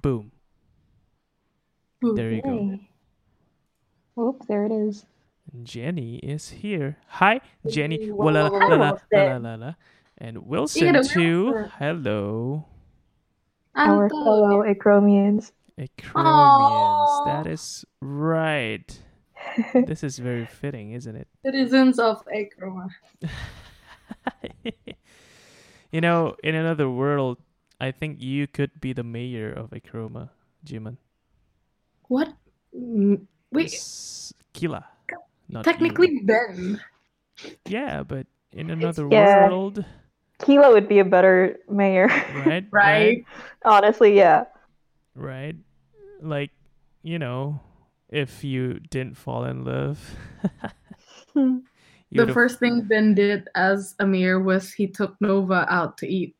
Boom. There you go. Yay. There it is. Jenny is here. Hi, Jenny. Whoa, Wala, whoa, la, whoa, la, whoa. la, la, la, la. And Wilson the too. Wilson. Hello. Our Anto. fellow Acromians. Acromians. That is right. this is very fitting, isn't it? Citizens of Acroma. you know, in another world, I think you could be the mayor of Acroma, Jiman. What? Mm, Wait, S- Kila. Not technically you. Ben. Yeah, but in another Yeah. world, Kila would be a better mayor. right? Right. Honestly, yeah. Right. Like, you know, if you didn't fall in love. You The would've- first thing Ben did as a mayor was he took Nova out to eat.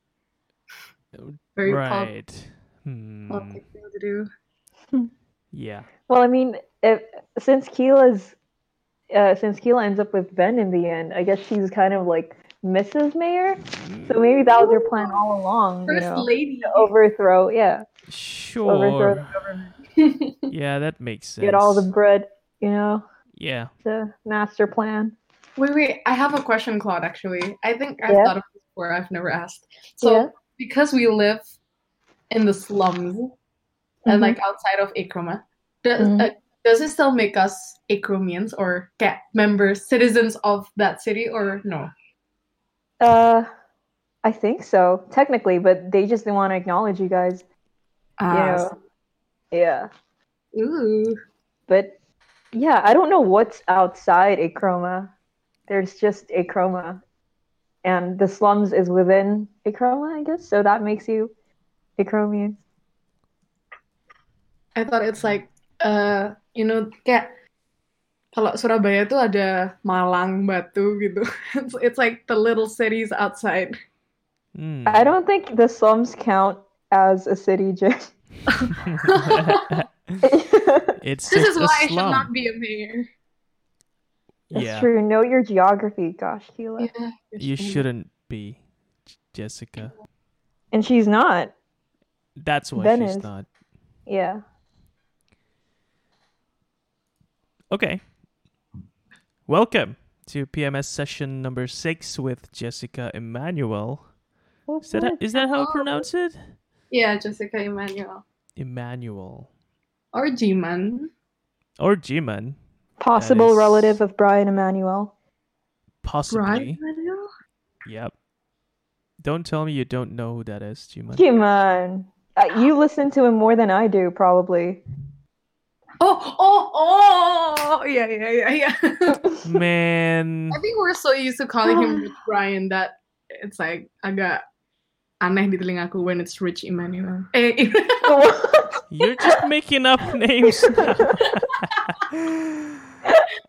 Very pop- right. Hmm. thing to do. Yeah. Well, I mean, if, since Keela's, uh, since Keela ends up with Ben in the end, I guess she's kind of like Mrs. Mayor. So maybe that was her plan all along. You First know, lady. to overthrow, yeah, Sure. overthrow the government, Yeah, that makes sense. get all the bread. You know, Yeah. the master plan. Wait, wait. I have a question, Claude. Actually, I think I've Yeah. thought of this before. I've never asked. So, Yeah. Because we live in the slums and Mhm. like outside of Acroma, does, Mhm. uh, does it still make us Acromians or cat members, citizens of that city, or no? Uh, I think so, technically, but they just didn't want to acknowledge you guys. Ah, You know, yeah. Ooh. But yeah, I don't know what's outside Acroma. There's just Acroma. And the slums is within Acroma, I guess. So that makes you Acromian. I thought it's like, uh, you know, kayak kalau Surabaya tuh ada Malang, Batu gitu. It's, it's like the little cities outside. Hmm. I don't think the slums count as a city, Jim. it's This just is a why I should not be a mayor. That's yeah. true. Know your geography. Gosh, Keela. Yeah, You shouldn't be, J- Jessica. And she's not. That's why Ben she's is. not. Yeah. Okay. Welcome to PMS session number six with Jessica Emmanuel. Is that, is that how I pronounce it? Yeah, Jessica Emmanuel. Emmanuel. Or G-Man. Or Jiman, Possible is- relative of Brian Imanuel. possibly. Right, Emmanuel? Yep. Don't tell me you don't know who that is, Jiman. Come on. Uh, you listen to him more than I do, probably. Oh, oh, oh! Yeah, yeah, yeah, yeah. Man. I think we're so used to calling him Rich Brian that it's like agak aneh di telingaku when it's Rich Emmanuel. Eh, You're just making up names now.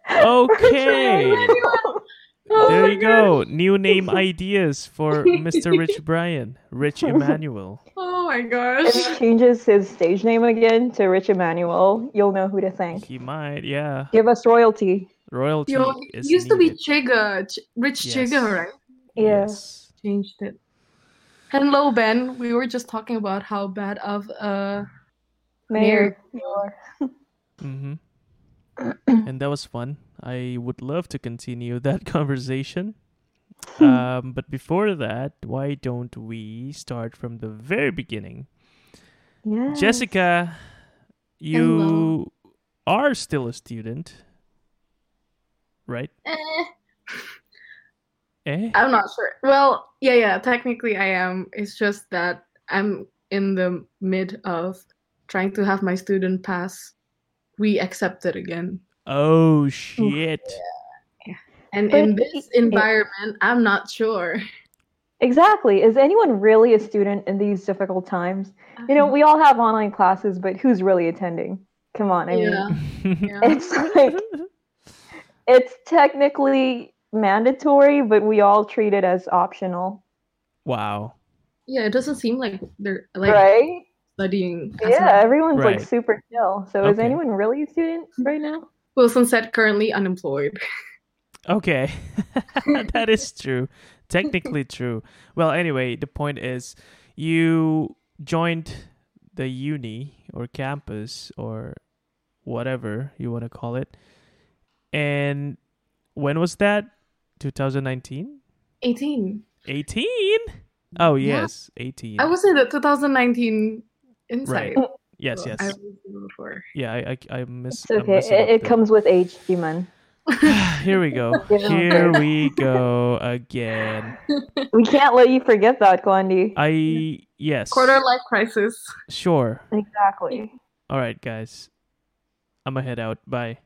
Okay. Oh There my you go. New name ideas for Mr. Rich Brian. Rich Emmanuel. Oh my gosh. if gosh. he changes his stage name again to Rich Emmanuel, you'll know who to thank. He might, yeah. Give us royalty. Royalty Yo, is it used to be needed. Chigga, Ch- Rich Yes. Chigga, right? Yeah. Yes. Changed it. Hello, Ben. We were just talking about how bad of uh Mayor. you are. Mm-hmm. And that was fun. I would love to continue that conversation. um, but before that, why don't we start from the very beginning? Yeah. Jessica, you are still a student, right? eh, Eh? I'm not sure. Well, yeah, yeah, technically I am. It's just that I'm in the mid of trying to have my student pass re-accepted again. Oh shit! Yeah. And But in this it- environment, I'm not sure. Exactly. Is anyone really a student in these difficult times? You know, uh-huh. we all have online classes, but who's really attending? Come on. I yeah, mean, yeah. it's like it's technically mandatory, but we all treat it as optional. wow. yeah, it doesn't seem like they're like right? Studying. as Yeah, much. everyone's Right. like super chill. So is anyone really a student right now? Wilson said currently unemployed. Okay, that is true. Technically true. Well, anyway, the point is, you joined the uni or campus or whatever you want to call it. And when was that? 2019? 18. 18? Oh, Yeah. yes, 18. I was in the 2019 Insight. yes, so yes. I before. yeah, I, I, I miss. It's okay. It, it comes with age, human. Here we go. Here we go again. We can't let you forget that, Kwandi. I yes. Quarter life crisis. Sure. Exactly. All right, guys. I'm gonna head out. Bye.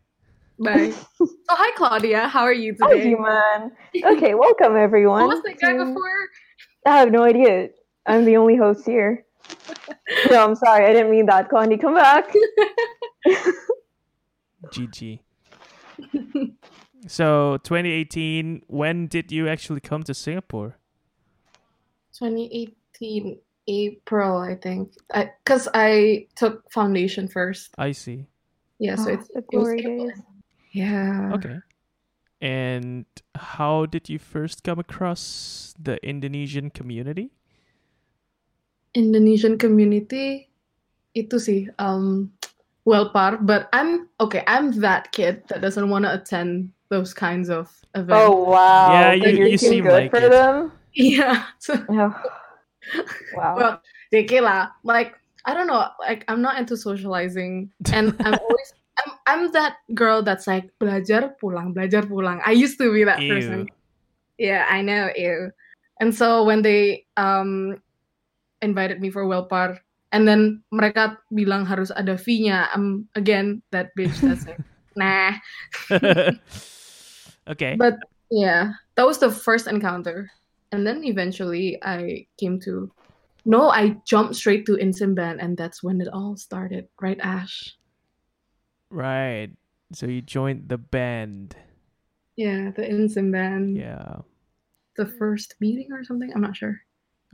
Bye. so hi Claudia, how are you Hi, today? Okay, welcome everyone. Who was that guy to- before? I have no idea. I'm the only host here. No, I'm sorry. I didn't mean that. Kwandi, come back. GG. so 2018. When did you actually come to Singapore? 2018 April, I think. I because I took foundation first. I see. Yeah, so Ah, it's it was April. Yeah. Okay. And how did you first come across the Indonesian community? Indonesian community itu sih um Welpar, but I'm okay, I'm that kid that doesn't want to attend those kinds of events. Oh wow! Yeah, But you- you're you too seem good like for it. them. Yeah. So, Oh. Wow. well, dikit lah. Like I don't know, like I'm not into socializing and I'm always I'm I'm that girl that's like belajar pulang, belajar pulang. I used to be that Ew. person. Yeah, I know, ew. And so when they um invited me for Welpar and then mereka bilang harus ada fee-nya, I'm again that bitch that's like, nah. okay. But yeah, that was the first encounter. And then eventually I came to no, I jumped straight to Insimban and that's when it all started, right, Ash? Right. So you joined the band. Yeah, the Insimban. Yeah. The first meeting or something? I'm not sure.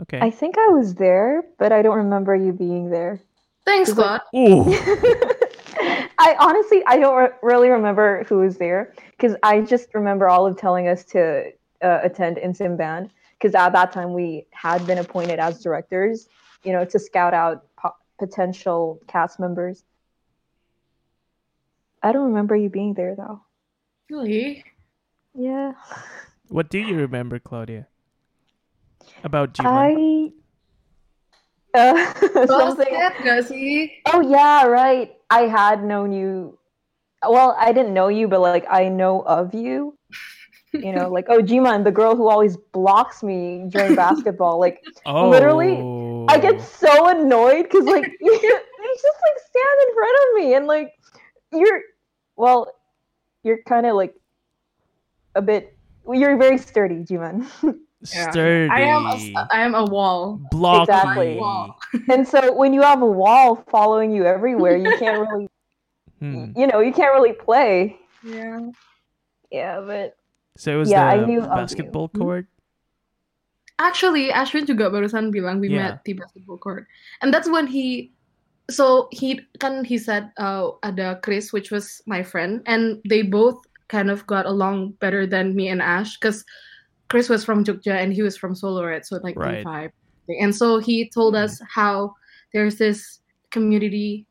Okay. I think I was there, but I don't remember you being there. Thanks, He's like- Claude. I honestly, I don't re- really remember who was there because I just remember Olive telling us to uh, attend Insim Band because at that time we had been appointed as directors, you know, to scout out po- potential cast members. I don't remember you being there though. Really? Yeah. What do you remember, Claudia? About Jiman? I uh, something. Basket gak? Oh yeah, right. I had known you. Well, I didn't know you, but like I know of you. You know, like oh Jiman, the girl who always blocks me during basketball. Like Oh. literally, I get so annoyed because like you, you just like stand in front of me and like you're, well, you're kind of like a bit. You're very sturdy, Jiman. Yeah. sturdy. I am a, I am a wall. blocky. Exactly. Wall. and so when you have a wall following you everywhere, you can't really, Hmm. you know, you can't really play. Yeah. Yeah, but So it was Yeah, I the knew basketball court. Actually, Ashwin juga barusan bilang we Yeah. met di basketball court. And that's when he so he kan he said uh, ada Chris which was my friend and they both kind of got along better than me and Ash cuz Chris was from Jogja and he was from Solo right so like Right. vibe. And so he told Mhm. us how there's this community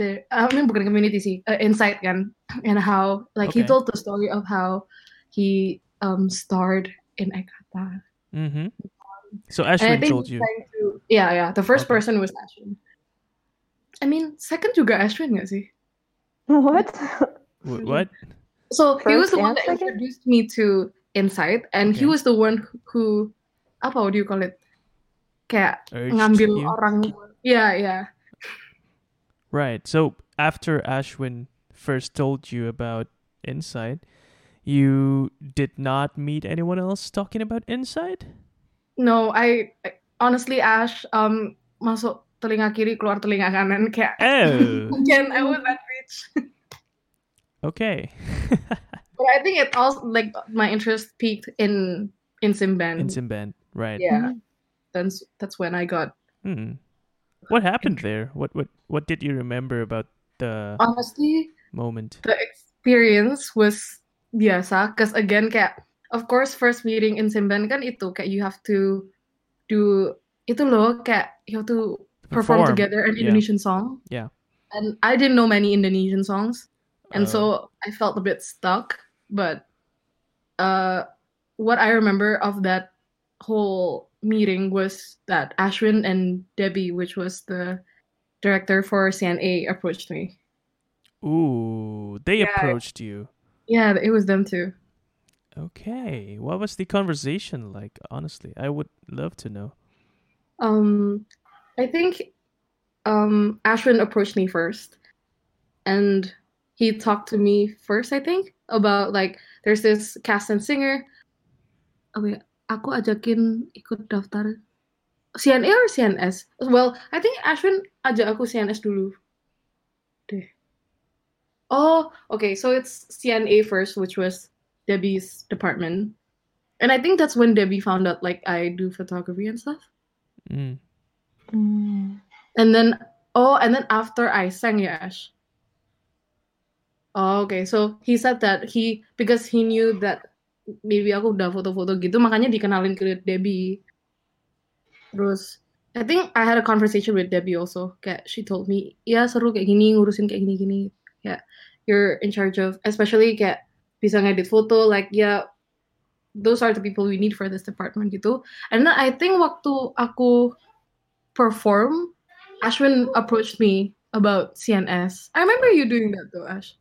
the I mean bukan community sih, uh, insight kan and how like he told the story of how he um starred in Ekata. Mm-hmm. So And Ashwin told you. to- yeah, yeah. The first Okay. person was Ashwin. I mean, second juga Ashwin gak sih? what? What? So he was the one that second? introduced me to Insight, and he was the one who, apa what do you call it? Kayak Urged ngambil you? orang. Yeah, yeah. Right. So after Ashwin first told you about Insight, you did not meet anyone else talking about Insight? No, I, I- honestly Ash um masuk telinga kiri keluar telinga kanan kayak. Oh. Again, I was that bitch. okay. But I think it also like my interest peaked in in Simban. In Simban. Right. Yeah, that's that's when I got Hmm. What happened there? What what what did you remember about the honestly moment? the experience was biasa because again kayak of course first meeting in Simban kan itu kayak you have to do itu loh kayak you have to perform, Perform, together an yeah. Indonesian song. Yeah. And I didn't know many Indonesian songs. And Uh, so I felt a bit stuck. But uh what I remember of that whole meeting was that Ashwin and Debbie, which was the director for CNA, approached me. ooh, they Yeah. approached you. Yeah, it was them too. Okay, what was the conversation like? Honestly, I would love to know. Um, I think um Ashwin approached me first, and he talked to me first. I think about like there's this cast and singer. Oh ya, aku ajakin ikut daftar CNA or CNS. Well, I think Ashwin ajak aku CNS dulu. Deh. Oh, okay. So it's CNA first, which was Debbie's department, and I think that's when Debbie found out like I do photography and stuff. Mm. Mm. And then oh, and then after I sang Yash. Oh, okay. So he said that he because he knew that maybe aku udah foto-foto gitu, makanya dikenalin ke Debbie. Terus I think I had a conversation with Debbie also. Kayak she told me, ya seru kayak gini, ngurusin kayak gini-gini. Yeah, you're in charge of, especially kayak bisa ngedit foto, like yeah, those are the people we need for this department gitu. And then I think waktu aku perform, Ashwin approached me about CNS. I remember you doing that though, Ash.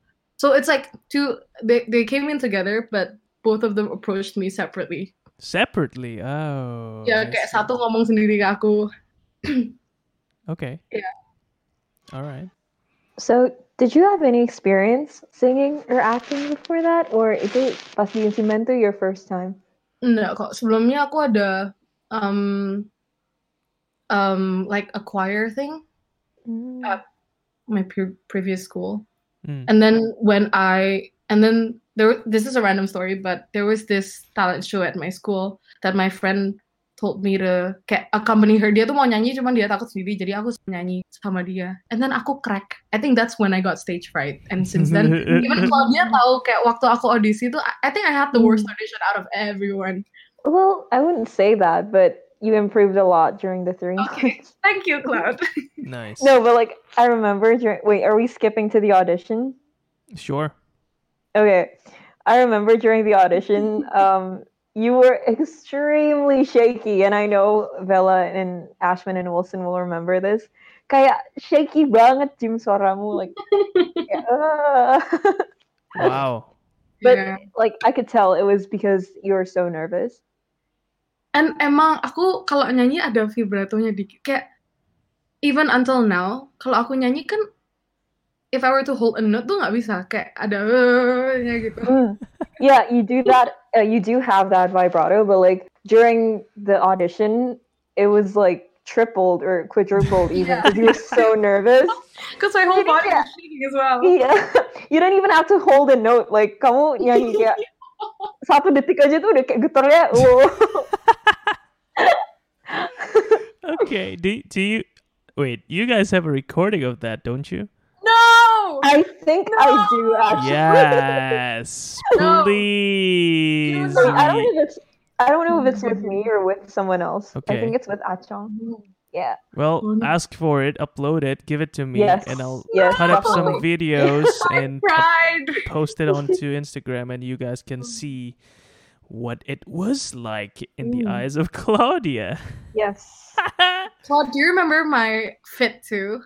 So it's like two they they came in together, but both of them approached me separately. Separately. Oh. ya I kayak see. satu ngomong sendiri ke aku. Okay. Yeah. All right. So, did you have any experience singing or acting before that, or itu pas di Cimento your first time? Enggak kok. Sebelumnya aku ada um um like a choir thing Mm. Uh, my pre- previous school. Mm. And then when I and then there this is a random story, but there was this talent show at my school that my friend told me to kayak accompany her. Dia tuh mau nyanyi cuman dia takut sendiri, jadi aku nyanyi sama dia. And then aku crack. I think that's when I got stage fright. And since then, even Claudia tahu kayak waktu aku audisi tuh, I I think I had the worst audition out of everyone. Well, I wouldn't say that, but you improved a lot during the three Okay. months. Thank you, Cloud. nice. No, but like I remember during. Wait, are we skipping to the audition? Sure. Okay, I remember during the audition, um, you were extremely shaky, and I know Vela and Ashman and Wilson will remember this. Kayak shaky banget Jim suaramu, like, kayak. Wow. but Yeah. like I could tell it was because you were so nervous. And emang aku kalau nyanyi ada vibratonya dikit. Kayak even until now, kalau aku nyanyi kan if I were to hold a note tuh nggak bisa. Kayak ada nya gitu. Mm. Yeah, you do that. Uh, you do have that vibrato, but like during the audition, it was like tripled or quadrupled even Yeah. because you were so nervous. Because my whole body Yeah. was shaking as well. Iya, you don't even have to hold a note. Like kamu nyanyi kayak satu detik aja tuh udah kayak getarnya. Wow. Okay. Do do you wait? You guys have a recording of that, don't you? No! I think I do actually. Yes. No. Please. Wait, I don't know if it's I don't know if it's with me or with someone else. okay. I think it's with Achong. Mm. Yeah. Well, Oh, no. ask for it, upload it, give it to me, Yes. and I'll yes, cut up some videos and Cried. post it onto Instagram, and you guys can see what it was like in the Mm. eyes of Claudia. Yes. Claude, do you remember my fit too?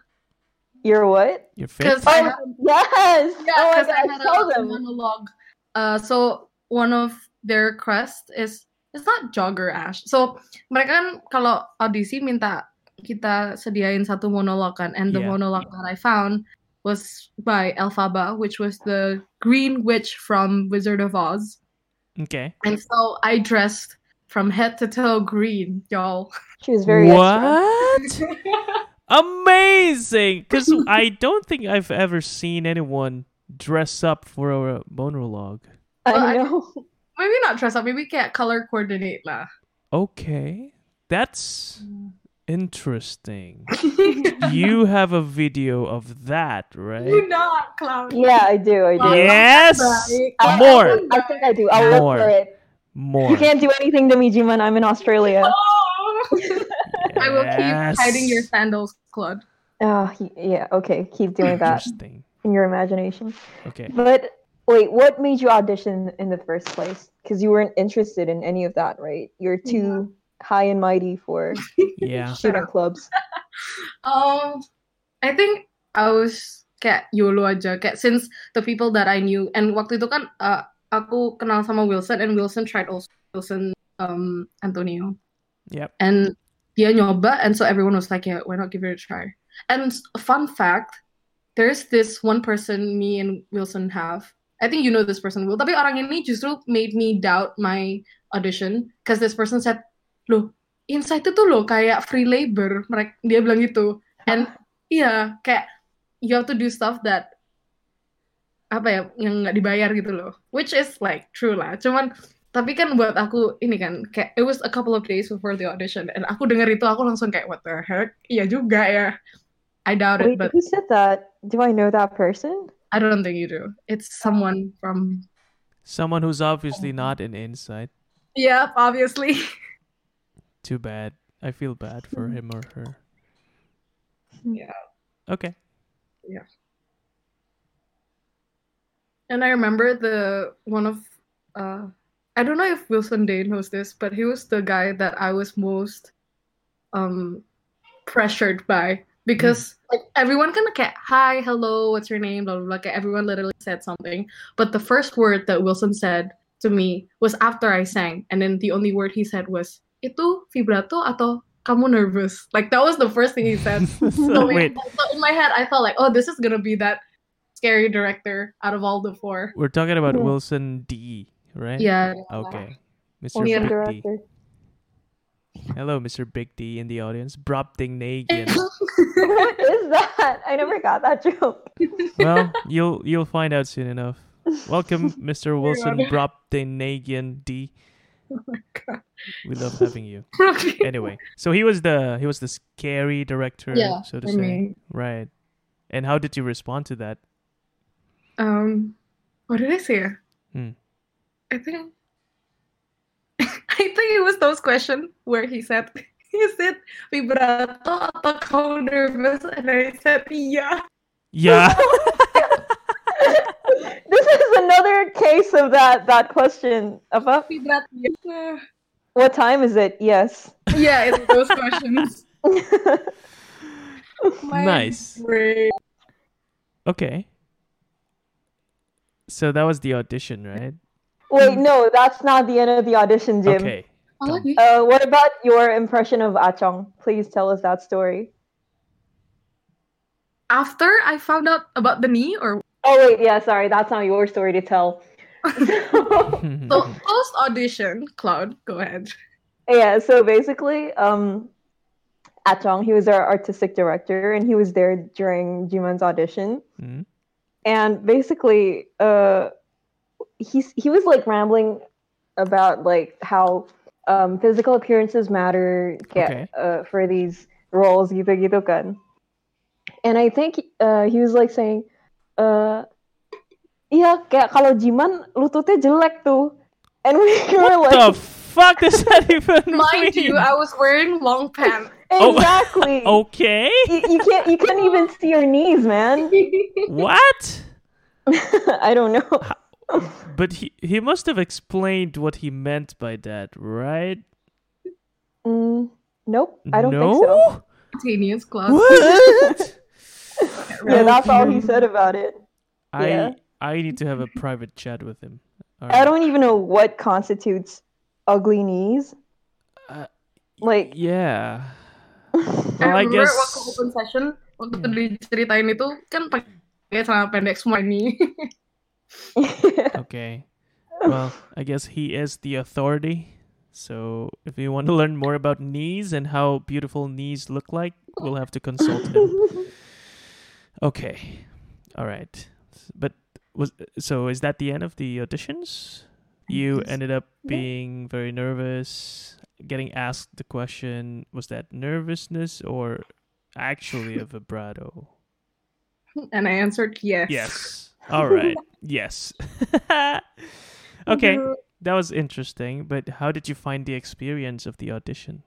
You're what? Your fit. Because I Oh had yes. Yeah, oh my because I god, had tell a them. monologue. Uh, so one of their crest is it's not jogger ash. So mereka kan kalau audisi minta kita sediain satu monolog kan, and the Yeah. monologue that I found was by Elphaba, which was the Green Witch from Wizard of Oz. Okay. And so I dressed from head to toe green, y'all. She was very extra. What? Amazing! Because I don't think I've ever seen anyone dress up for a monologue. Well, I I- know. maybe not dress up, maybe can't color coordinate lah. Okay. That's mm. Interesting. you have a video of that, right? You right? not, Cloud. Yeah, I do. I do. Yes! I- I More! think- I think I do. I'll look for it. More. You can't do anything to me, Jiman. I'm in Australia. Oh! I will keep hiding your sandals, Claude. Oh, he- yeah. Okay, keep doing that Interesting. in your imagination. Okay. But wait, what made you audition in the first place? Because you weren't interested in any of that, right? You're too high and mighty for Yeah. student clubs. Um, I think I was kayak YOLO aja kayak since the people that I knew and waktu itu kan uh, aku kenal sama Wilson and Wilson tried also Wilson um Antonio Yep. and dia nyoba and so everyone was like yeah why not give it a try and fun fact there's this one person me and Wilson have I think you know this person Will tapi orang ini justru made me doubt my audition because this person said loh Insight itu loh kayak free labor mereka dia bilang gitu. And iya kayak you have to do stuff that apa ya yang nggak dibayar gitu loh. Which is like true lah. Cuman tapi kan buat aku ini kan kayak it was a couple of days before the audition. And aku denger itu aku langsung kayak what the heck? Iya juga ya. I doubt it Wait, but who said that? Do I know that person? I don't think you do. It's someone from Someone who's obviously not an insight. yeah obviously Too bad. I feel bad for him or her. Yeah. Okay. Yeah. And I remember the one of uh I don't know if Wilson Day knows this, but he was the guy that I was most um pressured by because like everyone kind of hi, hello, what's your name, blah blah blah. Everyone literally said something, but the first word that Wilson said to me was after I sang, and then the only word he said was itu vibrato atau kamu nervous. Like that was the first thing he said. So so, in, wait, so in my head, I felt like, oh, this is gonna be that scary director out of all the four. we're talking about Yeah. Wilson D, right? Yeah. Okay. Mr. Awesome Yeah. Big D. director. Hello, Mr. Big D in the audience. Brobdingnagian. what is that? I never got that joke. well, you'll you'll find out soon enough. Welcome, Mr. Wilson Brobdingnagian D. oh my god. We love having you. Anyway, so he was the he was the scary director, Yeah, so to say. Right. And how did you respond to that? Um, what did I say? Hmm. I think. I think it was those questions where he said, he said vibrato atau kau nervous, and I said yeah. Yeah. this is another case of that that question. Apa? Vibrato. Yeah, What time is it? Yes. yeah it's those questions. Nice. brain. Okay. So that was the audition, right? Wait, no, that's not the end of the audition, Jim. Okay. Done. lagi. Uh, what about your impression of Achong? Please tell us that story. After I found out about the knee, or Oh wait, yeah, sorry, that's not your story to tell. so post audition, Cloud, go ahead. yeah, so basically, um, Achong, he was our artistic director, and he was there during Jiman's audition. Mhm. and basically uh he's he was like rambling about like how um physical appearances matter Okay. uh, for these roles gitu gitu kan and i think uh he was like saying uh iya kayak kalau Jiman lututnya jelek tuh and we were What the like fuck does that even Mind mean? you, I was wearing long pants. Oh. exactly Okay. you, you can't you can't even see your knees man What? i don't know But he he must have explained what he meant by that, right? mm, nope i don't no? think so Spontaneous Cloud. What? Yeah, that's all he said about it. I Yeah. I need to have a private chat with him. All I don't even know what constitutes ugly knees. Uh, Like, Yeah. I Well, I remember guess. waktu open session, waktu diceritain itu kan pakai celana pendek semua ini. Okay. Well, I guess he is the authority. So if you want to learn more about knees and how beautiful knees look like, we'll have to consult him. Okay. All right. But was so is that the end of the auditions? You ended up being very nervous, getting asked the question, was that nervousness or actually a vibrato? And I answered yes. Yes. All right. yes. okay. Mm-hmm. That was interesting, but how did you find the experience of the audition?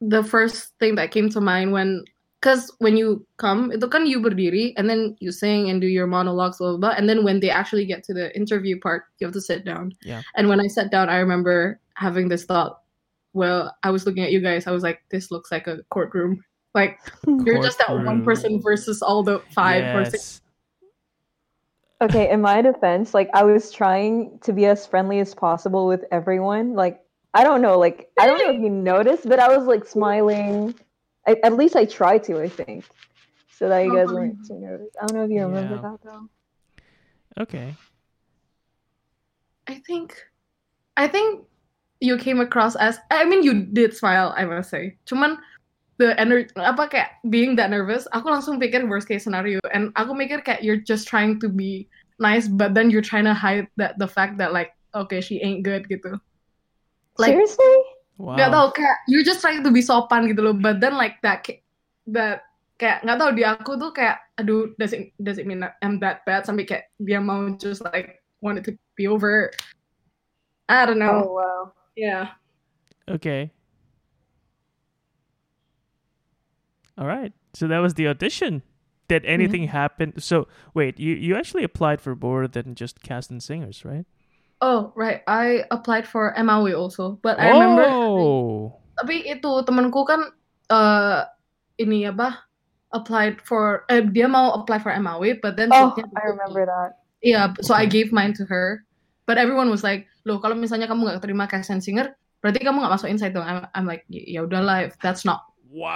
the first thing that came to mind when because when you come itu kan you berdiri and then you sing and do your monologues blah, blah blah and then when they actually get to the interview part you have to sit down Yeah. and when I sat down I remember having this thought well I was looking at you guys I was like this looks like a courtroom like you're just that one person versus all the five or six Okay, in my defense, like I was trying to be as friendly as possible with everyone. Like I don't know, like I don't know if you noticed, but I was like smiling. I, at least I tried to, I think, so that you guys weren't too nervous. I don't know if you remember Yeah. that though. Okay. I think I think you came across as I mean you did smile I must say. Cuman the energy apa kayak being that nervous, aku langsung pikir worst case scenario and aku mikir kayak you're just trying to be nice but then you're trying to hide that the fact that like okay she ain't good gitu. Like Seriously? Wow. nggak tahu kayak you're just trying to be sopan gitu loh but then like that ca- that kayak nggak tahu di aku tuh kayak aduh does it does it mean that I'm that bad sampai kayak dia mau just like want it to be over I don't know Oh wow. yeah Okay. All right. So that was the audition. Did Mm-hmm. anything happen? So wait, you you actually applied for more than just cast and singers, right? Oh right I applied for MAW also but I remember Oh. tapi itu temanku kan eh ini apa applied for eh, dia mau apply for MAW but then Oh, I remember that. Iya, so I Okay. gave mine to her. But everyone was like, loh kalau misalnya kamu nggak terima and singer, berarti kamu nggak masuk inside dong. I'm, I'm like, "Y- ya udahlah, if that's not what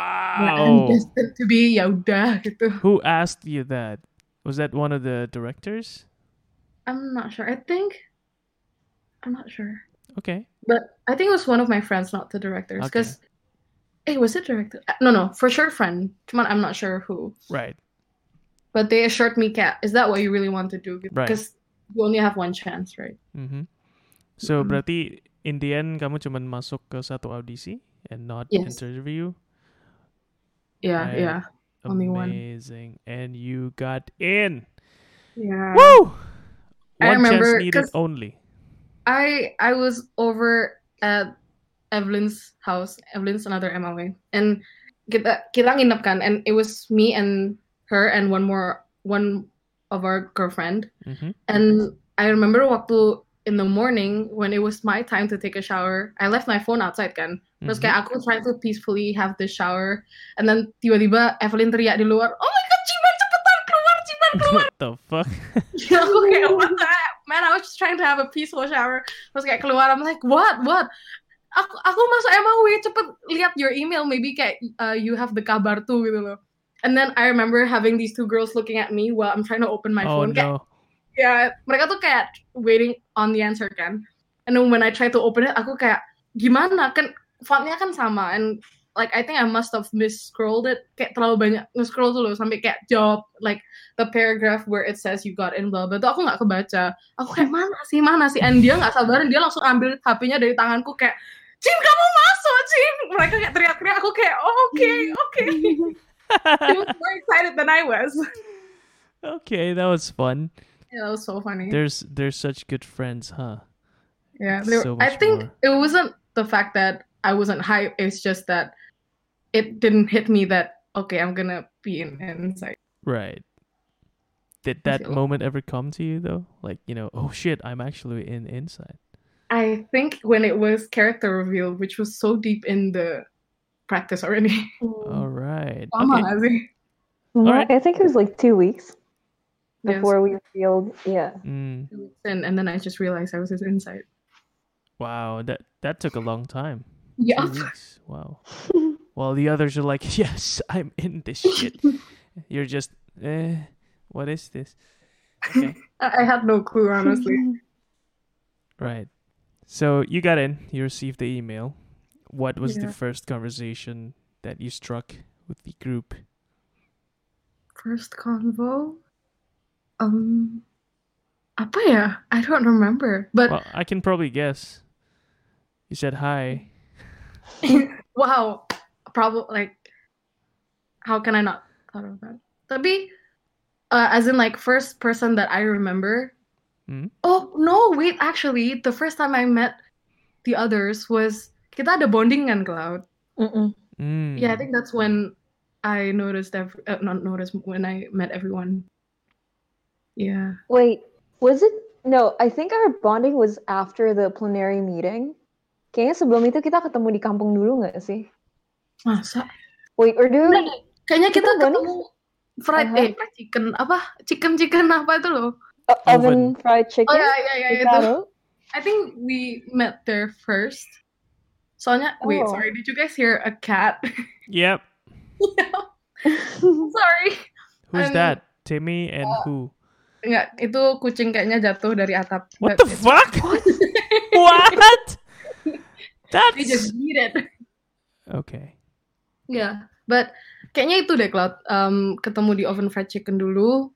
I'm Wow. destined to be, ya udah gitu. Who asked you that? Was that one of the directors? I'm not sure. I think, I'm not sure. Okay. But I think it was one of my friends, not the directors. Okay. Because, hey, was it director? Uh, No, no, for sure friend. Cuman I'm not sure who. Right. But they assured me, Kat, is that what you really want to do? Right. Because you only have one chance, right? Mm-hmm. So Mhm. berarti in the end kamu cuman masuk ke satu audisi and not Yes. interview. Yeah, Right. yeah, Only one. Amazing. And you got in. yeah. Woo! I One remember, chance needed only. I I was over at Evelyn's house. Evelyn's another MLA, and kita kita nginep kan, and it was me and her and one more one of our girlfriend. Mm-hmm. And I remember waktu in the morning when it was my time to take a shower, I left my phone outside kan. Terus Mm-hmm. kayak aku trying to peacefully have the shower, and then tiba-tiba Evelyn teriak di luar, "Oh my god, Ciban cepetan keluar, Ciban keluar!" what the fuck? aku kayak what the? Man I was just trying to have a peaceful shower. Terus kayak keluar I'm like what? What? Aku aku masuk MAW cepet lihat your email maybe kayak uh, you have the kabar tuh gitu loh. And then I remember having these two girls looking at me while I'm trying to open my oh phone. Kayak no. ya mereka tuh kayak waiting on the answer kan. And then when I try to open it aku kayak gimana? Kan fontnya kan sama. And like I think I must have mis-scrolled it. Kayak terlalu banyak nge-scroll loh sampai kayak jawab like the paragraph where it says you got in blah blah tuh aku nggak kebaca. Aku kayak mana sih mana sih? And dia nggak sabaran dia langsung ambil HP-nya dari tanganku kayak Cim kamu masuk Cim mereka kayak teriak-teriak aku kayak oh, oke oke. He was more excited than I was. Okay, that was fun. yeah that was so funny. There's there's such good friends, huh? Yeah, there, so I think more. it wasn't the fact that I wasn't hype. It's just that it didn't hit me that okay, I'm gonna be in inside. Right. Did that feel- moment ever come to you though? Like, you know, oh shit, I'm actually in inside. I think when it was character reveal, which was so deep in the practice already. All right. Lama Okay. nggak sih? Mm, Alright. I think it was like two weeks Yes. before we revealed. Yeah. Mm, And and then I just realized I was his inside. wow, that that took a long time. Yeah. Weeks. Wow. While the others are like, yes, I'm in this shit. You're just, eh, what is this? Okay. I had no clue honestly. right. So you got in, you received the email. What was the first conversation that you struck with the group? First convo. Um, apa ya? I don't remember. But Well, I can probably guess. You said hi. wow, probably like how can I not thought of that? Tapi uh, as in like first person that I remember. Hmm? Oh no, wait, actually, the first time I met the others was kita ada bonding kan Cloud. Mm-mm. Mm. yeah, I think that's when I noticed every, uh, not noticed when I met everyone. Yeah. Wait, was it? No, I think our bonding was after the plenary meeting. Kayaknya sebelum itu kita ketemu di kampung dulu nggak sih? Masa? Wait, or do deh. Kayaknya kita Kita ketemu fried Uh-huh. eh fried chicken apa? Chicken chicken apa itu loh? Uh, oven fried chicken? Oh ya ya ya itu. I think we met there first. Soalnya wait, Oh. sorry, did you guys hear a cat? Yep. sorry. Who's Um, that? Timmy and who? Enggak, itu kucing kayaknya jatuh dari atap. What the fuck? what? They just need it. okay. Yeah, but kayaknya itu deh Cloud. Um, ketemu di oven fried chicken dulu.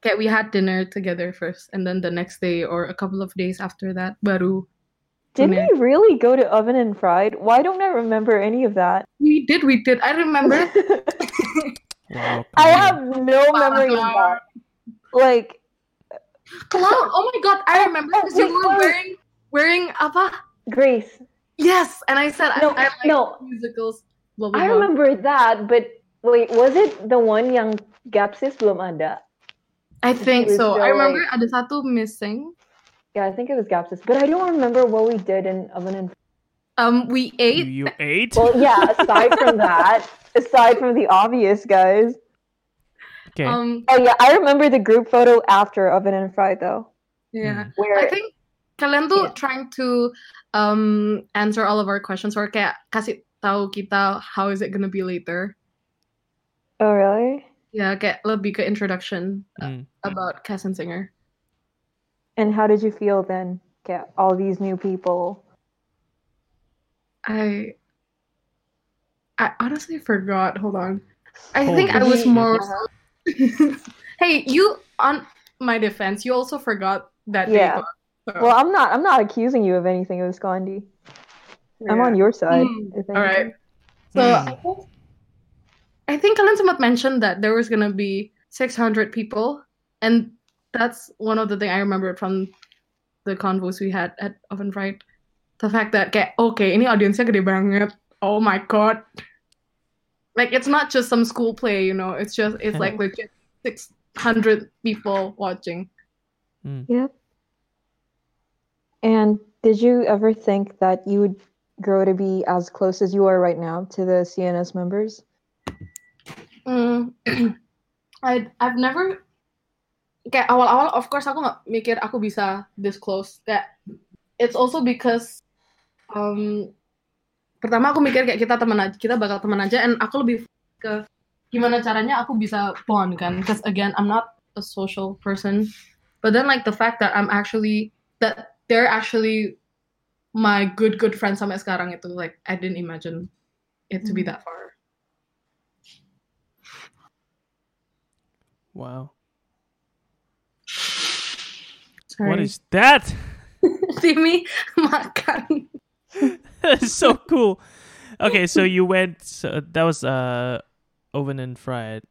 Kayak we had dinner together first, and then the next day or a couple of days after that, baru Did Yeah. we really go to oven and fried? Why don't I remember any of that? we did, we did. I remember. Wow. I have no memory of that. Like, Cloud. Oh my god, I remember because you were wearing wearing apa? Grace, Yes, and I said No, I, I like no. musicals. Blah, blah, I blah. remember that, but wait, was it the one yang Gapsis belum ada? I think so. I remember like- ada satu missing. Yeah, I think it was Gapsis, but I don't remember what we did in oven and. Um, we ate. you ate? Well, yeah. Aside from that, aside from the obvious, guys. okay. Um, Oh yeah, I remember the group photo after oven and fry though, yeah. where I think kalian tuh Yeah. trying to um answer all of our questions or kayak kasih tahu kita how is it gonna be later. Oh really? Ya, kayak lebih ke introduction uh, Mm. about Cass and Singer. And how did you feel then? Get all these new people. I I honestly forgot. Hold on. I Holy think I was more. Hey, you on my defense, you also forgot that Yeah. day. So- Well, I'm not. I'm not accusing you of anything. It was Gandhi. I'm on your side. Hmm, if All right. So Hmm. I think I think kalian mentioned that there was gonna be 600 people, and that's one of the thing I remembered from the convos we had at Oven Fried. The fact that kayak okay, ini audiensnya gede banget. Oh my god. Like it's not just some school play, you know. It's just it's like legit 600 people watching. Yep. And did you ever think that you would grow to be as close as you are right now to the CNS members? Mm, I I've never kayak awal-awal of course aku nggak mikir aku bisa this close. Kayak it's also because um pertama aku mikir kayak kita teman aja kita bakal teman aja and aku lebih ke gimana caranya aku bisa bond kan? Because again I'm not a social person. But then like the fact that I'm actually that they're actually my good good friends sampai sekarang itu like I didn't imagine it to be that far Wow. Sorry. What is that? Timmy makan. That's so cool. Okay, so you went. So that was uh, oven and fried.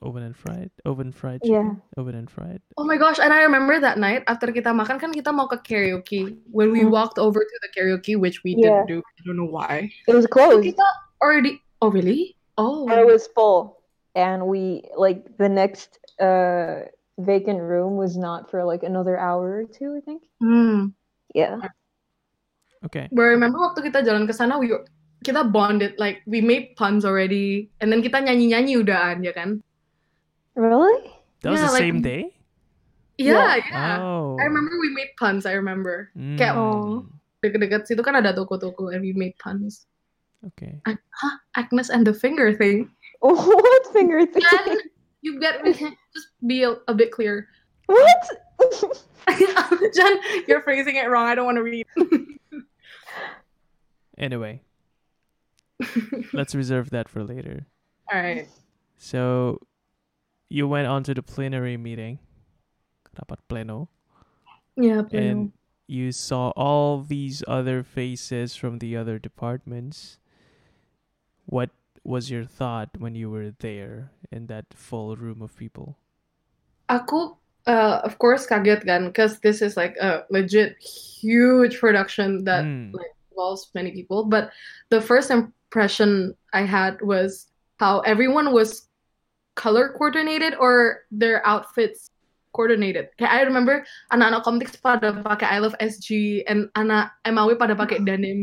Wait, oven and fried, oven fried Yeah. oven and fried. Oh my gosh, and I remember that night after kita makan kan kita mau ke karaoke. When we Hmm. walked over to the karaoke, which we Yeah. didn't do, I don't know why. It was So closed. kita already. Oh really? Oh. It was full. And we like the next uh vacant room was not for like another hour or two, I think. Hmm. Yeah. Okay. But I remember waktu kita jalan ke sana, we were- kita bonded like we made puns already, and then kita nyanyi nyanyi udahan ya kan? Really? That was Yeah, the like- same day. Yeah, yeah. Oh. I remember we made puns. I remember kayak- Mm, deket-deket situ kan ada toko-toko, and we made puns. Okay. Huh? Agnes and the finger thing. what finger thing? Jen, you get just be a, a bit clear. what? Jen, you're phrasing it wrong. I don't want to read. Anyway, let's reserve that for later. All right. So, you went on to the plenary meeting. Rapat pleno. Yeah, pleno. and you saw all these other faces from the other departments. What was your thought when you were there in that full room of people? aku uh, of course kaget kan, because this is like a legit huge production that Mm. like involves many people. But the first impression I had was how everyone was color coordinated or their outfits coordinated. Kayak I remember anak-anak komik pada pakai I Love SG and anak MAW pada pakai hmm. denim.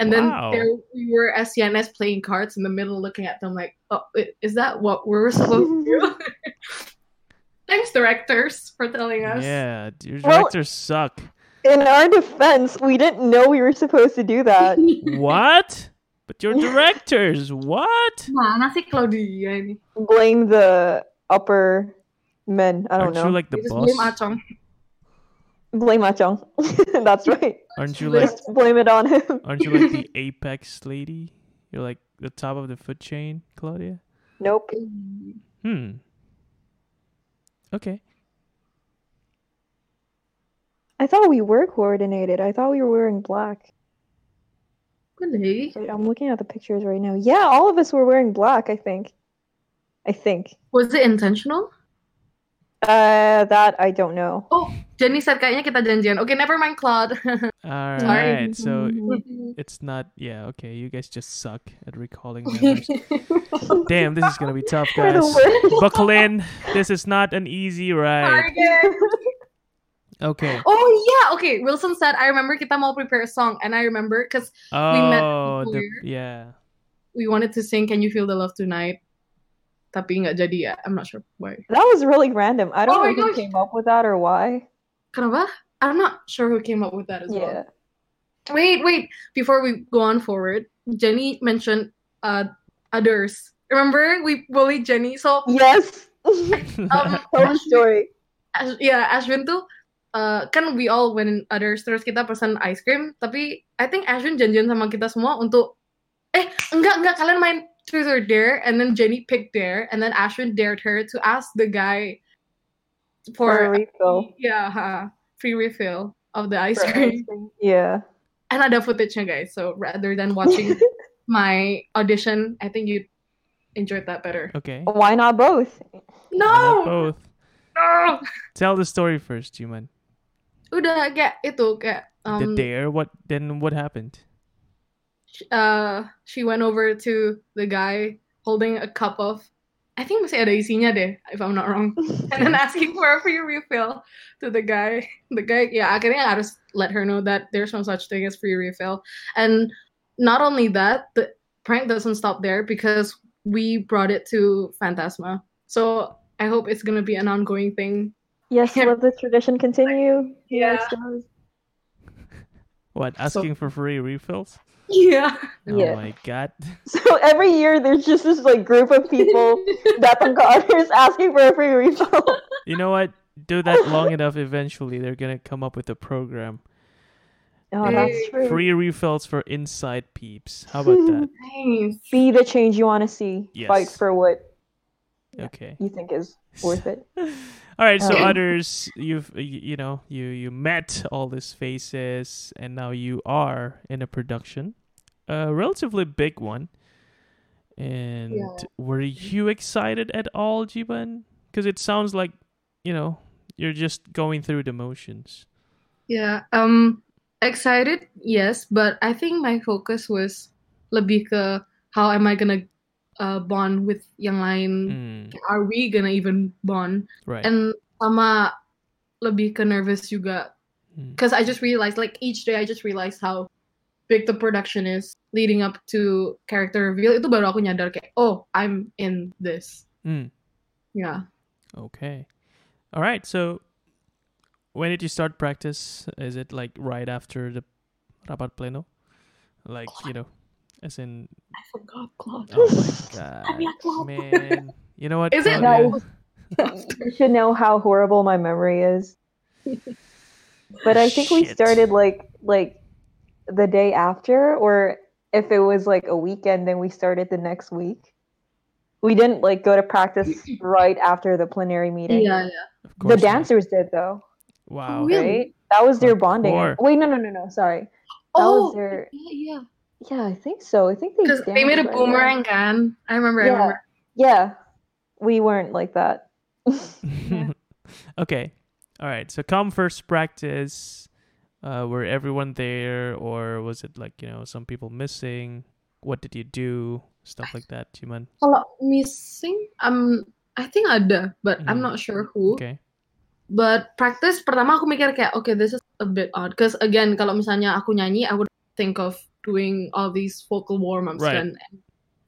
And then Wow. there we were as CNS playing cards in the middle looking at them like, oh, is that what we're supposed to do? Thanks, directors, for telling us. Yeah, your Well- directors suck. In our defense, we didn't know we were supposed to do that. What? But your directors, what? Mana sih Claudia ini? Blame the upper men. I don't Aren't know. you like the Just boss? blame Achong. Blame Achong. That's right. Aren't you like Just blame it on him. aren't you like the apex lady? You're like the top of the food chain, Claudia? Nope. Hmm. Okay. I thought we were coordinated. I thought we were wearing black. Really? Wait, I'm looking at the pictures right now. Yeah, all of us were wearing black, I think. I think. Was it intentional? Uh, that I don't know. Oh, Jenny said kayaknya kita janjian. Okay, never mind, Claude. all right, Sorry. right. So it's not. Yeah. Okay. You guys just suck at recalling numbers. Damn, this is gonna be tough, guys. worst. Buckle in. This is not an easy ride. Okay. oh yeah, okay. Wilson said, I remember kita mau prepare a song, and I remember because we met Oh, the, yeah. we wanted to sing "Can You Feel the Love Tonight," tapi nggak jadi ya. I'm not sure why. That was really random. I don't Oh know my who gosh. came up with that or why. Kenapa? I'm not sure who came up with that as Yeah. well. Wait, wait. Before we go on forward, Jenny mentioned uh others. Remember we bullied Jenny, so Yes. um, Tell the story. Ash- yeah, Ashwin tuh uh, kan we all went in others terus kita pesan ice cream tapi I think Ashwin janjian sama kita semua untuk eh enggak enggak kalian main truth or dare and then Jenny picked dare and then Ashwin dared her to ask the guy For for, refill. yeah huh, free refill of the ice For cream ice cream. Yeah. and ada footage-nya guys so rather than watching my audition I think you enjoyed that better okay. Why not both? Why not no both. no Tell the story first, Juman. Udah kayak itu kayak the um, dare. What then? What happened? uh she went over to the guy holding a cup of I think masih ada isinya deh if I'm not wrong and then asking for a free refill to the guy the guy yeah akhirnya harus let her know that there's no such thing as free refill and not only that the prank doesn't stop there because we brought it to Phantasma so I hope it's gonna be an ongoing thing Yes, let the tradition continue. Yeah. Yes. What? Asking for free refills? yeah Oh Yeah. my god. So every year there's just this like group of people that come to others asking for a free refill. You know what? Do that long enough. Eventually, they're gonna come up with a program. Oh, that's true. Free refills for Insight peeps. How about that? nice Be the change you want to see. Fight for what Okay. you think is worth it. All right. So Um, others, you've you know you you met all these faces, and now you are in a production, a relatively big one. And Yeah. were you excited at all, Jiman? Because it sounds like you know you're just going through the motions. Yeah, um, excited, yes, but I think my focus was lebih ke how am I gonna uh, bond with yang lain? Hmm, Are we gonna even bond? right. And sama lebih ke nervous juga, Hmm. because I just realized like each day I just realized how big the production is leading up to character reveal. Itu baru aku nyadar kayak oh I'm in this. Hmm. Yeah. Okay. All right. So, when did you start practice? Is it like right after the rapat pleno? Like you know, as in. I forgot Claude. Oh my god, yeah, Claude. man! You know what? Is it? Claudia? You should know how horrible my memory is. But I think we started like like the day after, or if it was like a weekend, then we started the next week. We didn't like go to practice right after the plenary meeting. Yeah, yeah. Of The course not. dancers did though, Wow. Really? right? That was their bonding. Wait, no, no, no, no. Sorry. That Oh, was their. yeah, yeah. Yeah, I think so. I think they. Because they made a right away. boomerang gun. I remember. I Yeah. remember. Yeah, we weren't like that. okay. All right. So come first practice. Uh, were everyone there, or was it like you know some people missing? What did you do? Stuff like that, cuman. Kalau missing, um, I think ada, but I'm Hmm. not sure who. Okay. But practice pertama aku mikir kayak okay this is a bit odd because again kalau misalnya aku nyanyi I would think of doing all these vocal warm ups Right. and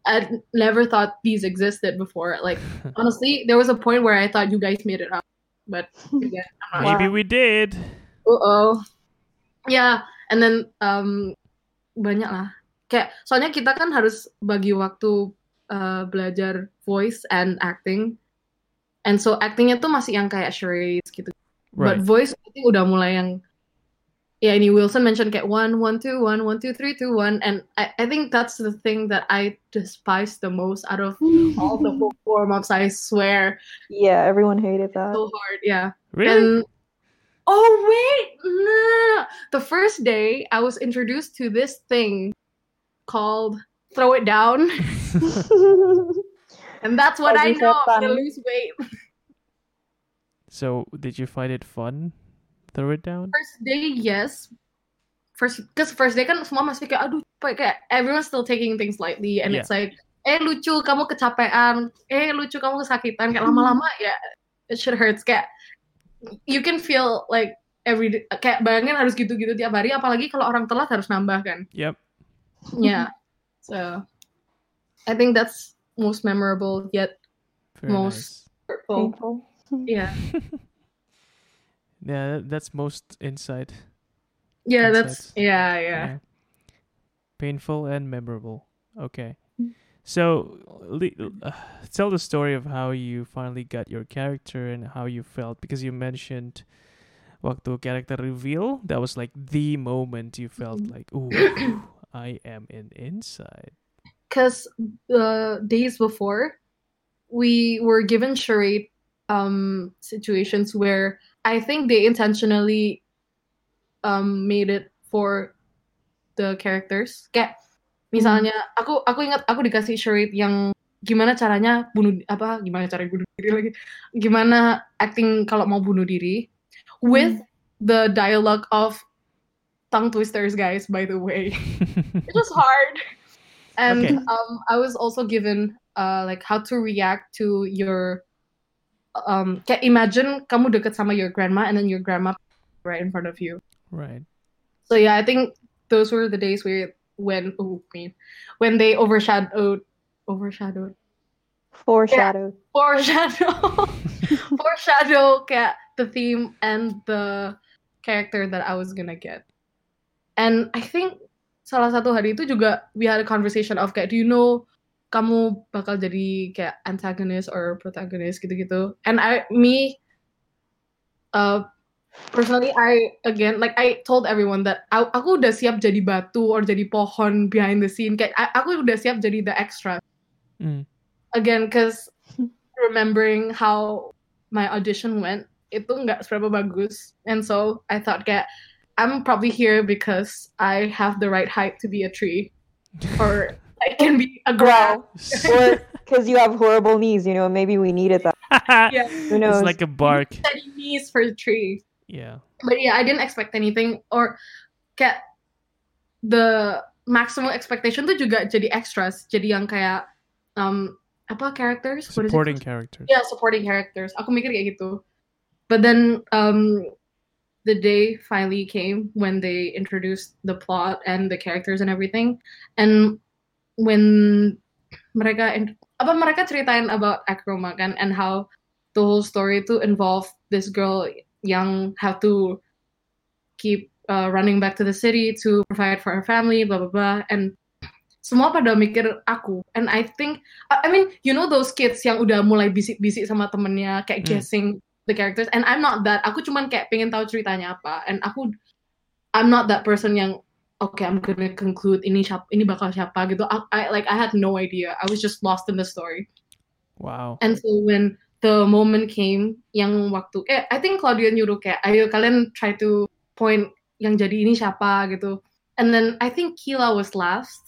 I never thought these existed before. Like honestly, there was a point where I thought you guys made it up, but again, Maybe we did. Uh oh. Yeah, and then um banyak lah. Kayak soalnya kita kan harus bagi waktu uh, belajar voice and acting. And so actingnya tuh masih yang kayak charades gitu. Right. But voice I think udah mulai yang ya ini Wilson mentioned get one one two one one two three two one and I, I think that's the thing that I despise the most out of all the warm ups. I swear yeah, everyone hated that. so hard. Yeah. really? And oh wait, no. The first day I was introduced to this thing called throw it down, and that's what I know. Gonna lose weight. so, did you find it fun? Throw it down. First day, yes. First, because first day kan semua masih kayak aduh kayak everyone's still taking things lightly and it's like eh lucu kamu kecapean, eh lucu kamu kesakitan kayak lama-lama ya it should hurts kayak you can feel like every day, kayak bayangin harus gitu-gitu tiap hari apalagi kalau orang telat harus nambah kan. Yep. Yeah. So I think that's most memorable yet Very Most- hurtful. Painful. Yeah. Yeah, that's most insight. Yeah, that's Insights. yeah, yeah. Painful and memorable. Okay. Mm. So, uh, tell the story of how you finally got your character and how you felt because you mentioned waktu character reveal that was like the moment you felt Mm. like, ooh, I am in Insight. because the days before we were given charade um situations where I think they intentionally um made it for the characters. Kayak misalnya aku aku ingat aku dikasih charade yang gimana caranya bunuh apa gimana cara bunuh diri lagi. Gimana acting kalau mau bunuh diri with the dialogue of tongue twisters guys by the way. It was hard. And Okay. um i was also given uh like how to react to your um kayak imagine kamu deket sama your grandma and then your grandma right in front of you right. so yeah i think those were the days where when oh me when they overshadowed overshadowed Foreshadowed. foreshadow foreshadow kayak the theme and the character that I was gonna get. And I think salah satu hari itu juga we had a conversation of kayak do you know kamu bakal jadi kayak antagonist or protagonist gitu-gitu. And I me uh personally I again like I told everyone that I, aku udah siap jadi batu or jadi pohon behind the scene kayak I- aku udah siap jadi the extra Mm. again because remembering how my audition went itu nggak seberapa bagus and so I thought kayak I'm probably here because I have the right height to be a tree or I can be a grass. Well, or because you have horrible knees, you know, maybe we needed that. Yeah. Who knows? it's like a bark. Steady knees for a tree. Yeah. But yeah, I didn't expect anything or kayak the maximum expectation tuh juga jadi extras, jadi yang kayak um apa characters? What is it Supporting characters. yeah supporting characters aku mikir kayak gitu but then um the day finally came when they introduced the plot and the characters and everything and when mereka apa mereka ceritain about Akroma kan and how the whole story to involve this girl yang have to keep uh, running back to the city to provide for her family blah blah blah and semua pada mikir aku and I think I I mean, you know those kids yang udah mulai bisik-bisik sama temennya, kayak Hmm. guessing the characters. And I'm not that. Aku cuman kayak pengen tahu ceritanya apa. And aku, I'm not that person yang, okay, I'm gonna conclude ini siapa, ini bakal siapa gitu. I, I like I had no idea. I was just lost in the story. Wow. And so when the moment came, yang waktu, eh, I think Claudia nyuruh kayak, ayo kalian try to point yang jadi ini siapa gitu. And then I think Kila was last.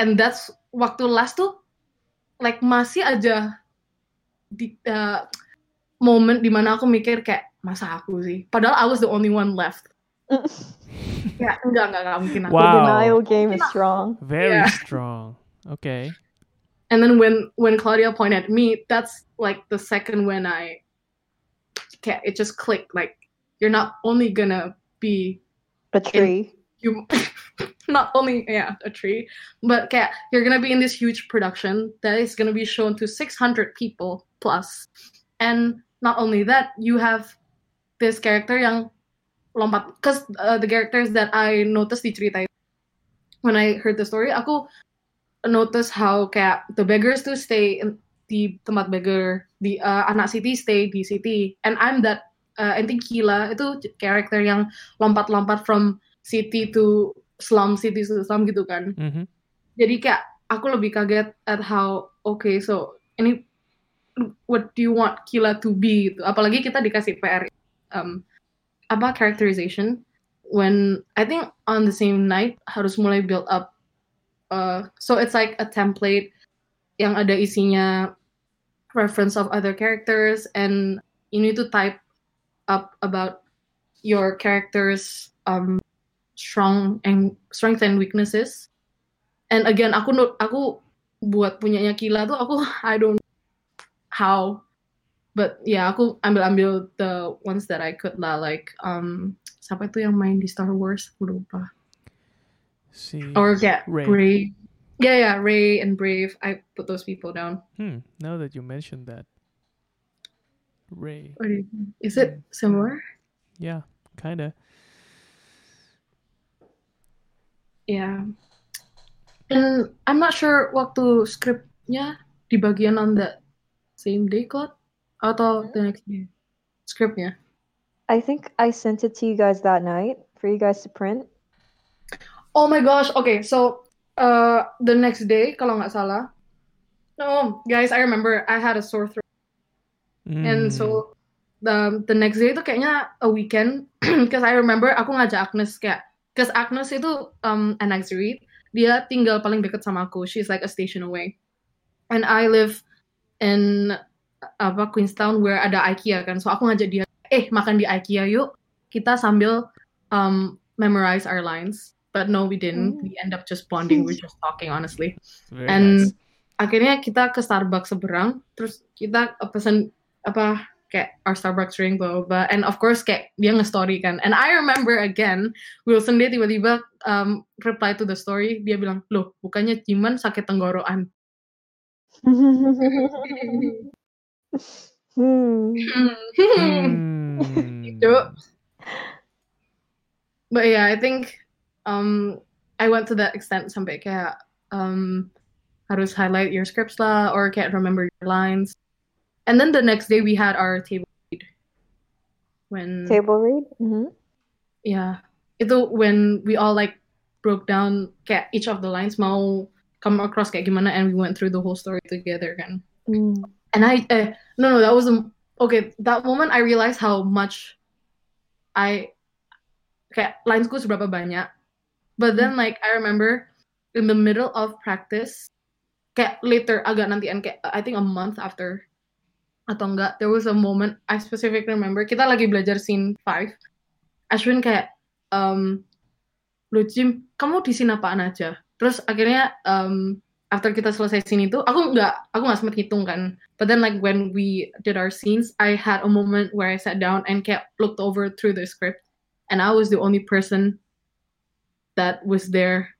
And that's waktu last tuh, like masih aja di uh, moment di mana aku mikir kayak masa aku sih. Padahal I was the only one left. Ya, enggak, enggak, enggak mungkin aku. The denial game is strong. Very Yeah. strong. Okay. And then when when Claudia pointed at me, that's like the second when I ca- it just clicked. Like you're not only gonna be A tree. you not only yeah a tree but kayak you're gonna be in this huge production that is gonna be shown to 600 people plus and not only that you have this character yang lompat. Because uh, the characters that I noticed di cerita itu, when I heard the story aku notice how kayak the beggars to stay in, di tempat beggar di uh, anak city stay di city and I'm that uh, I think Kila itu karakter yang lompat-lompat from city to slum city to slum gitu kan. Mm-hmm. jadi kayak aku lebih kaget at how okay so ini what do you want Kila to be gitu. Apalagi kita dikasih PR um, apa characterization when I think on the same night harus mulai build up uh, so it's like a template yang ada isinya reference of other characters and you need to type up about your characters um strong and strength and weaknesses. And again aku aku buat punyanya Kila tuh aku I don't how but ya yeah, aku ambil-ambil the ones that I could lah like um siapa itu yang main di Star Wars aku lupa See. or yeah. Brave yeah yeah Rey and Brave I put those people down Hmm. Now that you mentioned that, Rey. what do you think? is it similar Yeah, kinda. yeah and I'm not sure waktu scriptnya di bagian on that same day kok atau the next day scriptnya I think I sent it to you guys that night for you guys to print. Oh my gosh. Okay, so uh the next day kalau nggak salah. No, guys, I remember I had a sore throat. And Mm. so the the next day itu kayaknya a weekend because I remember aku ngajak Agnes kayak because Agnes itu um an Reed dia tinggal paling deket sama aku she's like a station away and I live in apa Queenstown where ada IKEA kan. So aku ngajak dia eh makan di IKEA yuk. Kita sambil um memorize our lines. But no we didn't. Hmm. we end up just bonding. We're just talking honestly. Very and nice. akhirnya kita ke Starbucks seberang. Terus kita pesen apa kayak our Starbucks drink blah, blah, blah. and of course kayak dia nge-story kan. And I remember again Wilson dia tiba-tiba um, reply to the story. Dia bilang loh bukannya Ciman sakit tenggorokan Hmm. Hmm. Gitu. but yeah I think um, I went to that extent sampai kayak um, harus highlight your scripts lah or can't remember your lines and then the next day we had our table read when Table read. hmm Yeah. Itu when we all like broke down kayak each of the lines mau come across kayak gimana and we went through the whole story together kan. Mm. And I eh, no no that was a, okay that moment I realized how much I kayak linesku seberapa banyak. But then like I remember in the middle of practice kayak later agak nantian kayak I think a month after atau enggak there was a moment I specifically remember kita lagi belajar scene 5 Ashwin kayak um, lu Jim kamu di sini apaan aja terus akhirnya um, after kita selesai scene itu aku nggak aku nggak sempet hitung kan. But then like when we did our scenes I had a moment where I sat down and kayak looked over through the script. And I was the only person that was there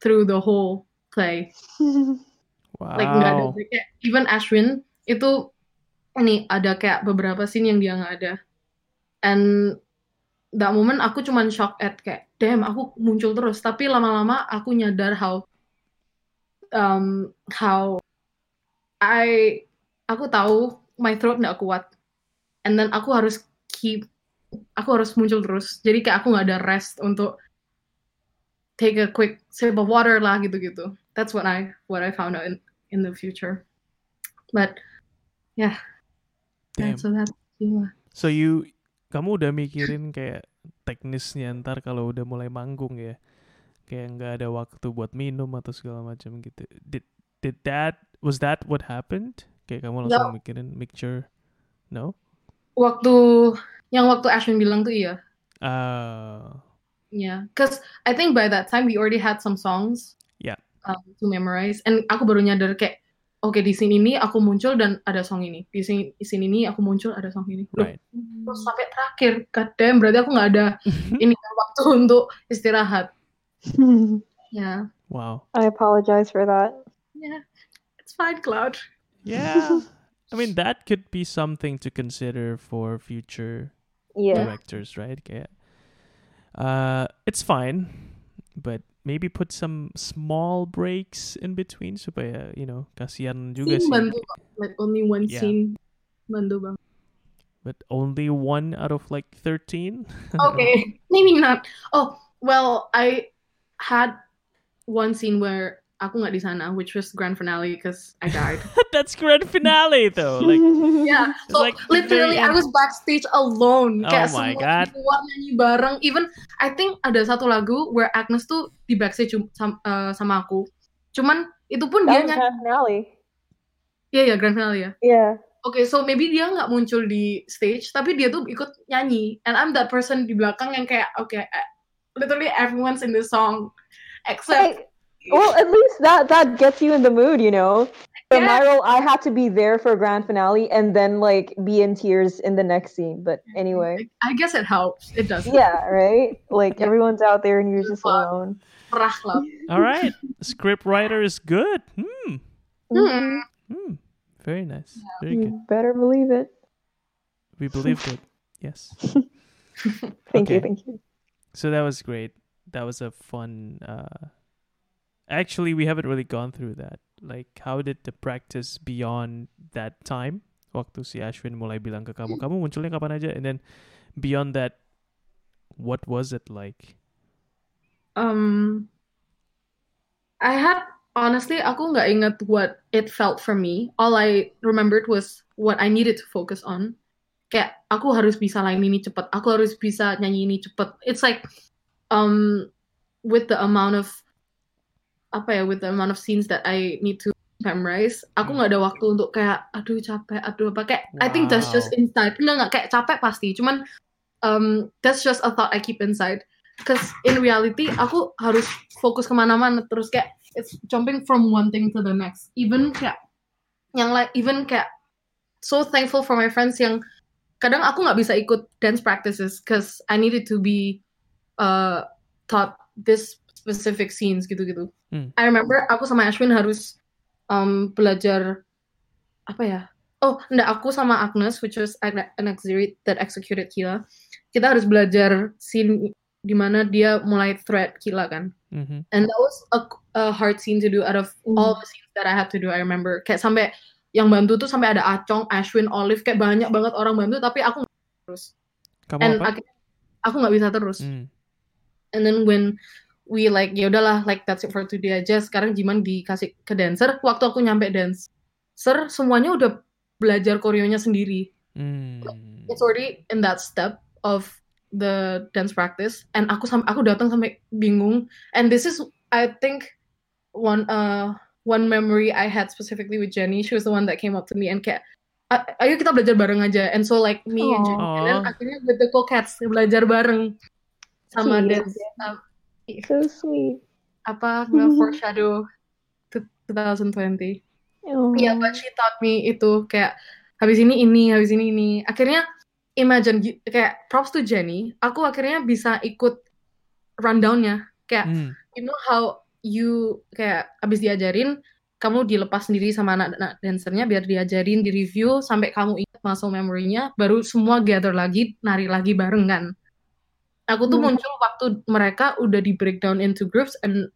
through the whole play. Wow. like nggak ada kayak even Ashwin itu ini ada kayak beberapa scene yang dia nggak ada. And that moment aku cuman shock at kayak damn aku muncul terus. Tapi lama-lama aku nyadar how um how I aku tahu my throat nggak kuat and then aku harus keep aku harus muncul terus jadi kayak aku nggak ada rest untuk take a quick sip of water lah gitu-gitu that's what I what I found out in, in the future but yeah Damn. so that's yeah. So you kamu udah mikirin kayak teknisnya ntar kalau udah mulai manggung ya. Kayak nggak ada waktu buat minum atau segala macam gitu. Did did that was that what happened? Kayak kamu langsung mikirin mixture? No? waktu yang waktu Ashwin bilang tuh iya Uh, Yeah, because I think by that time we already had some songs. Yeah. Um, to memorize, and aku baru nyadar kayak, oke di sini ini aku muncul dan ada song ini, di sini di sini ini aku muncul ada song ini. Loh, Right. Terus sampai terakhir, goddamn, berarti aku nggak ada ini waktu untuk istirahat. Ya, wow. I apologize for that. yeah, it's fine, Claude. Yeah. I mean, that could be something to consider for future Yeah. directors, right? Yeah. uh, it's fine, but maybe put some small breaks in between supaya you know kasihan juga Scene sih. bantu, Bang. like only one Yeah. scene bantu bang. But only one out of like thirteen. Okay, maybe not. Oh, well, I had one scene where aku nggak di sana, which was grand finale because I died. That's grand finale though. Like, yeah, so like literally I was backstage alone. Oh Kayak my semua God. nyanyi bareng. Even I think ada satu lagu where Agnes tuh di backstage cum- sam- eh, sama aku. Cuman itu pun That dia was nyanyi. grand finale. Iya ya grand finale ya. Yeah. Oke, so maybe dia nggak muncul di stage, tapi dia tuh ikut nyanyi. And I'm that person di belakang yang kayak, oke, eh, literally everyone's in this song, except Hey, well, at least that that gets you in the mood, you know. In my role, I had to be there for a grand finale and then like be in tears in the next scene. But anyway, I guess it helps. It does. yeah, right. Like Yeah. everyone's out there and you're just alone. All right, script writer is good. Hmm. Hmm. Hmm. Very nice. Very good. Better believe it. We believed it. Yes. Thank you, thank you. So that was great. That was a fun. Uh, actually, we haven't really gone through that. Like, how did the practice beyond that time? Waktu si Ashwin mulai bilang ke kamu, kamu munculnya kapan aja? And then beyond that, what was it like? Um, I had honestly, aku nggak inget what it felt for me. All I remembered was what I needed to focus on. Kayak aku harus bisa lain ini cepet, aku harus bisa nyanyi ini cepet. It's like um with the amount of apa ya, with the amount of scenes that I need to memorize, aku nggak ada waktu untuk kayak aduh capek, aduh apa kayak I think that's just Wow. inside. Enggak nggak kayak capek pasti, cuman um that's just a thought I keep inside. Because in reality, aku harus fokus ke mana-mana terus kayak it's jumping from one thing to the next. Even kayak yang like even kayak so thankful for my friends yang kadang aku nggak bisa ikut dance practices because I needed to be uh, taught this specific scenes gitu-gitu. Hmm. I remember aku sama Ashwin harus um, belajar apa ya? Oh, enggak aku sama Agnes, which was an, auxiliary that executed Kila. Kita harus belajar scene di mana dia mulai thread Kila kan. Mm-hmm. And that was a, a hard scene to do out of all the scenes that I had to do. I remember kayak sampai yang bantu tuh sampai ada Acong, Ashwin, Olive kayak banyak banget orang bantu tapi aku nggak bisa terus. Kamu And apa? akhirnya aku nggak bisa terus. Hmm. And then when we like ya udahlah like that's it for today aja. Sekarang Jiman dikasih ke dancer. Waktu aku nyampe dancer semuanya udah belajar koreonya sendiri. Hmm. It's already in that step of the dance practice. And aku sam aku datang sampai bingung. And this is I think one uh one memory I had specifically with Jenny. She was the one that came up to me and kayak "A- ayo kita belajar bareng aja. And so like me and Jenny and then akhirnya with the cool cats belajar bareng sama dance um, So sweet. apa nge foreshadow to 2020. Oh. Iya, but she taught me itu kayak habis ini ini, habis ini ini. Akhirnya imagine gi- kayak props to Jenny, aku akhirnya bisa ikut rundownnya. Kayak Hmm. you know how you kayak habis diajarin kamu dilepas sendiri sama anak-anak dancernya biar diajarin di review sampai kamu ingat muscle memory-nya baru semua gather lagi nari lagi bareng kan? Aku tuh Hmm. muncul waktu mereka udah di breakdown into groups and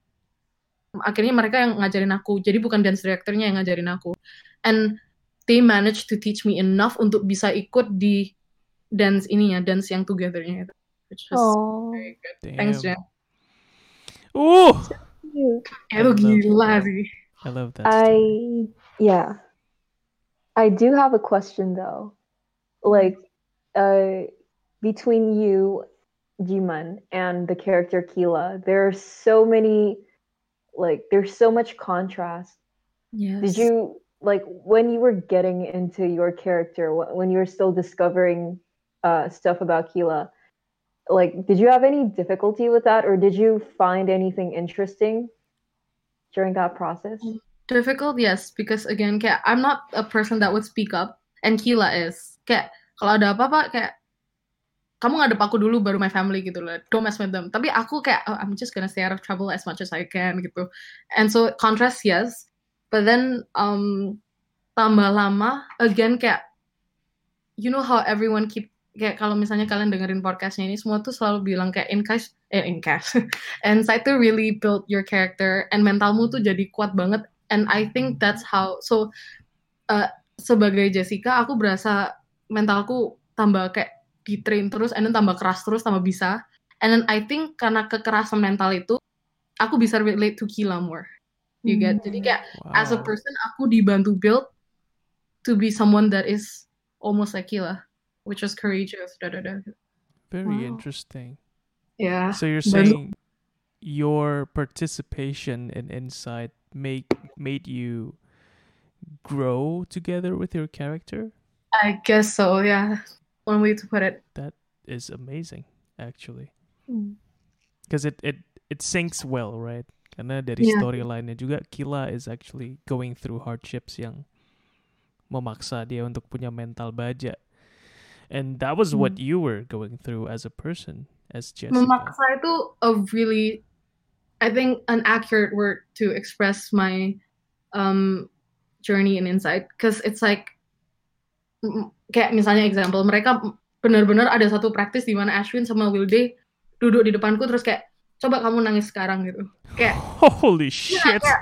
akhirnya mereka yang ngajarin aku. Jadi bukan dance directornya yang ngajarin aku. And they managed to teach me enough untuk bisa ikut di dance ininya dance yang togethernya itu. Which was Oh. very good. Damn. thanks Jen. Ooh, Cute. Itu love gila that. I love that. story. I yeah. I do have a question though. Like uh between you, Jiman, and the character Kila, there are so many like there's so much contrast. yes Did you like when you were getting into your character when you were still discovering uh stuff about Kila? Like did you have any difficulty with that or did you find anything interesting during that process? Difficult, yes, because again, kayak I'm not a person that would speak up, and Kila is. Kayak kalau ada apa-apa, kayak kamu ngadep aku dulu baru my family gitu loh. Don't mess with them. Tapi aku kayak oh, I'm just gonna stay out of trouble as much as I can gitu. And so contrast yes, but then um tambah lama again kayak you know how everyone keep kayak kalau misalnya kalian dengerin podcastnya ini semua tuh selalu bilang kayak in cash eh in cash. Insight tuh really build your character and mentalmu tuh jadi kuat banget and I think that's how so uh, sebagai Jessica aku berasa mentalku tambah kayak di train terus and then tambah keras terus tambah bisa. And then I think karena kekerasan mental itu aku bisa relate to Kila more. You get? Jadi kayak Wow. as a person aku dibantu build to be someone that is almost like Kila which was courageous da da da Very Wow. interesting. yeah So you're Bantu- saying your participation and Insight make made you grow together with your character? I guess so yeah one way to put it. That is amazing, actually. Hmm. Because it, it it syncs well, right? Karena dari Yeah. storyline-nya juga Kila is actually going through hardships yang memaksa dia untuk punya mental baja. And that was what you were going through as a person, as Jessica. memaksa itu a really I think an accurate word to express my um journey and insight because it's like kayak misalnya example mereka benar-benar ada satu praktis di mana Ashwin sama Wilde duduk di depanku terus kayak coba kamu nangis sekarang gitu kayak Holy Yeah, shit! yeah.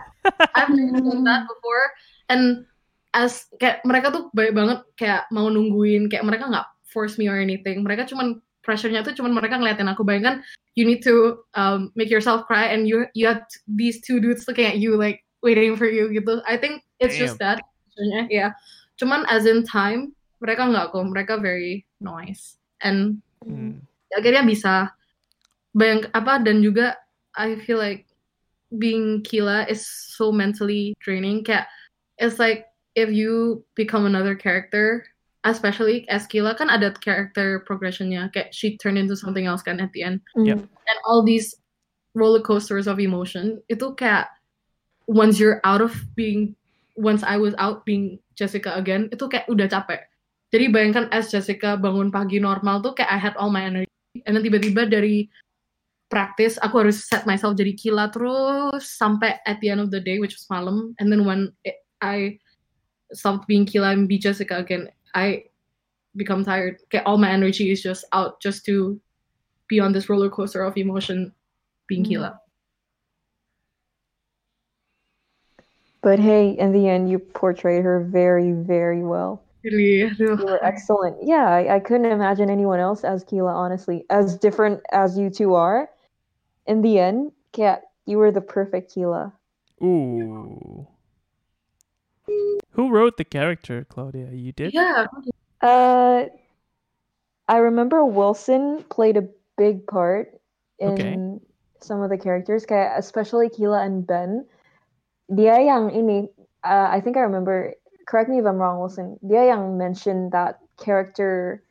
I've never done that before and as kayak mereka tuh baik banget kayak mau nungguin kayak mereka nggak force me or anything. Mereka cuman pressure-nya tuh cuman mereka ngeliatin aku. Bayangkan you need to um, make yourself cry and you you have these two dudes looking at you like waiting for you gitu. I think it's just that pressure-nya, yeah. Cuman as in time mereka nggak kok. Mereka very nice. And Hmm. akhirnya bisa. Bayang apa dan juga I feel like being Kila is so mentally draining. Kayak it's like if you become another character especially as Kila kan ada character progressionnya. Kayak she turned into something else kan at the end. Yep. and all these roller coasters of emotion itu kayak once you're out of being once I was out being Jessica again itu kayak udah capek. Jadi bayangkan as Jessica bangun pagi normal tuh kayak I had all my energy. And then tiba-tiba dari praktis aku harus set myself jadi kila terus sampai at the end of the day which was malam. And then when it, I stopped being kila and be Jessica again I become tired Get all my energy is just out just to be on this roller coaster of emotion being Mm. Kila. But hey, in the end, you portrayed her very, very well. Really, aduh. You were excellent. Yeah, I, I couldn't imagine anyone else as Keela, honestly. As different as you two are, in the end, Kat, you were the perfect Keela. Ooh. Who wrote the character, Claudia? You did? yeah, Uh, I remember Wilson played a big part in Okay. some of the characters, kayak especially Keela and Ben. Dia yang ini, uh, I think I remember. Correct me if I'm wrong, Wilson. Dia yang mentioned that character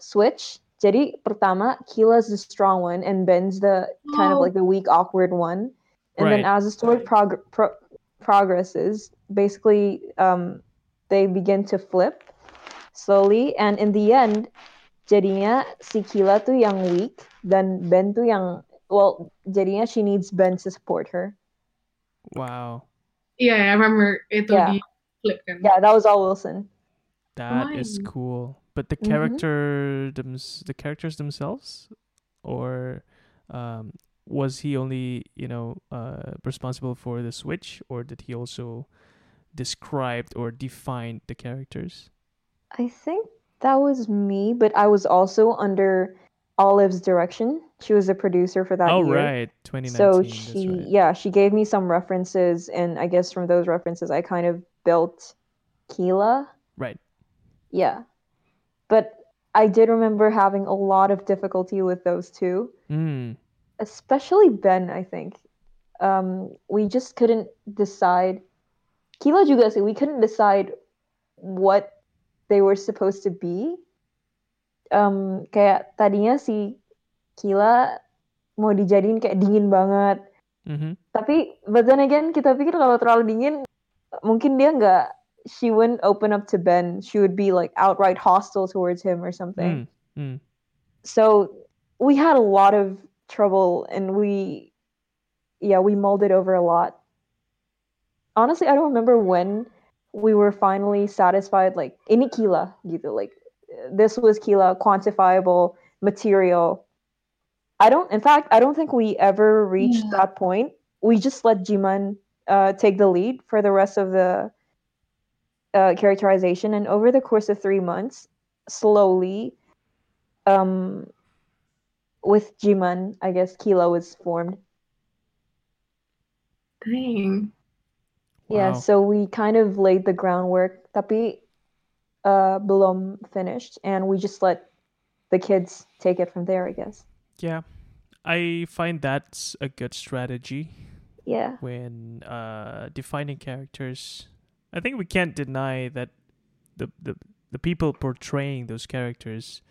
switch. Jadi pertama, Keela's the strong one, and Ben's the kind of Oh. like the weak, awkward one. And then as the story prog- pro- progresses, basically, um, they begin to flip slowly, and in the end, jadinya si Keela tuh yang weak dan Ben tuh yang well, jadinya she needs Ben to support her. Wow. yeah, I remember it Yeah. di flip. Yeah, that was all Wilson. That is Nice. cool. But the Mhm. character thems- the characters themselves or um was he only, you know, uh responsible for the switch or did he also described or defined the characters? I think that was me, but I was also under Olive's direction. She was a producer for that oh year. right, 2019. So she, right. yeah, she gave me some references, and I guess from those references, I kind of built Keela. Right. Yeah. But I did remember having a lot of difficulty with those two, Mm. Especially Ben, I think. Um, we just couldn't decide. Keela juga sih, we couldn't decide what they were supposed to be. Um, kayak tadinya si Kila mau dijadiin kayak dingin banget. Mhm. Tapi but then again kita pikir kalau terlalu dingin mungkin dia nggak she wouldn't open up to Ben. She would be like outright hostile towards him or something. Mm, mm. So we had a lot of trouble and we yeah, we molded over a lot. Honestly, I don't remember when we were finally satisfied like ini Kila gitu like this was Kila quantifiable material. I don't in fact I don't think we ever reached Yeah. that point. We just let Jiman uh, take the lead for the rest of the uh, characterization and over the course of 3 months slowly um with Jiman, I guess Kila was formed. Dang. Yeah, Wow. so we kind of laid the groundwork, tapi uh, belum finished, and we just let the kids take it from there, I guess. Yeah. I find that's a good strategy Yeah. when uh, defining characters. I think we can't deny that the, the the people portraying those characters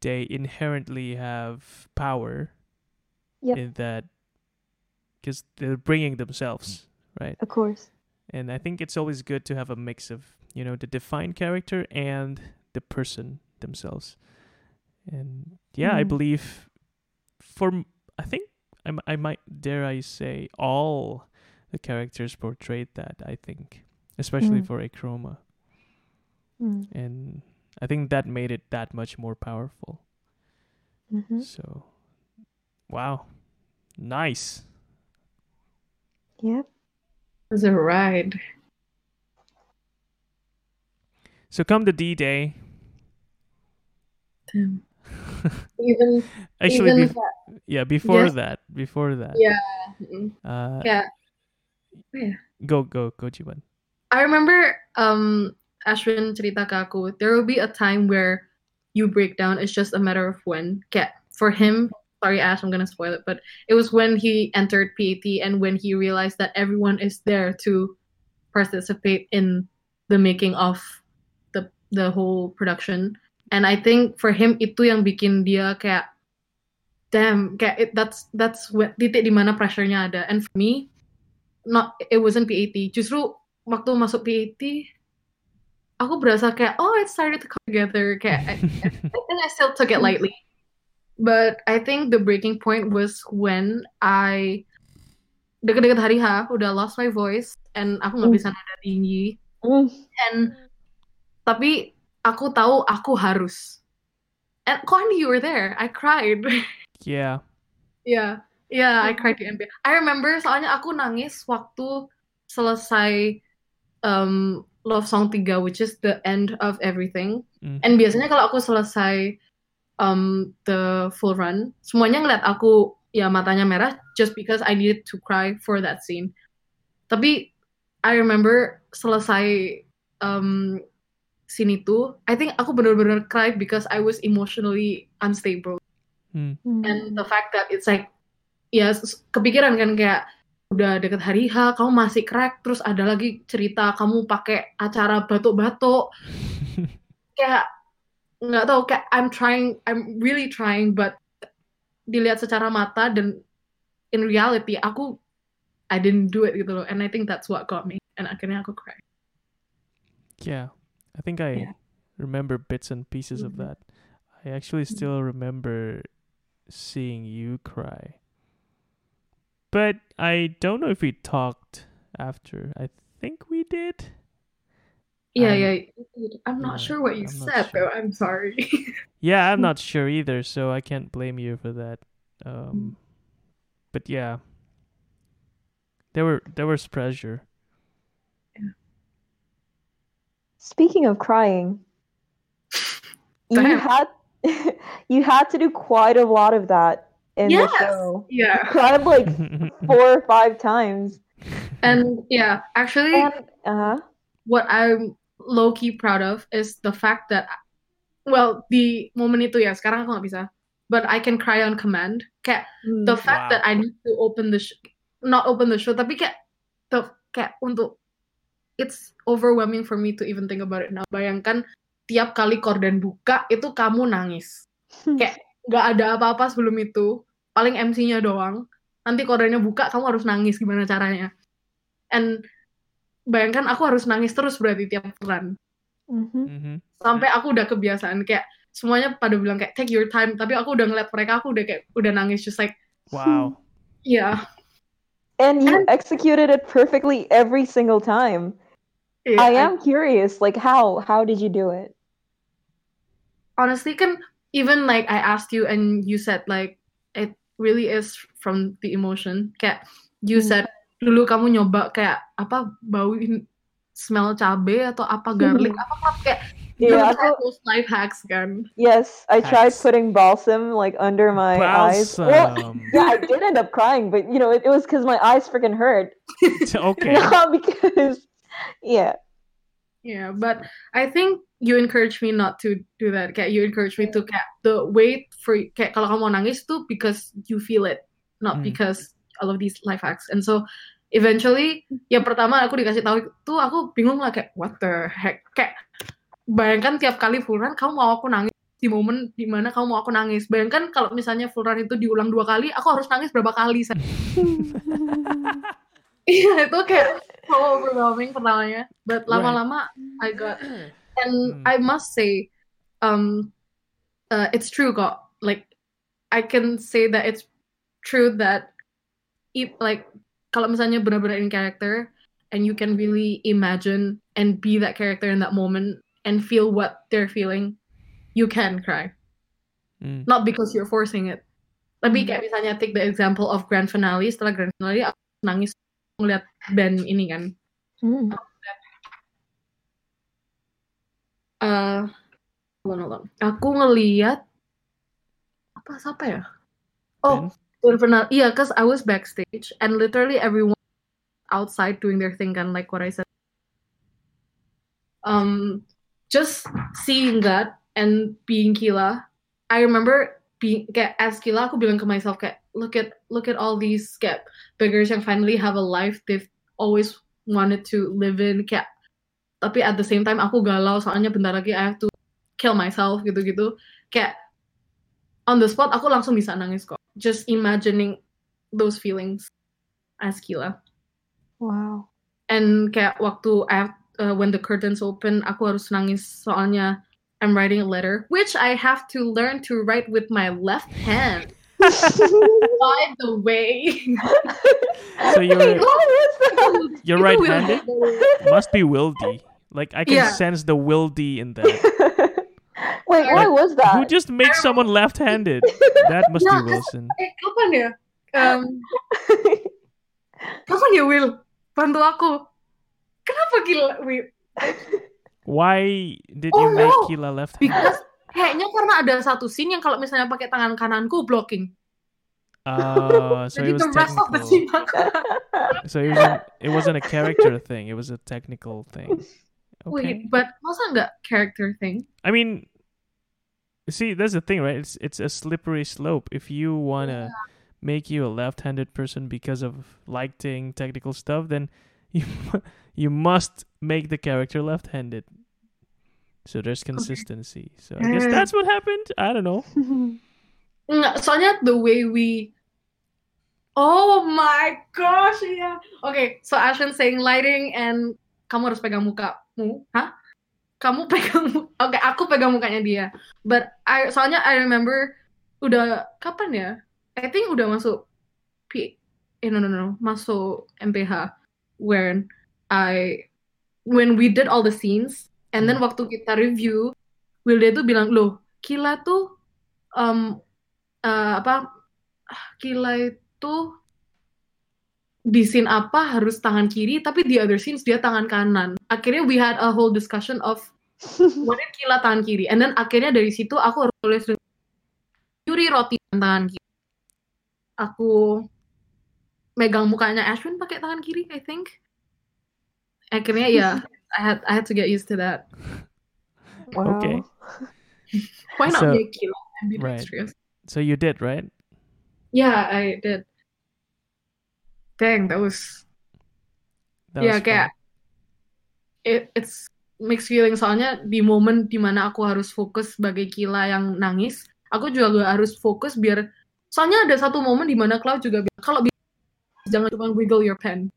they inherently have power Yep. in that because they're bringing themselves right Of course. and i think it's always good to have a mix of you know the defined character and the person themselves and yeah i Mhm. believe for I think I, I might dare i say all the characters portrayed that i think especially Mm. for achroma Mm. and i think that made it that much more powerful hmm so wow nice Yep. It was a ride. so come the d-day Damn. Even actually even bef- yeah before Yes. that before that Yeah. uh yeah. Yeah. go go go Jiman. I remember um Ashwin cerita ke aku, there will be a time where you break down. It's just a matter of when. Kayak for him, sorry Ash, I'm gonna spoil it, but it was when he entered PAT and when he realized that everyone is there to participate in the making of the the whole production. And I think for him itu yang bikin dia kayak damn kayak it, that's that's when, titik di mana pressure-nya ada. And for me, not it wasn't PAT. Justru waktu masuk PAT aku berasa kayak oh it started to come together. Kayak I, I think I still took it lightly. But I think the breaking point was when I deket-deket hari H udah lost my voice and aku nggak Mm. bisa nada tinggi Mm. and tapi aku tahu aku harus. And Connie you were there. I cried. Yeah. Yeah, yeah, I cried di NBA. I remember soalnya aku nangis waktu selesai um, Love Song 3, which is the end of everything. Mm. And biasanya kalau aku selesai um, the full run, semuanya ngeliat aku ya matanya merah just because I needed to cry for that scene. Tapi I remember selesai um, scene itu, I think aku bener-bener cry because I was emotionally unstable Mm. And the fact that it's like ya s- kepikiran kan kayak udah deket hari H kamu masih crack terus ada lagi cerita kamu pakai acara batuk-batuk kayak nggak tahu kayak I'm trying I'm really trying but dilihat secara mata dan in reality aku I didn't do it gitu loh and I think that's what got me and akhirnya aku cry yeah I think I Yeah. remember bits and pieces of Mhm. that I actually Mm-hmm. still remember seeing you cry but I don't know if we talked after. I think we did. Yeah I'm- yeah I'm not yeah, sure what you I'm said sure. though. I'm sorry. Yeah, I'm not sure either, so I can't blame you for that. Um, but yeah, there were there was pressure. Speaking of crying, you had you had to do quite a lot of that in Yes. the show. yeah cried like four or five times. and yeah actually And uh what I'm low key proud of is the fact that well di momen itu ya sekarang aku nggak bisa but I can cry on command kayak the fact Wow. that I need to open the sh- not open the show tapi kayak the kayak untuk it's overwhelming for me to even think about it now bayangkan tiap kali korden buka itu kamu nangis kayak nggak ada apa-apa sebelum itu paling MC-nya doang nanti kodenya buka kamu harus nangis gimana caranya and bayangkan aku harus nangis terus berarti tiap bulan Mhm. Mhm. sampai aku udah kebiasaan kayak semuanya pada bilang kayak take your time tapi aku udah ngeliat mereka aku udah kayak udah nangis just like Wow. yeah And you executed it perfectly every single time. yeah, I am curious, like how how did you do it? honestly kan even like I asked you and you said like really is from the emotion kayak you Hmm. said dulu kamu nyoba kayak apa bauin smell cabe atau apa garlic apa apa kayak Yeah, those are aku- those life hacks kan Yes, I tried Hacks. putting balsam like under my eyes. Well, Balsam. yeah, I did end up crying, but you know, it, it was because my eyes freaking hurt, okay. not because. Yeah. Yeah, but I think you encourage me not to do that. Kayak you encourage me to kayak the wait for kayak kalau kamu mau nangis tuh because you feel it, not Hmm. because all of these life hacks. And so eventually, ya pertama aku dikasih tahu itu aku bingung lah kayak what the heck. Kayak bayangkan tiap kali full run kamu mau aku nangis di momen di mana kamu mau aku nangis. Bayangkan kalau misalnya full run itu diulang dua kali, aku harus nangis berapa kali? Iya itu kayak so overwhelming pertamanya. But lama-lama I got and Hmm. I must say, um, uh, it's true, kok. Like, I can say that it's true that, if like, kalau misalnya benar-benar in character, and you can really imagine and be that character in that moment and feel what they're feeling, you can cry. Mm. Not because you're forcing it. Tapi kayak misalnya take the example of grand finale. Setelah grand finale, aku nangis ngeliat band ini kan. Mm. Eh hold on, hold on. Aku ngeliat apa siapa ya? Oh, Infernal. Iya, cause I was backstage and literally everyone outside doing their thing kan, like what I said. Um, just seeing that and being Kila, I remember being kayak as Kila, aku bilang ke myself kayak look at look at all these kayak beggars yang finally have a life they've always wanted to live in kayak tapi at the same time aku galau soalnya bentar lagi I have to kill myself gitu-gitu. Kayak on the spot aku langsung bisa nangis kok. Just imagining those feelings as Kila Wow. and kayak waktu I have, uh, when the curtains open aku harus nangis. Soalnya I'm writing a letter which I have to learn to write with my left hand by the way So you're Wait, you're right-handed. Must be wildy. Like I can Yeah. sense the wildy in that. Wait, why Like, was that? Who just makes someone left-handed? That must be Nah, Wilson. eh kapan ya um, kapan ya Will bantu aku kenapa gila Will Why did Oh, you make no. Kila left-handed? because kayaknya karena ada satu scene yang kalau misalnya pakai tangan kananku blocking Oh, so it was the rest of the technical. So it wasn't, it wasn't a character thing. It was a technical thing. Okay. wait but masa nggak character thing I mean, see, that's the thing, right? It's it's a slippery slope. If you wanna make you a left-handed person because of lighting technical stuff, then you you must make the character left-handed. So there's consistency. So I guess Mm. that's what happened. I don't know. Soalnya the way we Oh my gosh, yeah. Okay, so Ashwin saying lighting and kamu harus pegang mukamu. Hah? Kamu pegang Oke, aku pegang mukanya dia. But I soalnya I remember udah kapan ya? I think udah masuk P eh no no no, masuk MPH when I when we did all the scenes and then waktu kita review Wilde tuh bilang, "Loh, Kila tuh um, eh, apa Kila itu di scene apa harus tangan kiri tapi di other scenes dia tangan kanan akhirnya we had a whole discussion of if Kila tangan kiri and then akhirnya dari situ aku harus tulis Yuri roti tangan kiri aku megang mukanya Ashwin pakai tangan kiri I think akhirnya ya I had I had to get used to that Wow. Okay. why not So- make Kila and be Right. dexterous So you did, right? Yeah I did. Dang that was That ya was kayak it, it's mixed feeling soalnya di momen di mana aku harus fokus sebagai Kila yang nangis aku juga gak harus fokus biar soalnya ada satu momen di mana Cloud juga bilang kalau jangan cuma wiggle your pen.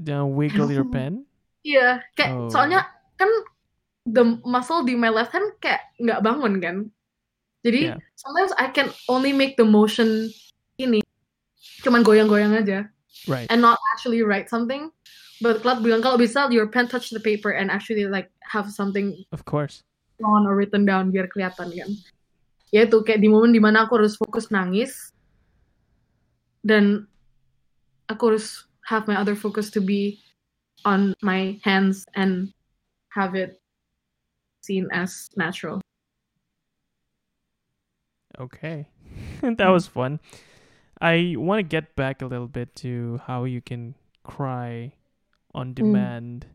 Jangan wiggle your pen. iya kayak Oh. soalnya kan the muscle di my left hand kayak nggak bangun kan jadi Yeah. sometimes I can only make the motion ini cuman goyang-goyang aja Right. and not actually write something but Cloud bilang kalau bisa your pen touch the paper and actually like have something Of course. drawn or written down biar kelihatan kan ya itu kayak di momen di mana aku harus fokus nangis dan aku harus have my other focus to be on my hands and have it seen as natural Okay. that was fun. I want to get back a little bit to how you can cry on demand.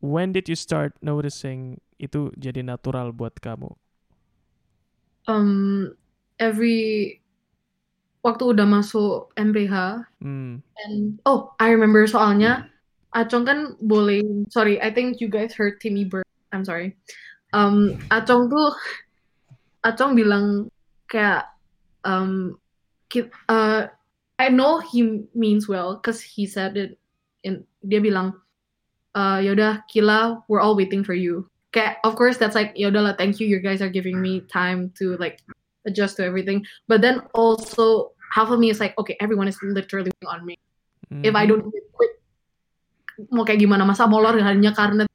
When did you start noticing itu jadi natural buat kamu? um every waktu udah masuk MPH Hmm. and oh I remember soalnya Acong kan boleh sorry I think you guys heard Timmy Bird I'm sorry um Acong tuh Acong bilang kayak um uh, I know he means well cause he said it in dia bilang uh yaudah Kila we're all waiting for you. Kayak of course that's like yaudah lah thank you. You guys are giving me time to like adjust to everything. But then also half of me is like okay everyone is literally on me. If I Mhm. don't quit mau kayak gimana? Masa molor hanya karena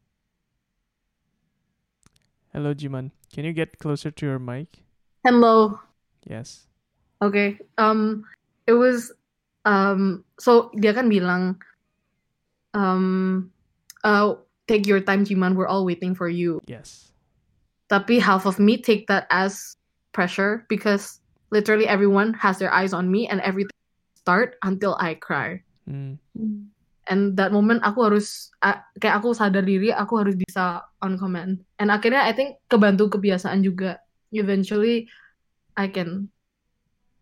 Hello, Jiman. Can you get closer to your mic? hello Yes. okay um it was um so dia kan bilang um uh take your time Jiman we're all waiting for you Yes. tapi half of me take that as pressure because literally everyone has their eyes on me and everything start until I cry Mm. And that moment aku harus kayak aku sadar diri aku harus bisa on command and akhirnya I think kebantu kebiasaan juga eventually I can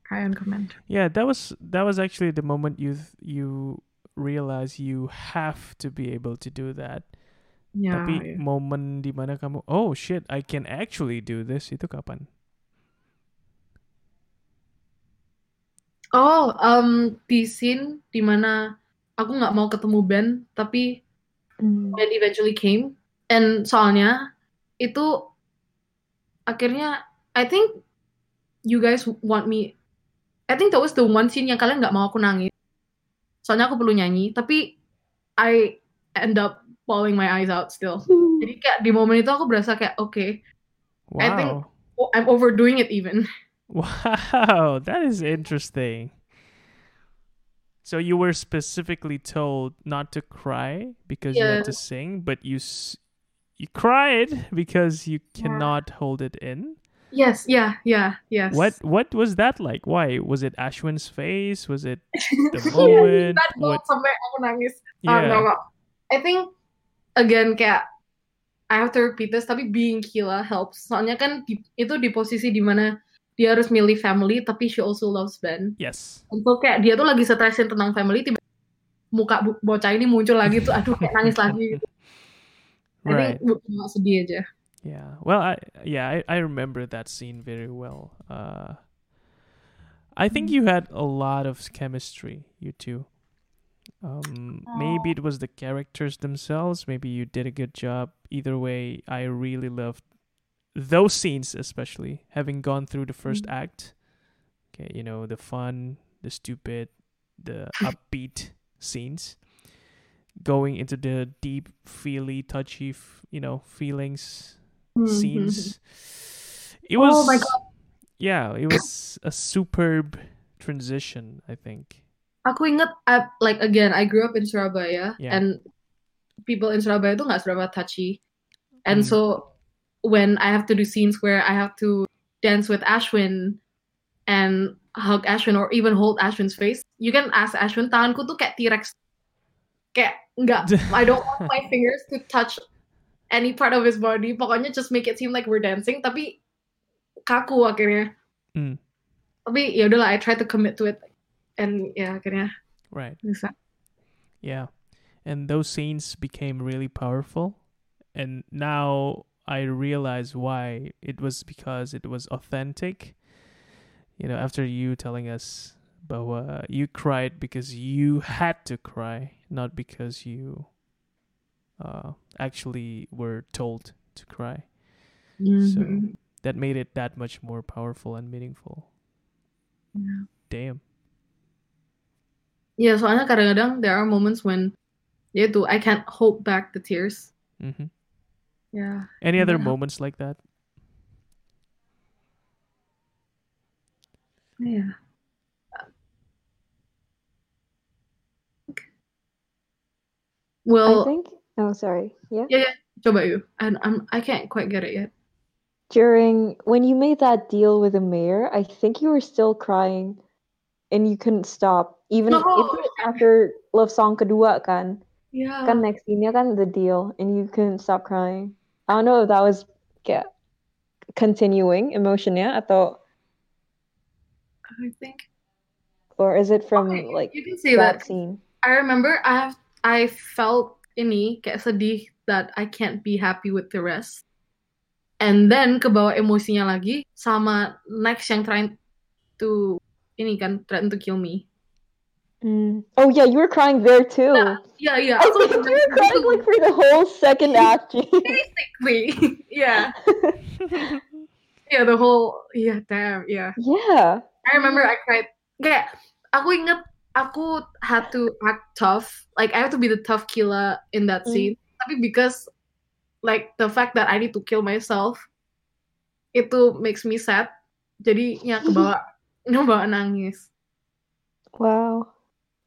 cry on command Yeah, that was that was actually the moment you you realize you have to be able to do that. yeah, Tapi yeah. momen di mana kamu oh shit, I can actually do this itu kapan? oh um di scene di mana aku nggak mau ketemu Ben tapi Mm. Ben eventually came and soalnya itu akhirnya I think you guys want me I think that was the one scene yang kalian nggak mau aku nangis soalnya aku perlu nyanyi tapi I end up bawling my eyes out still jadi kayak di momen itu aku berasa kayak okay I think- Wow. I'm overdoing it even Wow, that is interesting. So you were specifically told not to cry because you had to sing, but you s- you cried because you cannot hold it in. yes yeah yeah yes What what was that like? Why was it Ashwin's face? Was it the moment? that What? moment sampai aku nangis Ah, Yeah. no, no. I think again kayak I have to repeat this tapi being Kila helps. Soalnya kan di- itu di posisi dimana dia harus milih family tapi she also loves Ben. Yes. Untuk kayak dia tuh lagi stresin tentang family tiba muka bocah ini muncul lagi tuh aduh kayak nangis lagi gitu. Right. think bukan sedih aja. Yeah. Well, I yeah, I, I remember that scene very well. Uh I think you had a lot of chemistry, you two. Um maybe it was the characters themselves, maybe you did a good job. Either way, I really loved those scenes especially, having gone through the first act. Okay, you know, the fun, the stupid, the upbeat scenes. Going into the deep, feely, touchy, f- you know, feelings scenes. It was Oh my God. Yeah, it was a superb transition, I think. Aku inget I- like again I grew up in Surabaya Yeah. and people in Surabaya tuh nggak seberapa touchy. And Mm. so when I have to do scenes where I have to dance with Ashwin and hug Ashwin or even hold Ashwin's face, you can ask Ashwin tanganku tuh kayak T-Rex. Kayak nggak I don't want my fingers to touch any part of his body. Pokoknya just make it seem like we're dancing tapi kaku akhirnya. Mm. Tapi ya udahlah I try to commit to it and yeah, akhirnya Right. bisa. Yeah. And those scenes became really powerful. And now I realized why it was because it was authentic. You know, after you telling us bahwa you cried because you had to cry, not because you uh, actually were told to cry. So Mhm. that made it that much more powerful and meaningful. Yeah. Damn. Yeah, soalnya kadang-kadang there are moments when ya itu I can't hold back the tears. hmm Yeah. Any other Yeah. moments like that? Yeah. I Well, I think. Oh, sorry. Yeah. yeah, yeah. Coba you. And I'm I can't quite get it yet. During when you made that deal with the mayor, I think you were still crying, and you couldn't stop. Even No. itu after love song kedua kan, Yeah. kan next scene kan the deal, and you couldn't stop crying. I don't know if that was kayak continuing emotionnya atau I think or is it from Okay, like you can say that that. scene? I remember I have I felt ini kayak sedih that I can't be happy with the rest. And then kebawa emosinya lagi sama next yang trying to ini kan threaten to kill me. Mm. Oh yeah, you were crying there too. Yeah, yeah. I aku think you were crying like for the whole second act. basically. yeah. Yeah, the whole yeah, damn, yeah. yeah. I remember I cried. Kayak aku inget aku had to act tough. Like I have to be the tough killer in that Mm. scene. Tapi because like the fact that I need to kill myself itu makes me sad. Jadi ya kebawa ngebawa nangis. Wow.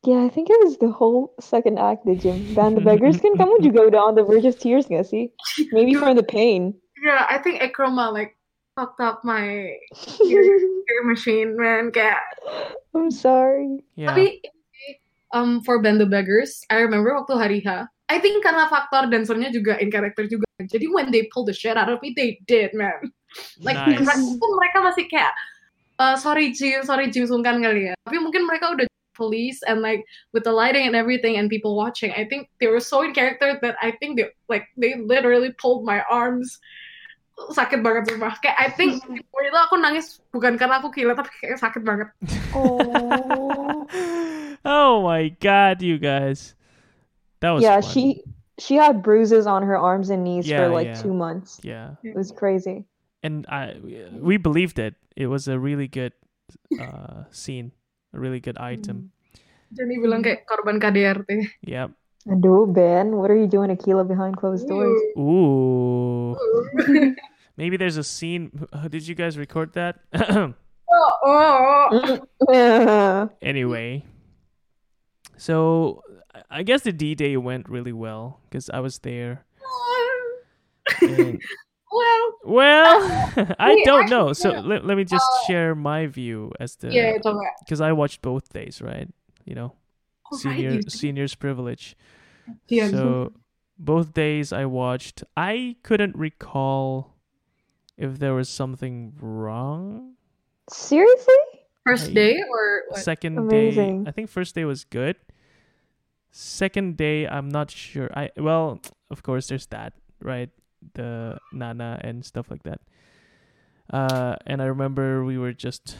Yeah, I think it was the whole second act, the Jim. Band the Beggars kan kamu juga udah on the verge of tears gak sih? Maybe from the pain. Yeah, I think Ekroma like fucked up my tear machine, man. Kayak I'm sorry. Yeah. Tapi um for Band the Beggars, I remember waktu hari H, I think karena faktor dancernya juga in character juga. Jadi when they pull the shit out of me, they did, man. Like Nice. mereka, mereka masih kayak uh, sorry Jim, sorry Jim sungkan kali ya. Tapi mungkin mereka udah police and like with the lighting and everything and people watching, I think they were so in character that I think they like they literally pulled my arms. Sakit banget sumpah. Kayak I think waktu itu aku nangis bukan karena aku gila tapi kayak sakit banget. Oh. oh my god, you guys. That was yeah, fun. she she had bruises on her arms and knees Yeah, for like yeah. two months. Yeah. It was crazy. And I we believed it. It was a really good uh scene, a really good item. Jadi bilang kayak korban KDRT. Yep. Aduh, Ben, what are you doing, Aquila, behind closed doors? Ooh. Maybe there's a scene. uh, Did you guys record that? oh, oh. Yeah. anyway, so I- I guess the D Day went really well because I was there. And, well, well, um, I Wait, don't know. actually, So yeah. let, let me uh, just share my view as the yeah, coba. because I watched both days, right? You know, Oh, right, senior you seniors privilege. Yeah. So both days I watched, I couldn't recall if there was something wrong. Seriously? First day or what? Second Amazing. day, I think first day was good. Second day, I'm not sure. I well, of course, there's that, right? The Nana and stuff like that. Uh, and I remember we were just,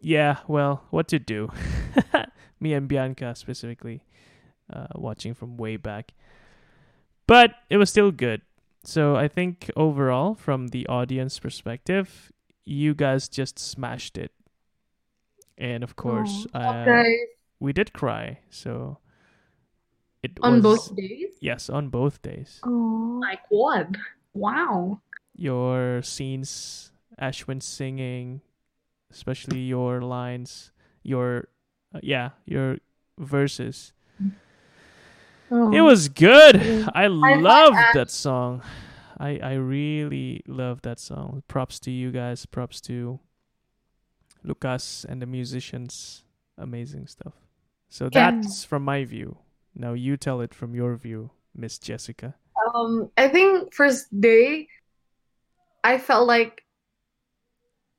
yeah, well, what to do? Me and Bianca specifically, uh, watching from way back. But it was still good. So I think overall, from the audience perspective, you guys just smashed it. And of course, uh, Okay. we did cry. So it On was both days? yes, on both days. Oh. Like what? Wow. Your scenes, Ashwin singing, especially your lines, your uh, yeah, your verses. It was good. I like loved Ash. that song. I I really love that song. Props to you guys. Props to Lucas and the musicians. Amazing stuff. So Yeah. that's from my view. Now you tell it from your view, Miss Jessica. Um, I think first day, I felt like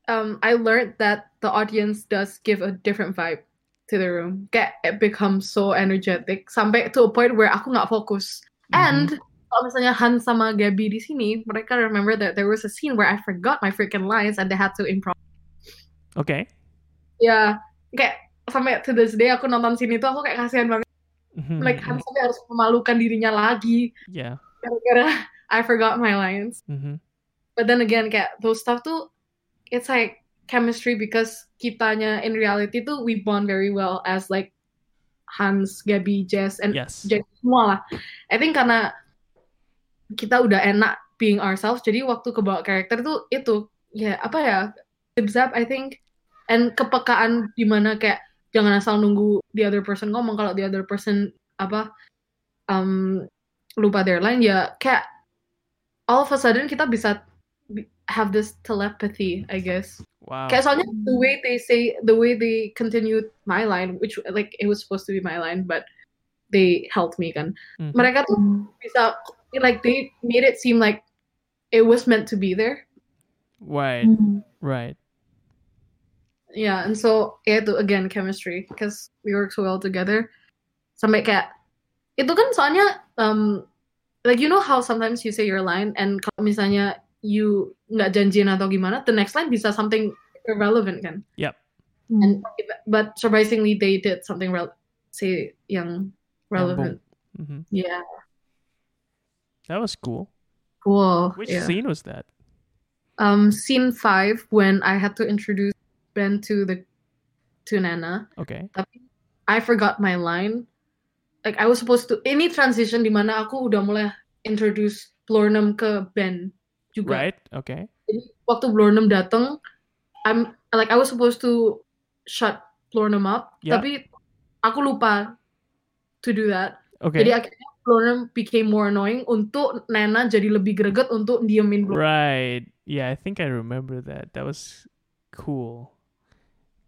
um, I learned that the audience does give a different vibe to the room. Get it becomes so energetic sampai to a point where aku nggak fokus. Mm-hmm. And kalau misalnya Han sama Gabby di sini, mereka remember that there was a scene where I forgot my freaking lines and they had to improv. Okay. Ya, kayak sampai to this day aku nonton scene itu aku kayak kasihan banget. Like Han sampai harus memalukan dirinya lagi yeah. gara-gara I forgot my lines. hmm But then again, kayak those stuff tuh, it's like chemistry because kitanya in reality tuh we bond very well as like Hans, Gabby, Jess, and Yes. Jess semua lah. I think karena kita udah enak being ourselves, jadi waktu kebawa karakter tuh itu ya apa ya, zap I think, and kepekaan di mana kayak jangan asal nunggu the other person ngomong kalau the other person apa um, lupa their line ya kayak all of a sudden kita bisa have this telepathy, I guess. Wow. Kayak soalnya the way they say, the way they continued my line, which like it was supposed to be my line, but they helped me kan. Mhm. Mereka tuh bisa like they made it seem like it was meant to be there. Right. Right. Yeah, and so ya itu again chemistry because we work so well together. Sampai kayak itu kan soalnya um, like you know how sometimes you say your line and kalau misalnya you nggak janjian atau gimana, the next line bisa something irrelevant kan. Yeah. And but surprisingly they did something rel say yang relevant. hmm Yeah, That was cool. cool. Which yeah. scene was that? Um, scene five when I had to introduce Ben to the to Nana. Okay. tapi I forgot my line. Like I was supposed to ini transition di mana aku udah mulai introduce Blornum ke Ben juga. Right. Okay. Jadi waktu Blornum datang, I'm like I was supposed to shut Blornum up, Yeah. tapi aku lupa to do that. Okay. Jadi akhirnya Blornum became more annoying untuk Nana jadi lebih greget untuk diemin Blornum. Right. Yeah, I think I remember that. That was cool.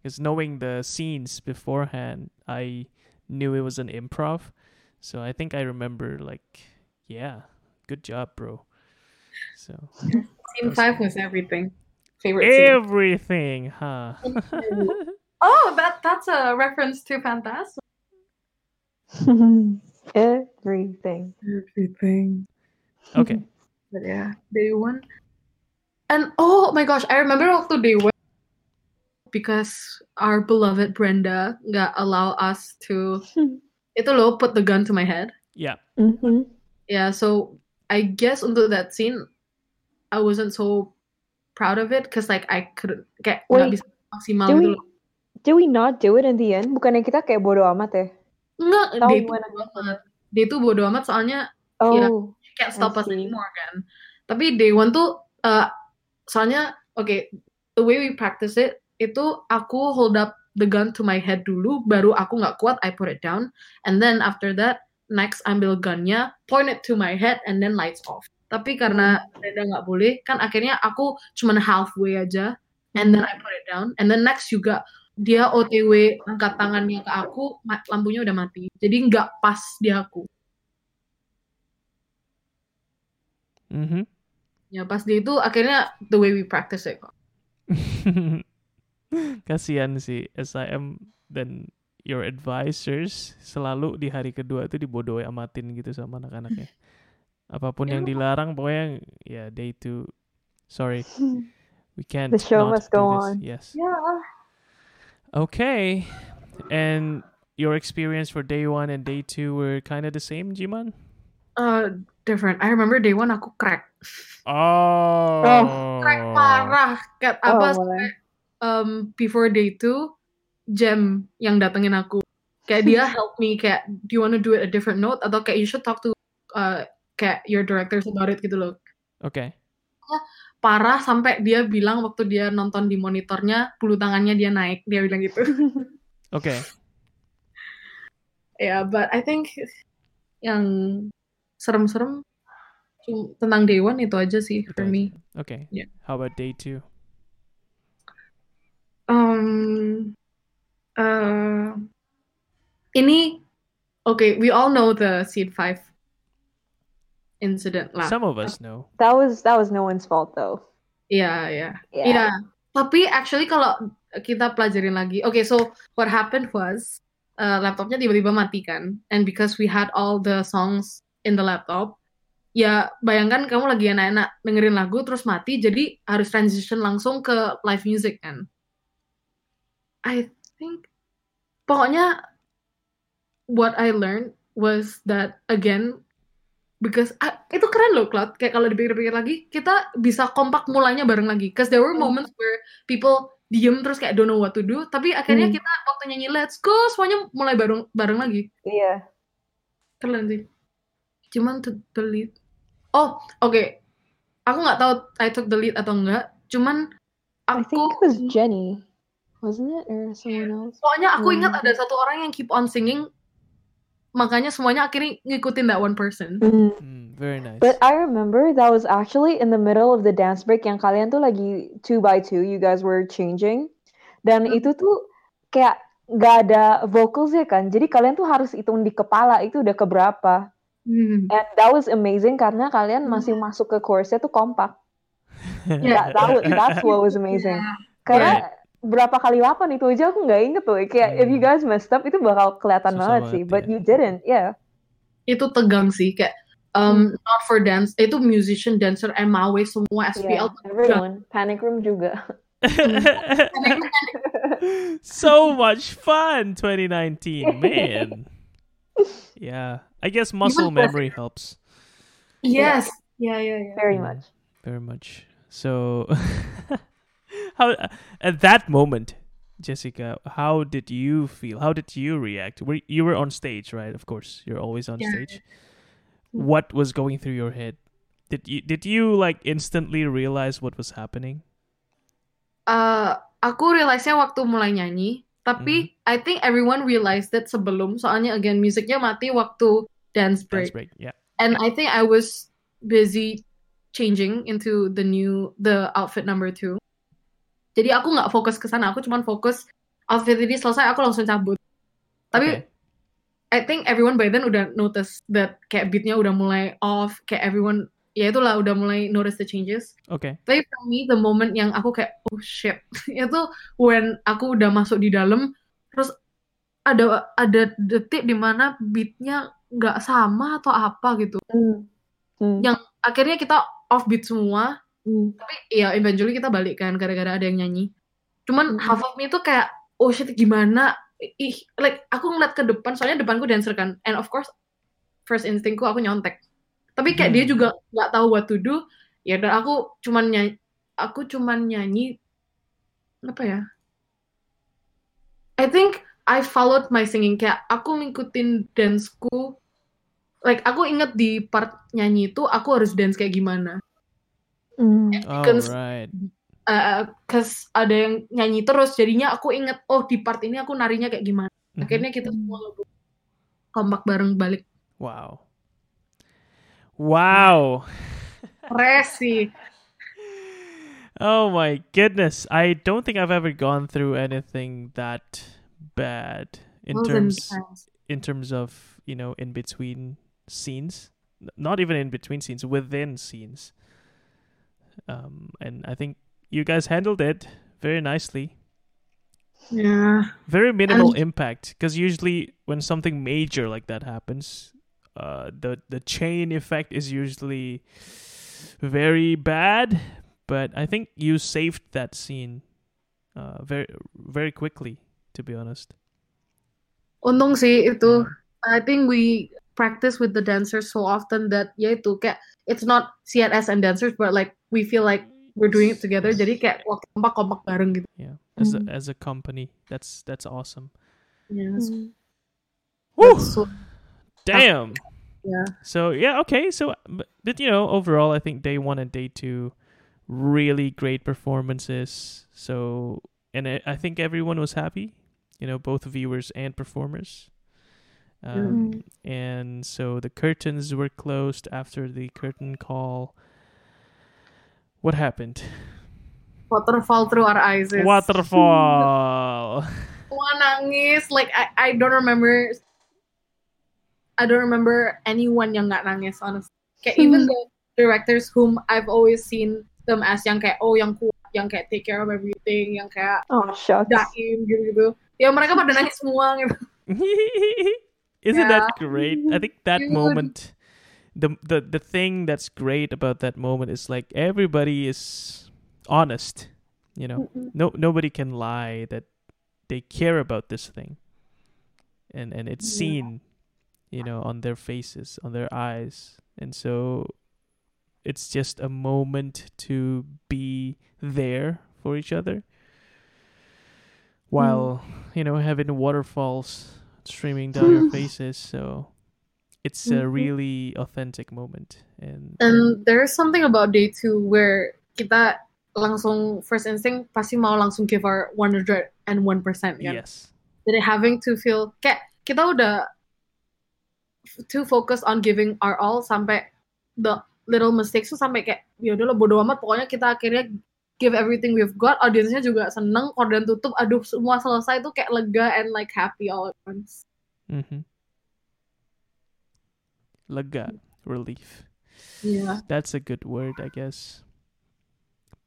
Because knowing the scenes beforehand, I knew it was an improv. So I think I remember like, yeah, good job, bro. So Scene five was everything. Favorite scene. everything, huh? Oh, that that's a reference to Fantastic. Everything. Everything. okay. But yeah, day one. And oh my gosh, I remember waktu day one because our beloved Brenda nggak allow us to itu loh put the gun to my head. Yeah. hmm Yeah, so I guess untuk that scene, I wasn't so proud of it because like I couldn't kayak nggak Wait, bisa maksimal do gitu we-. Did we not do it in the end? Bukannya kita kayak bodo amat ya? Enggak, Tahu dia itu gimana bodo amat. Dia itu bodo amat soalnya Oh, Yeah. can't stop us anymore kan. Tapi day one tuh uh, soalnya okay, the way we practice it itu aku hold up the gun to my head dulu baru aku nggak kuat I put it down and then after that next ambil gunnya point it to my head and then lights off. Tapi karena Brenda nggak boleh kan akhirnya aku cuman halfway aja and then I put it down and then next juga dia OTW angkat tangannya ke aku lampunya udah mati jadi nggak pas di aku Mm-hmm. Ya pas di itu akhirnya the way we practice it kok. Kasihan sih SIM dan your advisors selalu di hari kedua itu dibodohi amatin gitu sama anak-anaknya. Apa pun yang Ya. dilarang pokoknya ya day two. Sorry, we can't. The show not must go this. on. Yes. Yeah. Okay. And your experience for day one and day two were kind of the same, Jiman? Uh, different. I remember day one aku crack. Oh. Crack parah. Kayak apa Oh, sampai um, before day two, Jem yang datengin aku. Kayak dia help me kayak do you want to do it a different note atau kayak you should talk to uh, kayak your directors about it gitu loh. Okay. Parah sampai dia bilang waktu dia nonton di monitornya bulu tangannya dia naik. Dia bilang gitu. Okay. Yeah, but I think yang serem-serem tentang day one itu aja sih for me. Okay. Yeah. How about day two? Um, uh, ini okay. We all know the scene five incident lah. Some of us know. that was that was no one's fault though. Iya, iya. Yeah. Iya. Tapi actually kalau kita pelajarin lagi, okay, so what happened was uh, laptopnya tiba-tiba mati kan, and because we had all the songs in the laptop, ya bayangkan kamu lagi enak-enak dengerin lagu terus mati jadi harus transition langsung ke live music kan I think pokoknya what I learned was that again because ah, itu keren loh Cloud. Kayak kalau dipikir-pikir lagi kita bisa kompak mulainya bareng lagi. Cause there were Hmm. moments where people diem terus kayak don't know what to do tapi akhirnya Hmm. kita waktu nyanyi let's go semuanya mulai bareng bareng lagi. Iya. keren sih. Cuman to delete. Oh oke. Aku nggak tahu I took the lead atau enggak cuman I aku think it was Jenny, wasn't it, or someone else? pokoknya aku ingat Hmm. ada satu orang yang keep on singing makanya semuanya akhirnya ngikutin that one person Mm. Mm, very nice. But I remember that was actually in the middle of the dance break yang kalian tuh lagi two by two, you guys were changing. Dan Hmm. itu tuh kayak gak ada vocals ya kan. Jadi kalian tuh harus hitung di kepala itu udah keberapa. Hmm. And that was amazing karena kalian Hmm. masih masuk ke chorusnya tuh kompak. Yeah. That, that was, that's what was amazing. Yeah. Karena berapa kali lapan itu aja aku nggak inget tuh. Kayak if you Hmm. guys messed up itu bakal kelihatan Susah banget banget, sih. But ya. you didn't, yeah. itu tegang sih kayak um, not for dance itu musician dancer MAW semua SPL Yeah, everyone. Panic Room juga. so much fun 2019 man yeah i guess muscle memory helps yes yeah yeah yeah Very Mm. much. very much so how at that moment jessica how did you feel how did you react were you were on stage right of course you're always on Yeah. stage what was going through your head did you did you like instantly realize what was happening Uh, aku realize-nya waktu mulai nyanyi, tapi I think everyone realized that sebelum, soalnya again musiknya mati waktu dance break. dance break. break yeah And I think I was busy changing into the new the outfit number two. Jadi aku nggak fokus ke sana, aku cuma fokus outfit ini selesai aku langsung cabut. Tapi okay I think everyone by then udah notice that kayak beatnya udah mulai off, kayak everyone ya itulah udah mulai notice the changes. okay Tapi for me the moment yang aku kayak oh shit itu when aku udah masuk di dalam terus ada ada detik di mana beatnya nggak sama atau apa gitu. Mm. Mm. Yang akhirnya kita off beat semua. Mm. Tapi ya eventually kita balik kan gara-gara ada yang nyanyi. Cuman Mhm. half of me tuh kayak oh shit gimana ih like aku ngeliat ke depan soalnya depanku dancer kan and of course first instingku aku nyontek tapi kayak dia Hmm. juga nggak tahu what to do ya dan aku cuman nyanyi aku cuman nyanyi apa ya I think I followed my singing kayak aku ngikutin danceku like aku inget di part nyanyi itu aku harus dance kayak gimana Mm. all Because- right Eh, cause ada yang nyanyi terus jadinya aku inget oh di part ini aku narinya kayak gimana Mhm. akhirnya kita semua kompak bareng balik Wow. Wow. resi Oh my goodness. I don't think I've ever gone through anything that bad in terms in terms of, you know, in between scenes. Not even in between scenes, within scenes. Um and I think you guys handled it very nicely. yeah Very minimal And- impact because usually when something major like that happens, uh, the the chain effect is usually very bad. But I think you saved that scene uh, very very quickly. To be honest, untung sih itu I think we practice with the dancers so often that ya itu kayak it's not CNS and dancers but like we feel like we're doing it together jadi kayak waktu kompak kompak bareng gitu yeah. As a, as a company, that's that's awesome. yes. Mm. Woo! That's so Damn. yeah So yeah, okay. So but, but you know, overall, I think day one and day two, really great performances. So and I, I think everyone was happy. You know, both viewers and performers. Um, And so the curtains were closed after the curtain call. What happened? waterfall through our eyes Waterfall. semua nangis like I, I don't remember I don't remember anyone yang nggak nangis honestly kayak even the directors whom I've always seen them as yang kayak oh yang kuat yang kayak take care of everything yang kayak Oh shucks. daim gitu-gitu ya mereka pada nangis semua gitu Isn't Yeah. that great? I think that moment the the the thing that's great about that moment is like everybody is honest. You know, Mm-mm. no nobody can lie that they care about this thing, and and it's Yeah. seen, you know, on their faces, on their eyes, and so it's just a moment to be there for each other while mm. you know having waterfalls streaming down your faces so it's a Mhm. really authentic moment and And there's something about day two where kita langsung first instinct pasti mau langsung give our 101% kan. yes Jadi having to feel kayak kita udah too focused on giving our all sampai the little mistakes tuh sampai kayak ya udah lah bodo amat pokoknya kita akhirnya give everything we've got. Audiensnya juga seneng. Korden tutup. Aduh semua selesai tuh kayak lega and like happy all at once. Mm-hmm. lega. Relief. Yeah. That's a good word i guess.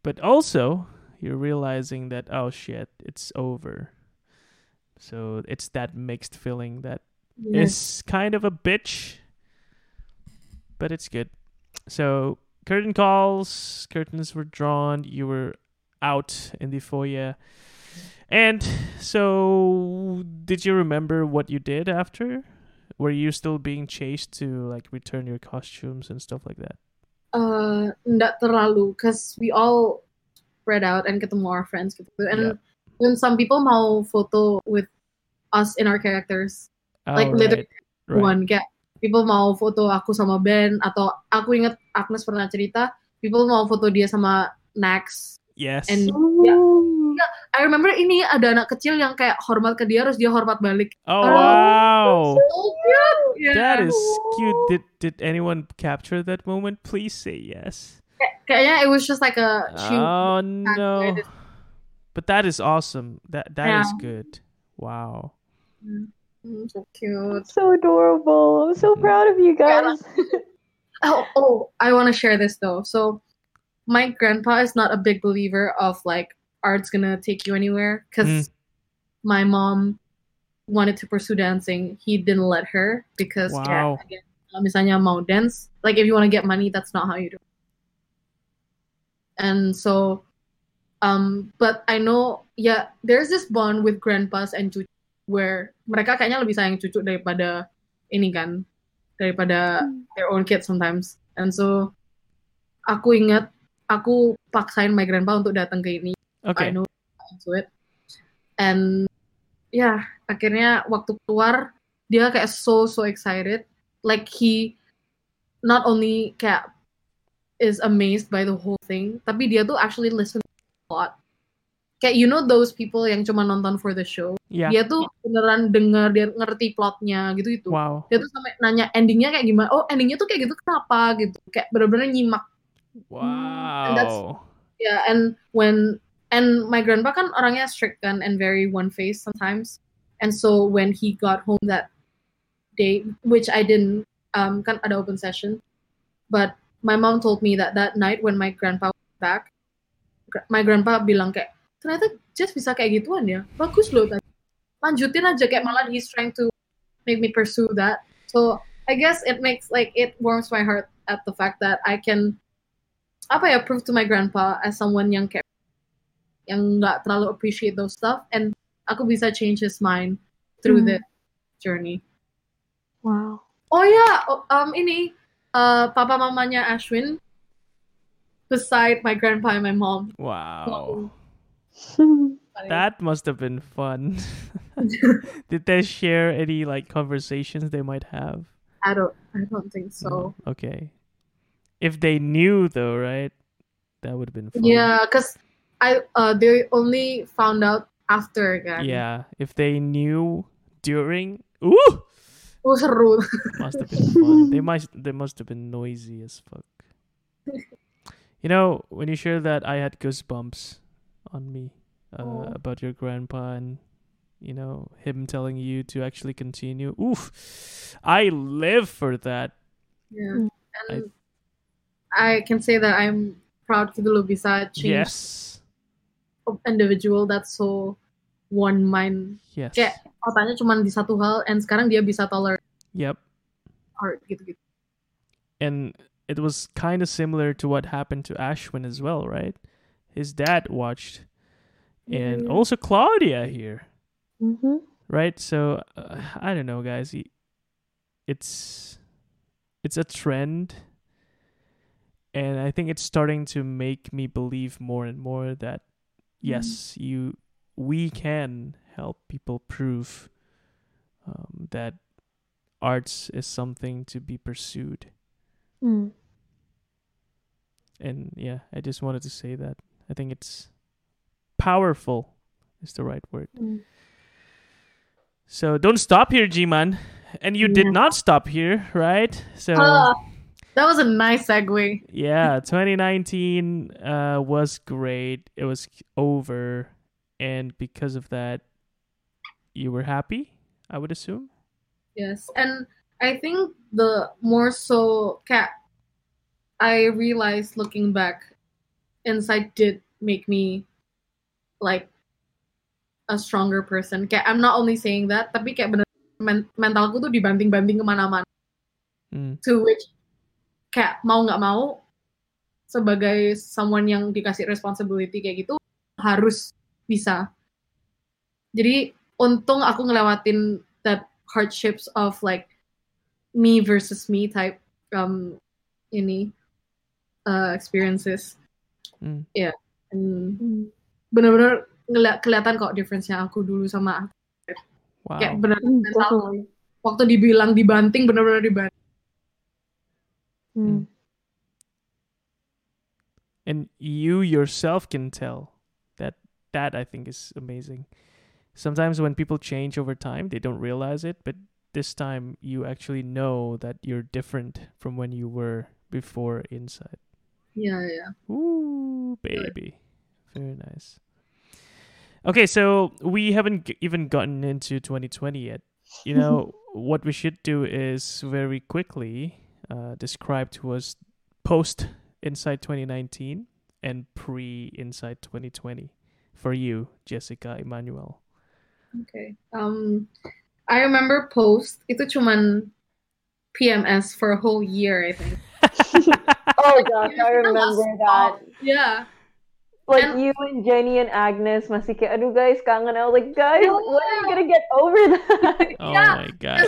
But also you're realizing that oh shit it's over. So it's that mixed feeling that yeah. is kind of a bitch, but it's good. So curtain calls, curtains were drawn. You were out in the foyer, and so did you remember what you did after? Were you still being chased to like return your costumes and stuff like that? uh, nggak terlalu cause we all spread out and get ketemu our friends gitu and Yeah. when some people mau photo with us in our characters Like, Oh, literally right, right. one kayak people mau foto aku sama Ben atau aku inget Agnes pernah cerita people mau foto dia sama Nax Yes. and Yeah. I remember ini ada anak kecil yang kayak hormat ke dia terus dia hormat balik oh Oh, wow. so cute yeah. That is cute. Did did anyone capture that moment? Please say yes. kayaknya it was just like a Oh no. But that is awesome. That that is Yeah. good. Wow. Mm, so cute So adorable. I'm so proud of you guys. Oh, oh, I want to share this though. So, my grandpa is not a big believer of like art's gonna take you anywhere because my mom wanted to pursue dancing. He didn't let her because Wow. yeah, again, misalnya mau dance, like if you want to get money, that's not how you do. it. And so, um, but I know, yeah, there's this bond with grandpas and cucu where mereka kayaknya lebih sayang cucu daripada ini kan, daripada their own kids sometimes. And so aku ingat aku paksain my grandpa untuk datang ke ini. I Okay. know into it. And ya, akhirnya waktu keluar dia kayak so so excited. Like he not only kayak is amazed by the whole thing, tapi dia tuh actually listen a lot. Kayak you know those people yang cuma nonton for the show. Yeah. Dia tuh beneran denger, dia ngerti plotnya gitu itu Wow. dia tuh sampai nanya endingnya kayak gimana oh endingnya tuh kayak gitu kenapa gitu kayak bener-bener nyimak that's- Wow. ya and when and my grandpa kan orangnya strict kan and very one face sometimes and so when he got home that day which I didn't um kan ada open session but my mom told me that that night when my grandpa was back my grandpa bilang kayak ternyata Jess bisa kayak gituan ya bagus loh tadi lanjutin aja kayak malah he's trying to make me pursue that so I guess it makes like it warms my heart at the fact that I can apa ya prove to my grandpa as someone yang kayak yang nggak terlalu appreciate those stuff and aku bisa change his mind through Hmm. the journey. Wow. Oh ya, oh, um ini uh, papa mamanya Ashwin beside my grandpa and my mom. Wow. Funny. That must have been fun. Did they share any like conversations they might have? I don't I don't think so. Okay. If they knew though, right? That would have been fun. Yeah, cause I uh they only found out after kan. Yeah. If they knew during Ooh Oh must have been fun. They must they must have been noisy as fuck. You know, when you share that I had goosebumps on me uh, Oh. about your grandpa and you know, him telling you to actually continue. Oof. I live for that. Yeah. And I, can say that I'm proud kita lo bisa change Yes. individual that's so one mind Yes. kayak otaknya cuma di satu hal and sekarang dia bisa tolerate Yep. art gitu-gitu and it was kind of similar to what happened to Ashwin as well, right? His dad watched, and Mhm. also Claudia here, Mm-hmm. right? So uh, I don't know, guys. It's it's a trend, and I think it's starting to make me believe more and more that yes, you we can help people prove um, that arts is something to be pursued. Mm. And yeah, I just wanted to say that. I think it's powerful is the right word. Mm. So don't stop here, Jiman. And you did not stop here, right? So Ah, that was a nice segue. yeah, 2019 uh, was great. It was over, and because of that, you were happy. I would assume. Yes, and I think the more so cat I realized looking back, Insight did make me like a stronger person. Kayak I'm not only saying that, tapi kayak bener men- mentalku tuh dibanting-banting ke mana-mana. Mm. To which kayak mau nggak mau sebagai someone yang dikasih responsibility kayak gitu harus bisa. Jadi untung aku ngelewatin that hardships of like me versus me type um ini uh, experiences Mm. and Mm. bener-bener ngeliat kelihatan kok difference-nya aku dulu sama Wow. kayak bener Mm, mental definitely. waktu dibilang dibanting bener-bener dibanting Mm. and you yourself can tell that that i think is amazing sometimes when people change over time they don't realize it but this time you actually know that you're different from when you were before Insight ya ya Ooh, baby. Very nice. Okay so we haven't g- even gotten into 2020 yet. You know what we should do is very quickly uh, describe to us post Insight 2019 and pre Insight 2020 for you jessica emmanuel. Okay. Um, I remember post itu cuman PMS for a whole year, I think. Oh gosh, I remember that. Yeah. Like And- you and Jenny and Agnes masih kayak, aduh guys, kangen. I was like, guys, Yeah. when are you gonna get over that? oh Yeah. my god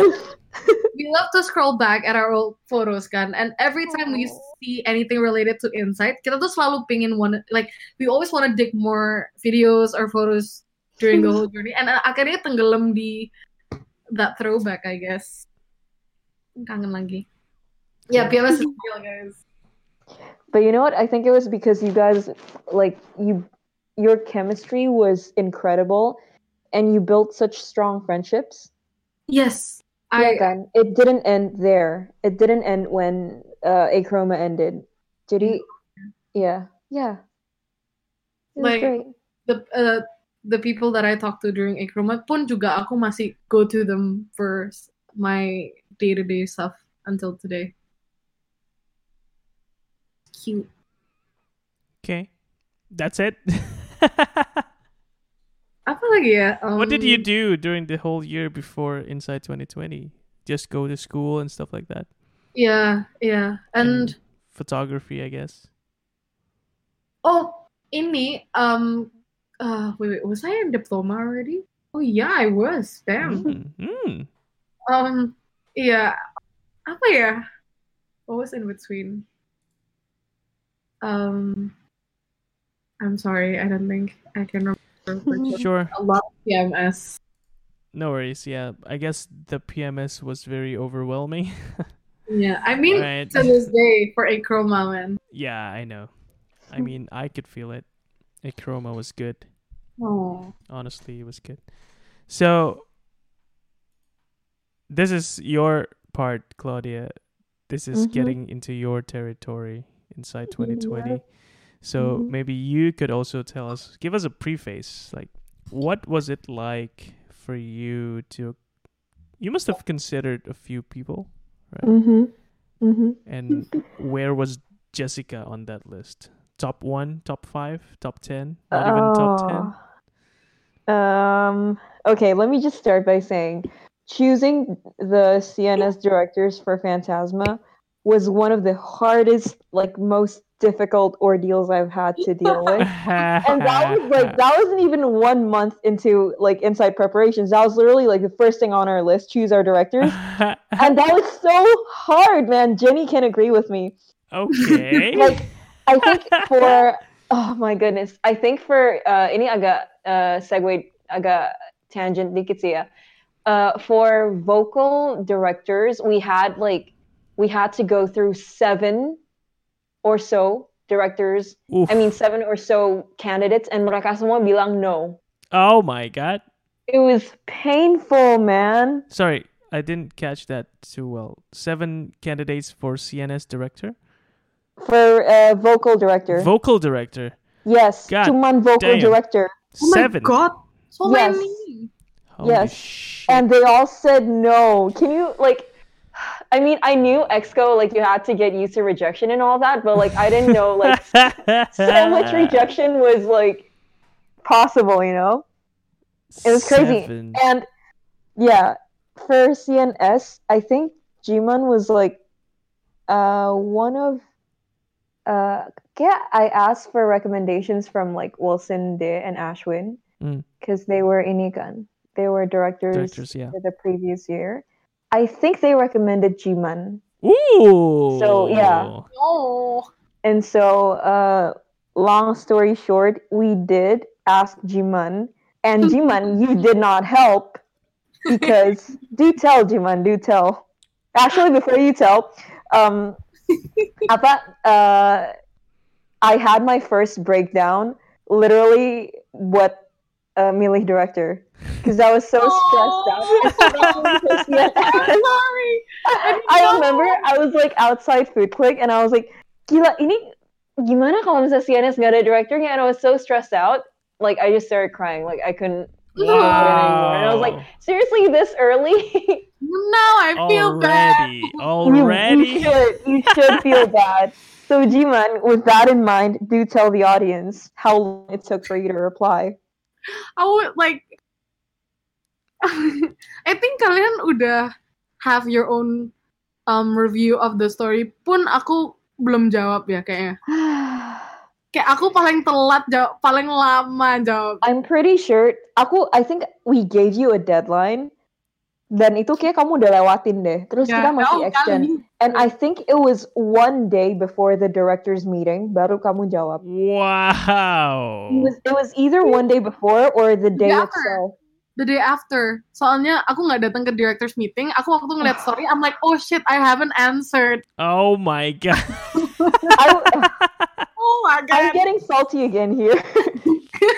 We love to scroll back at our old photos kan, and every time we see anything related to Insight, kita tuh selalu pingin one like we always want to dig more videos or photos during the whole journey, and uh, akhirnya tenggelam di that throwback, I guess. Kangen lagi. Yeah, PMS is real, guys. But you know what? I think it was because you guys, like you, your chemistry was incredible, and you built such strong friendships. Yes, Yeah, I kan? It didn't end there. It didn't end when uh, Akroma ended. Did he? Yeah, yeah. It Like- great. the uh, the people that I talked to during Akroma pun juga aku masih go to them for my day to day stuff until today. Cute. okay that's it Apa lagi ya? what did you Um, do during the whole year before Insight 2020 just go to school and stuff like that Yeah, yeah. And photography i guess oh, ini um uh wait, wait, was I in diploma already? Oh yeah, I was. Damn. Mm, mm. Um yeah. Apa ya? What was in between? Um I'm sorry, I don't think I can remember. sure. sure a lot of PMS. No worries. Yeah, I guess the PMS was very overwhelming. Yeah, I mean Right. to this day for Akroma man. yeah, I know. I mean, I could feel it. Akroma was good. Oh. Honestly, it was good. So, this is your part, Claudia. This is Mhm. getting into your territory Insight Yeah. 2020. So Mhm. maybe you could also tell us, give us a preface. Like, what was it like for you to? You must have considered a few people, right? Mm-hmm. Mm-hmm. and where was Jessica on that list? Top one, top five, top ten, not even top ten. Oh. Um. Okay. Let me just start by saying, choosing the CNS directors for Phantasma was one of the hardest, like most difficult ordeals I've had to deal with. and that was like that wasn't even one month into like Insight preparations. That was literally like the first thing on our list, choose our directors. and that was so hard, man. Jenny can agree with me. okay. Like I think for oh my goodness. I think for uh ini agak uh segue agak tangent dikit sih ya. Uh for vocal directors, we had like we had to go through seven or so directors. Oof. I mean seven or so candidates and mereka semua bilang no. oh my god. It was painful, man. Sorry, I didn't catch that too well. Seven candidates for CNS director, For uh, vocal director. vocal director. yes, God cuman vocal damn. director. Oh my Seven. god, so Yes. many. Holy Yes. shit. and they all said no. Can you like? I mean, I knew Exco like you had to get used to rejection and all that, but like I didn't know like so much rejection was like possible, you know? It was crazy. Seven. And yeah, for CNS, I think Jiman was like uh one of uh yeah, I asked for recommendations from like Wilson De and Ashwin Mm. because they were in inikan. They were directors, Directors, yeah. for the previous year. I think they recommended Jiman. Ooh. So, yeah. Oh, And so, uh, long story short, we did ask Jiman, and Jiman, you did not help because do tell Jiman, do tell. Actually, before you tell, um, apa, uh, I had my first breakdown. Literally, what uh, milih director because I was so stressed out. I'm especially for CNS. sorry. I remember I was like outside Food Click and I was like, gila ini gimana kalau misalnya CNS nggak ada directornya? And I was so stressed out. Like I just started crying. Like I couldn't handle it anymore. And I was like, seriously, this early? no, I feel bad. already, You- You, should. You should feel bad. So Jiman, with that in mind, do tell the audience how long it took for you to reply. I would like. I think kalian udah have your own um review of the story. Pun aku belum jawab ya kayaknya. Kayak aku paling telat jawab, paling lama jawab. I'm pretty sure aku I think we gave you a deadline dan itu kayak kamu udah lewatin deh. Terus Ya, kita masih jauh extend. kali. And I think it was one day before the directors meeting baru kamu jawab. Wow. It was, it was either one day before or the day Yeah. itself. The day after. Soalnya aku nggak datang ke directors meeting. Aku waktu ngeliat story, I'm like, oh shit, I haven't answered. Oh my god. I, Oh my god. I'm getting salty again here.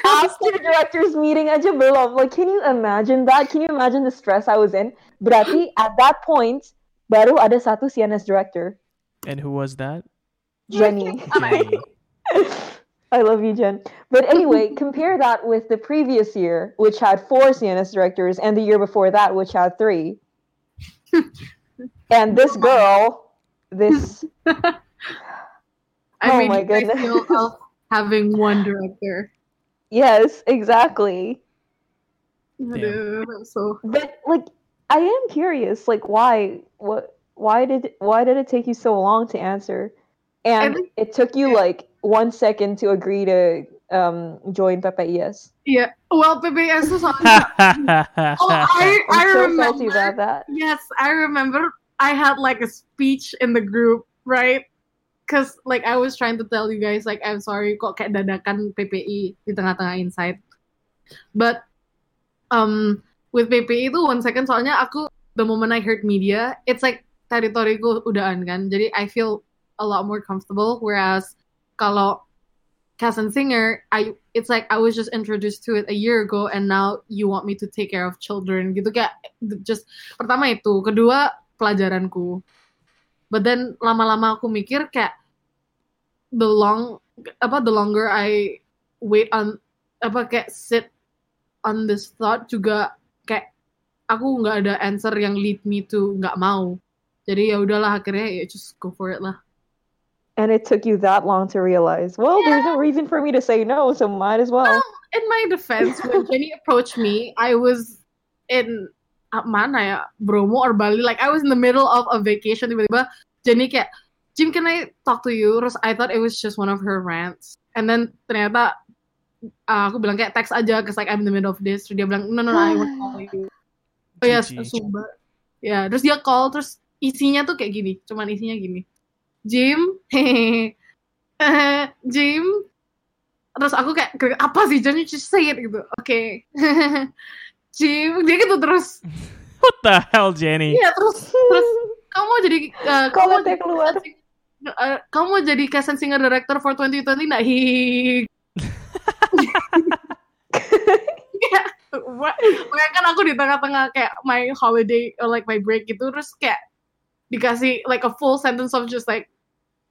After directors meeting aja belum. Like, can you imagine that? Can you imagine the stress I was in? Berarti at that point baru ada satu CNS director, and who was that? Jenny. Jenny. I love you, Jen. But anyway, compare that with the previous year, which had four CNS directors, and the year before that, which had three. and this girl, this I Oh made my you guys goodness. feel having one director. yes, exactly. Aduh, so But like, I am curious, like, why? What? Why did? Why did it take you so long to answer? And think- it took you like one second to agree to um, join PPIS. yeah. Well, PBS tuh soalnya. Oh, I I'm I so remember. salty about that. Yes, I remember. I had like a speech in the group, right? Cause like I was trying to tell you guys like I'm sorry kok kayak dadakan PPI di tengah-tengah insight. But um with PPI itu one second soalnya aku the moment I heard media, it's like teritoriku udahan kan. Jadi I feel a lot more comfortable. Whereas kalau cast and singer, I it's like I was just introduced to it a year ago and now you want me to take care of children gitu kayak just pertama itu, kedua pelajaranku. But then lama-lama aku mikir kayak the long apa the longer I wait on apa kayak sit on this thought juga kayak aku nggak ada answer yang lead me to nggak mau. Jadi ya udahlah akhirnya ya just go for it lah. And it took you that long to realize, well, there's no reason for me to say no, so might as well. In my defense, when Jenny approached me, I was in ah, mana ya Bromo or Bali. Like I was in the middle of a vacation tiba-tiba Jenny kayak Jim can I talk to you terus I thought it was just one of her rants and then ternyata uh, aku bilang kayak text aja cause like I'm in the middle of this terus dia bilang no no no I want to call you oh yes GG. Sumba ya terus dia call terus isinya tuh kayak gini cuman isinya gini Jim? Hehehe eh, Jim? Terus aku kayak "Gre- apa sih? You just say it gitu. Oke. Jim? Dia gitu terus. What the hell, Jenny? iya terus terus kamu mau jadi uh, kamu jadi keluar. uh, kamu mau jadi casting singer director for 2020 nggak? Hihihi what? Makanya kan aku di tengah-tengah kayak my holiday or like my break gitu terus kayak dikasih like a full sentence of just like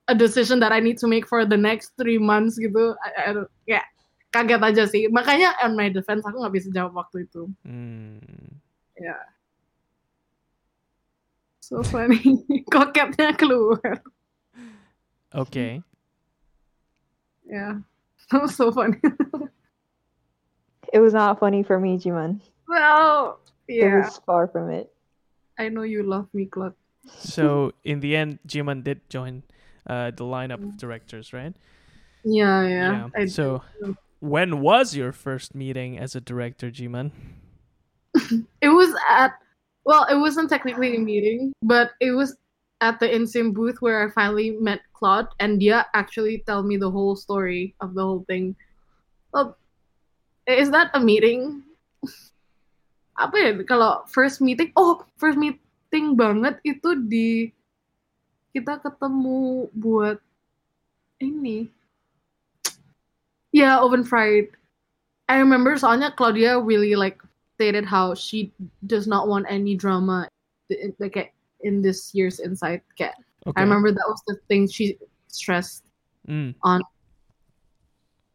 a decision that I need to make for the next three months gitu. I, I don't- kayak kaget aja sih. Makanya on my defense aku nggak bisa jawab waktu itu. Hmm. so funny. Koketnya keluar. Okay. yeah. That was so funny. It was not funny for me, Jiman. well yeah. It was far from it. I know you love me Claude. So in the end, Jiman did join uh, the lineup of directors, right? yeah yeah, I So when was your first meeting as a director, Jiman? It was at well, it wasn't technically a meeting, but it was at the InSim booth where I finally met Claude, and Dia actually tell me the whole story of the whole thing. Well, is that a meeting? Apa ya kalau first meeting? Oh, first meeting banget itu di kita ketemu buat ini. Yeah, oven fried. I remember soalnya Claudia really like stated how she does not want any drama in- like in this year's insight kayak Okay. I remember that was the thing she stressed Mm.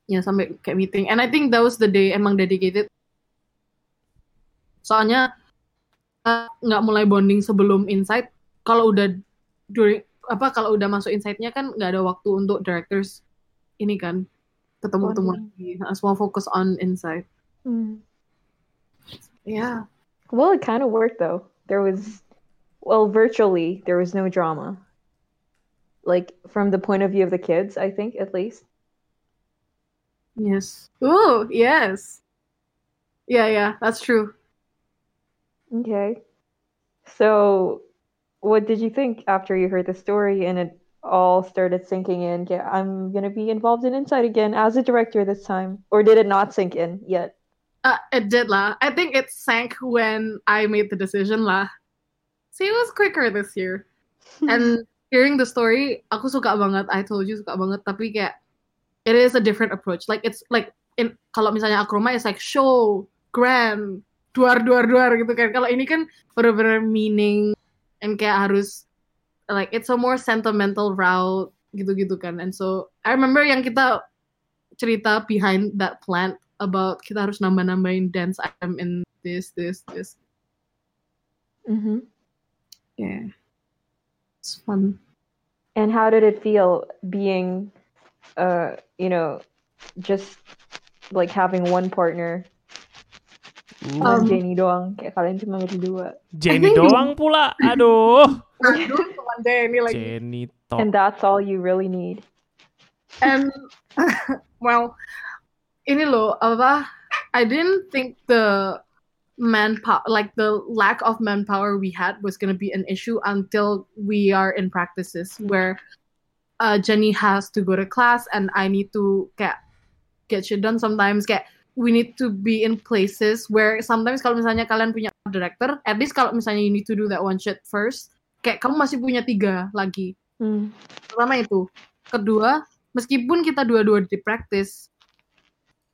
ya sampai kayak meeting and I think that was the day emang dedicated soalnya uh, nggak mulai bonding sebelum insight kalau udah during apa kalau udah masuk insightnya kan nggak ada waktu untuk directors ini kan ketemu ketemu Bonding. lagi Nah, semua fokus on insight Mm. yeah Well, it kind of worked though. There was, well, virtually, there was no drama. Like, from the point of view of the kids, I think, at least. Yes. Oh, yes. Yeah, yeah, that's true. Okay. So, what did you think after you heard the story and it all started sinking in? Yeah, I'm gonna be involved in Insight again as a director this time. Or did it not sink in yet? Uh, it did lah. I think it sank when I made the decision lah. See, it was quicker this year. And hearing the story, aku suka banget. I told you suka banget. Tapi kayak it is a different approach. Like it's like in kalau misalnya Akroma is like show, grand, duar duar duar gitu kan. Kalau ini kan bener-bener meaning and kayak harus like it's a more sentimental route gitu-gitu kan. And so I remember yang kita cerita behind that plan about kita harus nambah-nambahin dance item in this this this. hmm Yeah. It's fun. And how did it feel being, uh, you know, just like having one partner? Um, Jenny doang, kayak kalian cuma berdua. Jenny doang pula. Aduh. Aduh, teman Jenny lagi. Jenny top. And that's all you really need. And well, ini loh apa? I didn't think the manpower, like the lack of manpower we had, was gonna be an issue until we are in practices where uh, Jenny has to go to class and I need to kayak get shit done. Sometimes kayak we need to be in places where sometimes kalau misalnya kalian punya director, at least kalau misalnya you need to do that one shit first, kayak kamu masih punya tiga lagi. Mm. pertama itu. Kedua meskipun kita dua-dua di practice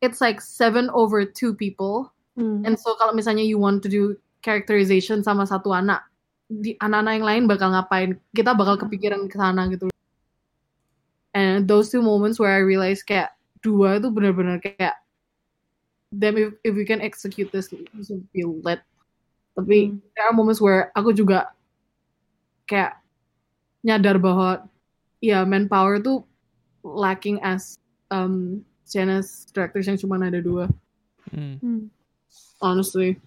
it's like seven over two people. Mm. and so kalau misalnya you want to do characterization sama satu anak di anak-anak yang lain bakal ngapain? Kita bakal kepikiran ke sana gitu. And those two moments where I realize kayak dua itu benar-benar kayak damn if, if we can execute this this will be lit tapi Mm. there are moments where aku juga kayak nyadar bahwa ya manpower tuh lacking as um CNS directors yang cuma ada dua Mm. Mm. honestly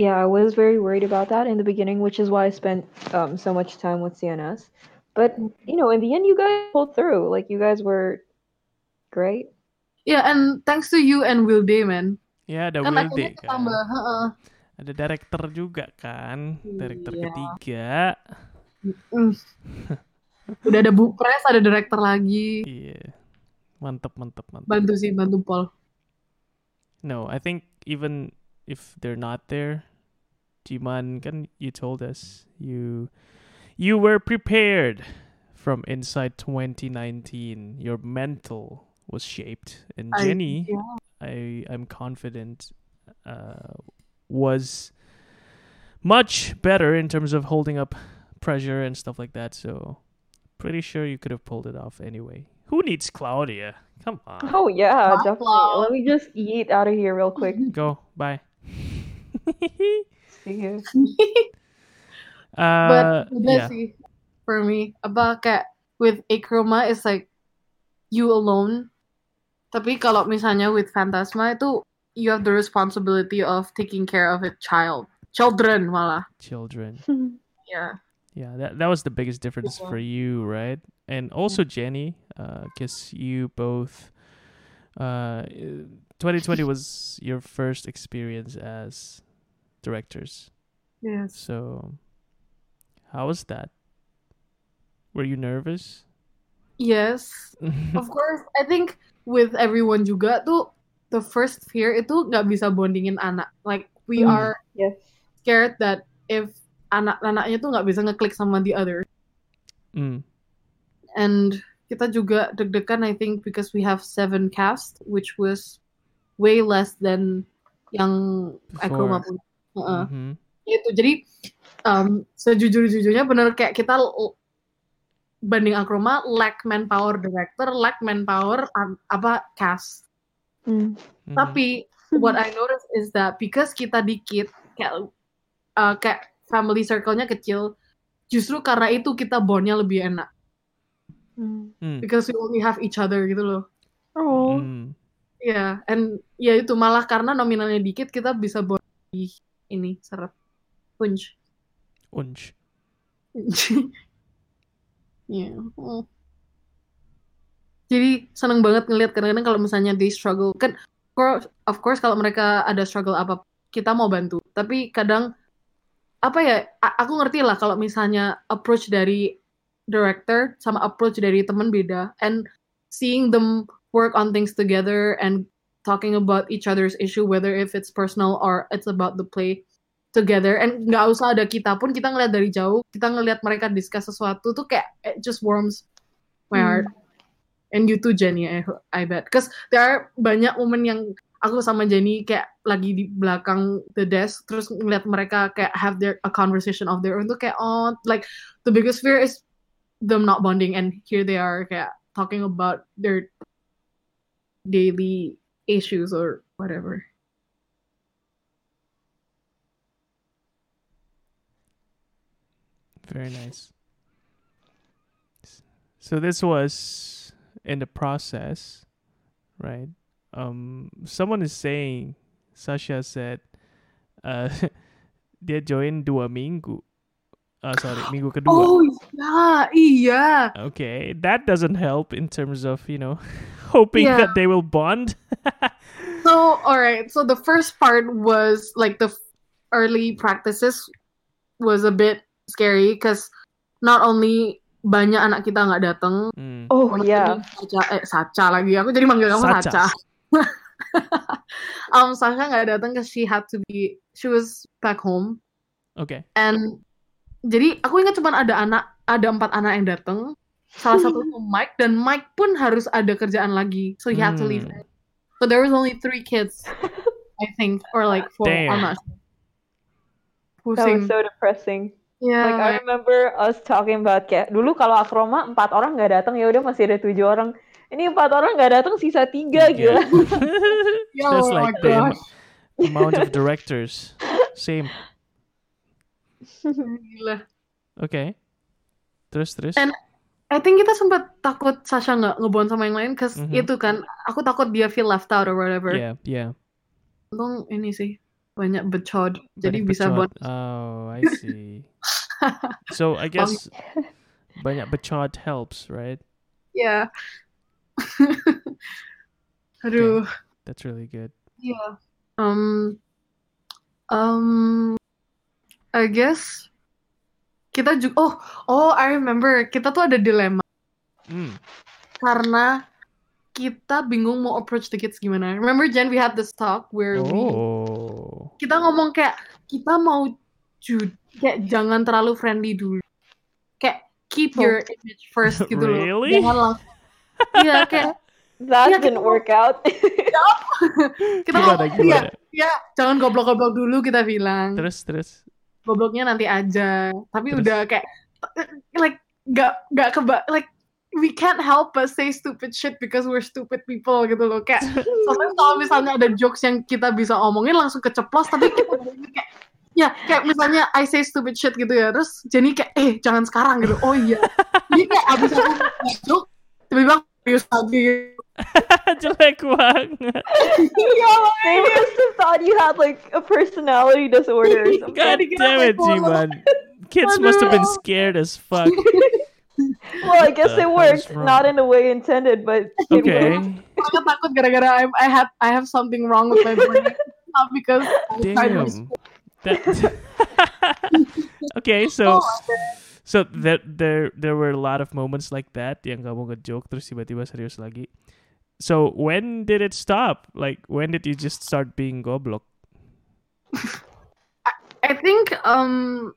Yeah, I was very worried about that in the beginning, which is why I spent um, so much time with CNS. But you know, in the end, you guys pulled through. Like you guys were great. Yeah, and thanks to you and Will Day, man. Ya ada Kan Day kan. ketambah, heeh. Ada director juga kan. Director Iya. ketiga. Mm. Udah ada Bu Pres, ada director lagi. Iya. Mantep mantep mantep. Bantu sih, bantu Paul. No, I think even if they're not there, Jiman kan you told us you you were prepared from inside 2019. Your mental was shaped, and I- Jenny, yeah. I I'm confident, uh, was much better in terms of holding up pressure and stuff like that. So pretty sure you could have pulled it off anyway. Who needs Claudia? Come on. Oh yeah, Wow. definitely. Let me just eat out of here real quick. Go. Bye. See you. uh, But udah yeah. for me. Apa kayak with Akroma is like you alone. Tapi kalau misalnya with Phantasma itu you have the responsibility of taking care of a child. Children malah. Children. Yeah. Yeah, that that was the biggest difference Yeah. for you, right? And also Jenny, because you both, uh, 2020 was your first experience as directors. Yes. So, how was that? Were you nervous? Yes. Of course, I think with everyone juga tuh the first fear itu nggak bisa bondingin anak. Like we Hmm. are Yes. scared that if anak-anaknya tuh nggak bisa ngeklik sama the other. Mm. And kita juga deg-degan I think because we have seven cast which was way less than yang Akroma Before. punya. Heeh. Mhm. Gitu. Jadi um, sejujur-jujurnya bener kayak kita banding Akroma lack manpower director, lack manpower um, apa cast. Mm. Tapi what I noticed is that because kita dikit kayak uh, kayak family circle-nya kecil, justru karena itu kita bondnya lebih enak Mm. Because we only have each other gitu loh. Oh. Mm. Iya, and ya itu malah karena nominalnya dikit kita bisa bond di ini seret punch. Unch. Iya. Oh. Jadi seneng banget ngelihat kadang-kadang kalau misalnya they struggle kan of course, kalau mereka ada struggle apa kita mau bantu. Tapi kadang apa ya aku ngerti lah kalau misalnya approach dari director sama approach dari teman beda and seeing them work on things together and talking about each other's issue whether if it's personal or it's about the play together. And nggak usah ada kita pun kita ngeliat dari jauh kita ngeliat mereka discuss sesuatu tuh kayak it just warms my Hmm. heart. And you too Jenny I, I bet. Because there are banyak momen yang aku sama Jenny kayak lagi di belakang the desk terus ngeliat mereka kayak have their a conversation of their own tuh kayak oh like the biggest fear is them not bonding. And here they are kayak talking about their daily issues or whatever Very nice. So this was in the process, right? Um, someone is saying, Sasha said, uh, dia join dua minggu. Uh, sorry, minggu kedua. oh yeah iya Okay, that doesn't help in terms of you know hoping Yeah. that they will bond. So, all right. So the first part was like the f- early practices was a bit scary because not only banyak anak kita nggak datang. Mm. Oh of yeah. Sacha, eh Sacha lagi. Aku jadi manggil kamu Sacha. Sacha. um, Sasha nggak datang because she had to be. She was back home Okay. and jadi aku ingat cuma ada anak, ada empat anak yang datang. Salah satu itu Mike dan Mike pun harus ada kerjaan lagi, so he had to leave. Hmm. So there was only three kids, I think, or like four. Damn. I'm not sure. That was Pusing. so depressing. Yeah. Like I remember us talking about kayak dulu kalau akroma empat orang nggak datang ya udah masih ada tujuh orang. Ini empat orang nggak datang sisa tiga Yeah. gila. Yo, That's oh like the amount of directors. Same. Gila. Okay. Terus terus. And I think kita sempat takut Sasha nggak ngebond sama yang lain, cause Mhm. itu kan, aku takut dia feel left out or whatever. yeah, yeah. Untung ini sih banyak becod, jadi Banyak bisa bond. Oh, I see. so I guess banyak bacot helps, right? Yeah. Aduh. That's really good. Yeah. Um. Um. I guess kita juga. Oh, oh, I remember. Kita tuh ada dilema Mm. karena kita bingung mau approach the kids gimana. Remember Jen, we had this talk where we Oh. Kita ngomong kayak kita mau ju- kayak jangan terlalu friendly dulu. Kayak keep Oh. your image first gitu loh. Really? Jangan langsung. Iya kayak That Yeah, didn't kita- work out. kita Gimana, ngomong iya, gimana? ya jangan goblok-goblok dulu kita bilang. Terus terus. gobloknya nanti aja tapi Terus? udah kayak like gak gak keba like we can't help but say stupid shit because we're stupid people gitu loh kayak sometimes kalau misalnya ada jokes yang kita bisa omongin langsung keceplos tapi kita kayak ya kayak misalnya I say stupid shit gitu ya terus Jenny kayak eh jangan sekarang gitu oh iya jadi kayak abis aku joke tiba-tiba serius lagi gitu. Jelek banget. they must have thought you had like a personality disorder or something. God damn it. Jiman. Kids must have been scared as fuck. Well, I guess The it worked, not in the way intended, but Okay. worked. Aku gara-gara I, I had I have something wrong with my brain not because I tried Damn. That... okay, so Oh, so there there there were a lot of moments like that yang kamu nge-joke terus tiba-tiba serius lagi. So when did it stop? Like when did you just start being goblok? I think um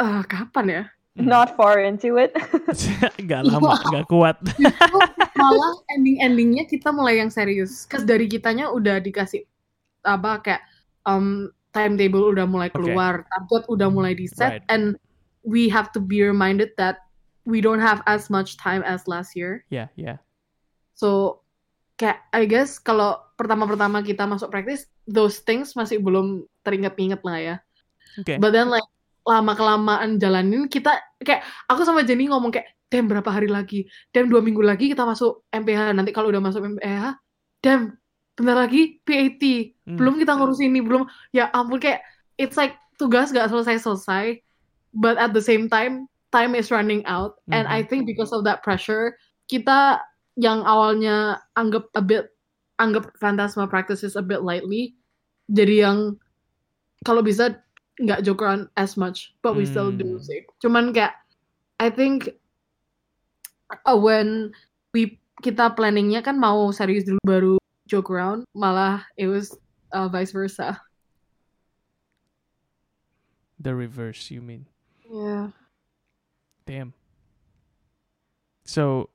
eh, kapan ya? Not far into it. gak lama, gak kuat. Malah ending-endingnya kita mulai yang serius. Kes dari kitanya udah dikasih apa kayak um, timetable udah mulai keluar, target udah mulai di set, Right. and we have to be reminded that we don't have as much time as last year. yeah, yeah. So kayak I guess kalau pertama-pertama kita masuk praktis, those things masih belum teringat-ingat lah ya. Okay. But then like lama kelamaan jalanin kita kayak aku sama Jenny ngomong kayak dem berapa hari lagi? Dem dua minggu lagi kita masuk MPH nanti kalau udah masuk MPH dem bentar lagi PAT Hmm. belum kita ngurus ini belum. Ya ampun kayak it's like tugas gak selesai selesai but at the same time time is running out. And Mhm. I think because of that pressure kita yang awalnya anggap a bit anggap Phantasma practices a bit lightly jadi yang kalau bisa nggak joke around as much but we still do Hmm. sih cuman kayak I think uh, when we kita planningnya kan mau serius dulu baru joke around malah it was uh, vice versa The reverse, you mean? yeah Damn. So,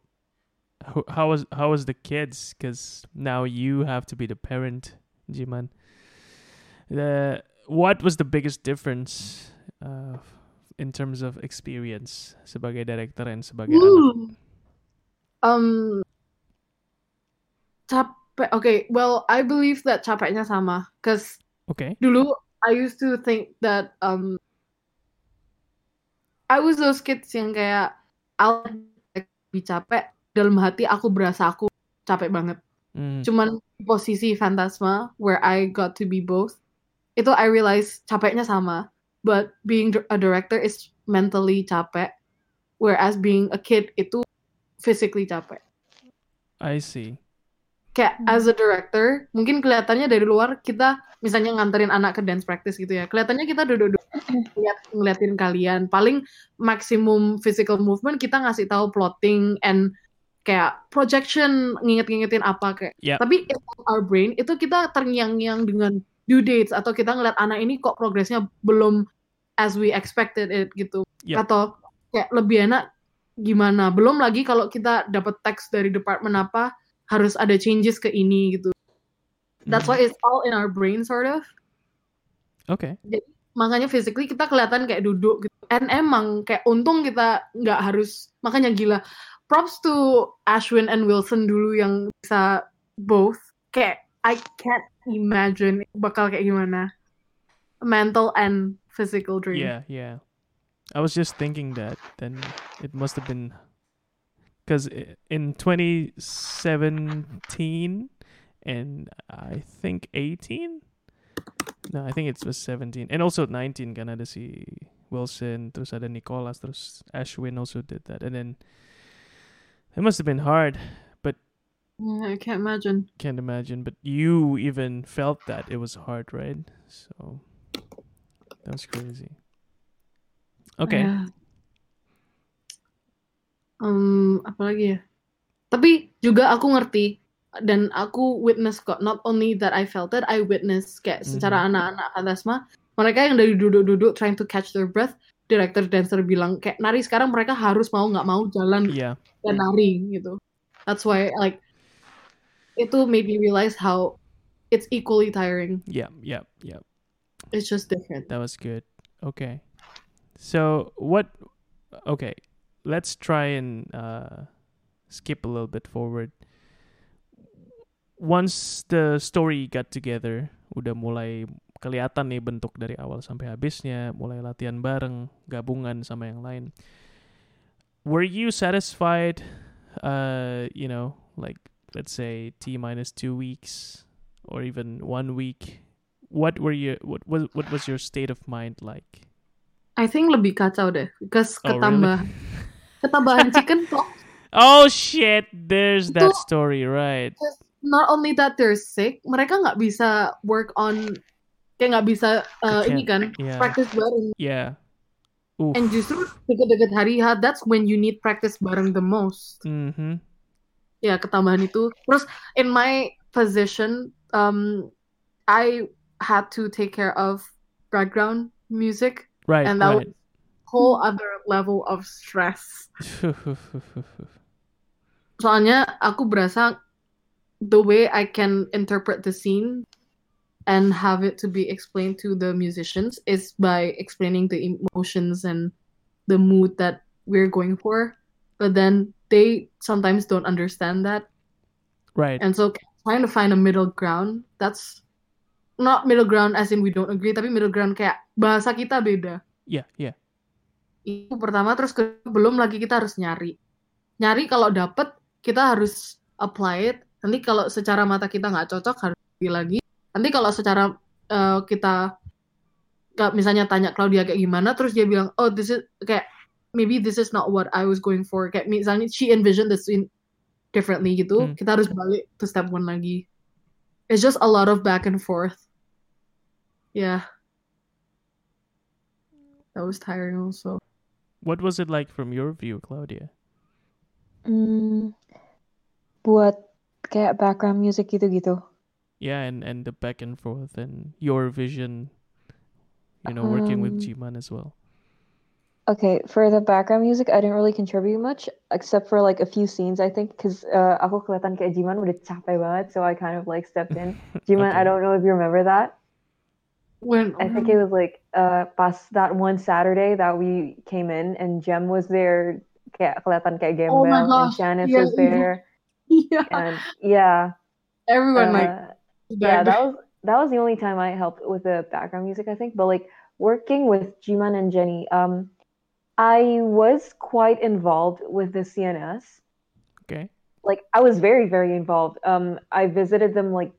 ho- how was how was the kids? Because now you have to be the parent, Jiman. The what was the biggest difference uh, in terms of experience sebagai director and sebagai anak? Ooh. um capek okay well I believe that capeknya sama cause Okay. dulu I used to think that um I was those kids yang kayak I'll lebih capek dalam hati aku berasa aku capek banget Mm. cuman posisi Phantasma where I got to be both itu I realize capeknya sama but being a director is mentally capek whereas being a kid itu physically capek I see. kayak Hmm. as a director mungkin kelihatannya dari luar kita misalnya nganterin anak ke dance practice gitu ya kelihatannya kita duduk-duduk ngeliat, ngeliatin kalian paling maksimum physical movement kita ngasih tahu plotting and kayak projection nginget-ngingetin apa kayak Yep. tapi in our brain itu kita terngiang-ngiang dengan due dates atau kita ngeliat anak ini kok progresnya belum as we expected it gitu. Yep. atau kayak lebih enak gimana? Belum lagi kalau kita dapat teks dari department apa harus ada changes ke ini gitu. That's Mhm. why it's all in our brain sort of. Okay. makanya physically kita kelihatan kayak duduk gitu. And emang kayak untung kita nggak harus makanya gila. Props to Ashwin and Wilson dulu yang bisa both. Kayak I can't imagine bakal kayak gimana mental and physical dream. Yeah, yeah. I was just thinking that then it must have been because in 2017 and I think 18. No, I think it was 17 and also 19 kan ada si Wilson, terus ada Nicholas, terus Ashwin also did that, and then it must have been hard. Yeah, I can't imagine. Can't imagine, but you even felt that it was hard, right? So that was crazy. Okay. Yeah. Um, apa lagi ya? Tapi juga aku ngerti dan aku witness kok. Not only that I felt it, I witness kayak secara anak-anak Fantasma, mereka yang dari duduk-duduk trying to catch their breath, director dancer bilang kayak nari sekarang mereka harus mau nggak mau jalan Yeah. dan nari gitu. That's why like itu made me realize how it's equally tiring. Yeah. Yeah. Yeah. It's just different. That was good. Okay. So what? Okay, let's try and uh, skip a little bit forward. Once the story got together, udah mulai kelihatan nih bentuk dari awal sampai habisnya, mulai latihan bareng, gabungan sama yang lain. Were you satisfied? Uh, you know, like let's say T minus two weeks or even one week. What were you? What was what was your state of mind like? I think lebih kacau deh, because Oh, ketambah really? ketambahan chicken pox. Oh shit! There's that Itu- story, right? Not only that they're sick, mereka nggak bisa work on kayak nggak bisa uh, ini kan yeah. practice bareng. Yeah. Oof. And justru deket-deket hari H, that's when you need practice bareng the most. mm-hmm. Ya ketambahan itu. Terus in my position, um, I had to take care of background music, Right. and that right. was whole other level of stress. Soalnya aku berasa the way I can interpret the scene and have it to be explained to the musicians is by explaining the emotions and the mood that we're going for. But then they sometimes don't understand that. right. And so trying to find a middle ground, that's not middle ground as in we don't agree, tapi middle ground kayak bahasa kita beda. yeah. Yeah. Itu pertama terus kedua, belum lagi kita harus nyari. Nyari kalau dapet kita harus apply it. Nanti kalau secara mata kita nggak cocok harus lagi. Nanti kalau secara uh, kita misalnya tanya Claudia kayak gimana terus dia bilang oh this is kayak maybe this is not what I was going for kayak misalnya she envisioned this scene differently gitu Hmm. kita harus balik to step one lagi it's just a lot of back and forth yeah that was tiring also What was it like from your view, Claudia? Hmm, buat kayak background music gitu-gitu. Yeah, and and the back and forth and your vision. You know, working with Um, Jiman as well. Okay, for the background music, I didn't really contribute much, except for like a few scenes, I think, because uh, aku kelihatan kayak Jiman udah capek banget, so I kind of like stepped in. Jiman, I don't know if you remember that. when I think it was like uh, pas that one Saturday that we came in and Jem was there, kayak kelihatan kayak Oh Gembel, my and Janice yeah, was there, yeah and yeah, everyone like uh, yeah, that was that was the only time I helped with the background music, I think. But like working with Jiman and Jenny, um, I was quite involved with the CNS. Okay. Like I was very, very involved. Um, I visited them like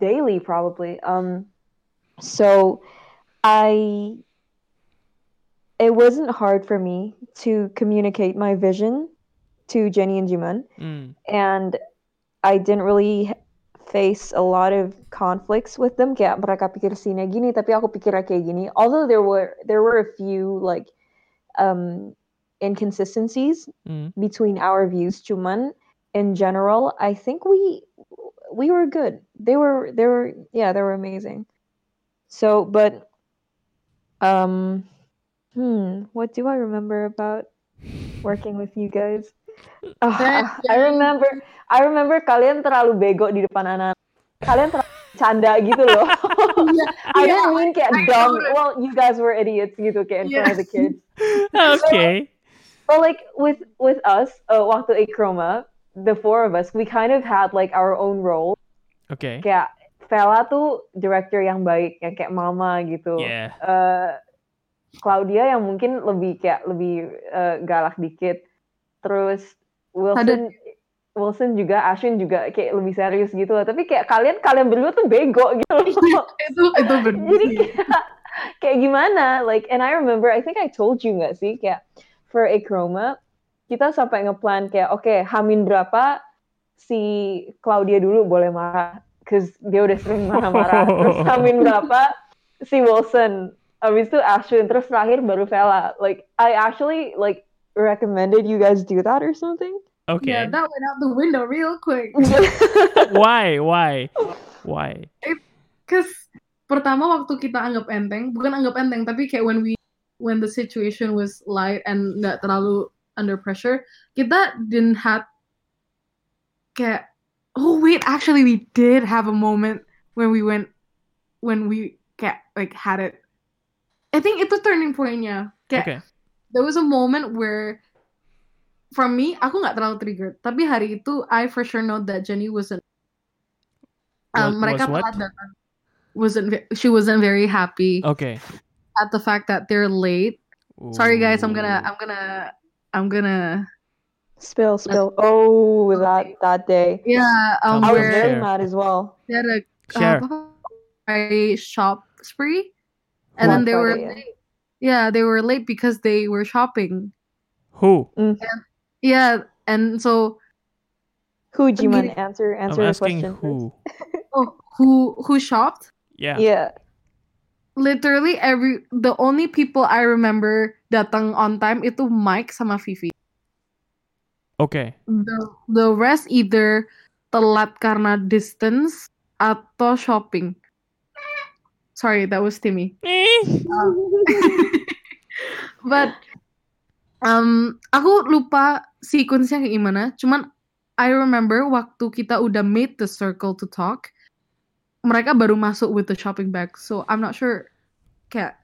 daily, probably. Um, so I it wasn't hard for me to communicate my vision to Jenny and Jiman Mm. and I didn't really face a lot of conflicts with them kayak mereka pikir sini gini tapi aku pikirnya kayak gini although there were there were a few like um inconsistencies Mm. between our views cuman in general I think we we were good. They were they were yeah they were amazing. So but um hmm what do I remember about working with you guys? That- I remember I remember kalian terlalu bego di depan anak kalian terlalu canda gitu loh I Yeah, don't mean kayak I dumb know. well you guys were idiots gitu kayak in front of the kids okay. But like with with us, uh, waktu Akroma, the four of us, we kind of had like our own role. Okay. Kayak Vela tuh director yang baik, yang kayak mama gitu. Yeah. Eh, Claudia yang mungkin lebih kayak lebih eh, galak dikit. Terus Wilson Wilson juga, Ashwin juga kayak lebih serius gitu lah. Tapi kayak kalian kalian berdua tuh bego gitu loh. itu itu benar Jadi kayak kayak gimana? Like, and I remember, I think I told you nggak sih, kayak for Acroma, kita sampai ngeplan kayak, oke, Hamin berapa si Claudia dulu boleh marah, cause dia udah sering marah-marah. Terus Hamin berapa si Wilson, habis itu Ashwin, terus terakhir baru Vela. Like, I actually like recommended you guys do that or something. Okay. Yeah, that went out the window real quick. Why? Why? Why? Cause pertama waktu kita anggap enteng, bukan anggap enteng, tapi kayak when we when the situation was light and nggak terlalu under pressure, kita didn't have kayak oh wait, actually we did have a moment when we went when we kayak like had it. I think itu turning pointnya. Kayak Okay. there was a moment where from me aku nggak terlalu triggered tapi hari itu I for sure know that Jenny wasn't um, Was- mereka was what? telat datang wasn't she wasn't very happy Okay. at the fact that they're late sorry guys I'm gonna Ooh. I'm gonna I'm gonna Spill, spill. Oh, that that day. yeah um I was very mad as well. they had a Share. uh, a shop spree and then Black they were yeah. late. yeah they were late because they were shopping Who? Yeah and so Who, do you want to Answer, answer I'm the asking question. who. oh who who shopped Yeah. Yeah. literally every the only people I remember datang on time itu Mike sama Vivi. Okay. The the rest either telat karena distance atau shopping. Sorry, that was Timmy. Eh. Uh, but um aku lupa sequence-nya kayak gimana. Cuman I remember waktu kita udah made the circle to talk, mereka baru masuk with the shopping bag. So I'm not sure kayak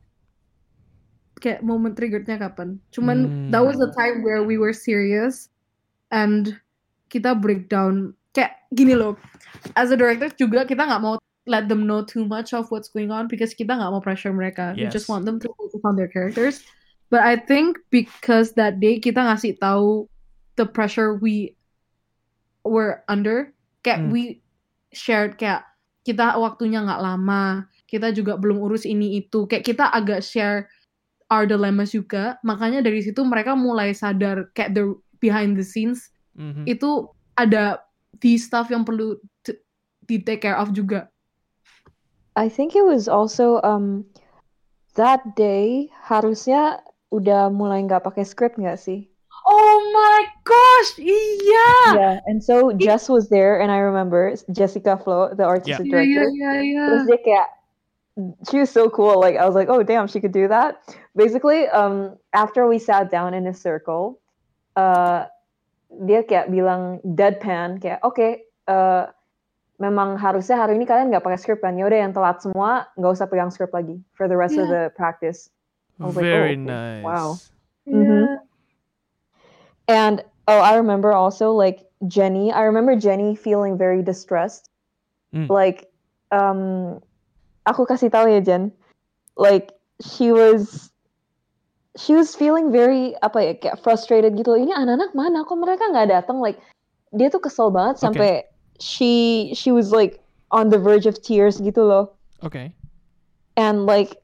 kayak moment triggerednya kapan. Cuman that was the time where we were serious and kita breakdown kayak gini loh. As a director juga kita nggak mau let them know too much of what's going on because kita nggak mau pressure mereka. We just Yes. want them to focus on their characters. But I think because that day kita ngasih tahu the pressure we were under, kayak Hmm. we shared kayak kita waktunya nggak lama, kita juga belum urus ini itu, kayak kita agak share our dilemmas juga. Makanya dari situ mereka mulai sadar kayak the behind the scenes Mhm. itu ada the stuff yang perlu di take care of juga. I think it was also um that day harusnya udah mulai nggak pakai script nggak sih? Oh my gosh, iya. Yeah, and so Jess was there, and I remember Jessica Flo, the artistic Iya, iya, director. iya, iya. Terus dia kayak, she was so cool. Like I was like, oh damn, she could do that. Basically, um, after we sat down in a circle, uh, dia kayak bilang deadpan kayak, oke, uh, memang harusnya hari ini kalian nggak pakai script kan? Yaudah yang telat semua nggak usah pegang script lagi for the rest of the practice. I was like, oh, Very nice. Wow. Iya. Mhm. And oh, I remember also like Jenny. I remember Jenny feeling very distressed. Mm. Like, um, aku kasih tahu ya Jen. Like she was, she was feeling very apa ya kayak frustrated gitu. Ini anak-anak mana? Kok mereka nggak datang? Like dia tuh kesel banget Okay. sampai she she was like on the verge of tears gitu loh Okay. and like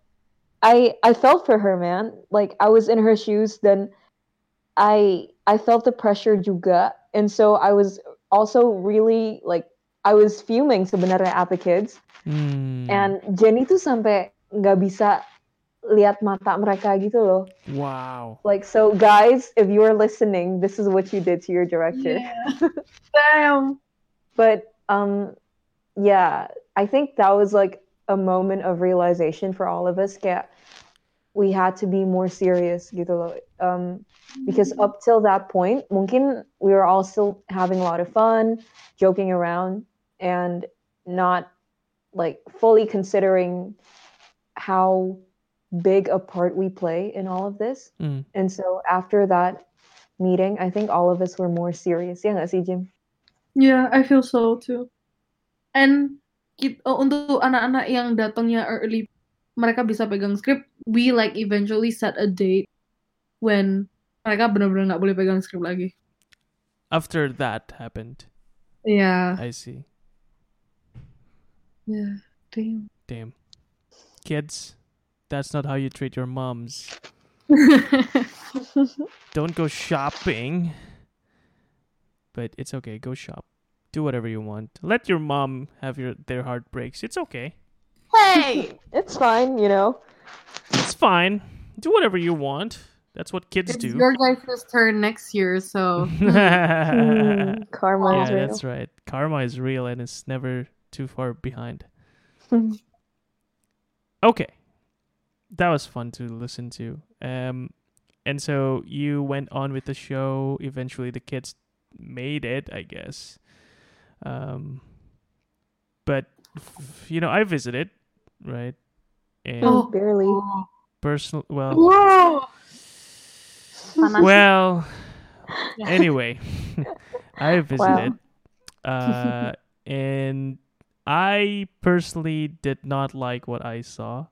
i i felt for her man. Like i was in her shoes then i i felt the pressure juga and so i was also really like i was fuming sebenarnya at the kids. Hmm. and Jenny tuh sampai nggak bisa lihat mata mereka gitu loh. Wow. like so guys if you are listening this is what you did to your director. Damn. but um yeah i think that was like a moment of realization for all of us. Kayak we had to be more serious gitu loh um because up till that point mungkin we were all still having a lot of fun joking around and not like fully considering how big a part we play in all of this Mm. and so after that meeting i think all of us were more serious yeah nggak sih Jim Yeah, I feel so too. And kit- oh, untuk anak-anak yang datangnya early, mereka bisa pegang script. We like eventually set a date when mereka benar-benar nggak boleh pegang script lagi. After that happened, Yeah. I see. Yeah. Damn. Damn. Kids, that's not how you treat your moms. Don't go shopping. But it's okay. Go shop. Do whatever you want. Let your mom have your their heartbreaks. It's okay. hey, It's fine, you know. It's fine. Do whatever you want. That's what kids it's do. your guys' turn next year, so yeah, Hmm, karma is real. that's right. Karma is real and it's never too far behind. Okay. That was fun to listen to. Um and so you went on with the show. Eventually the kids made it, I guess. Um but f- you know, I visited, right? And Oh. Barely. Personal well Whoa. well anyway i visited uh and i personally did not like what i saw.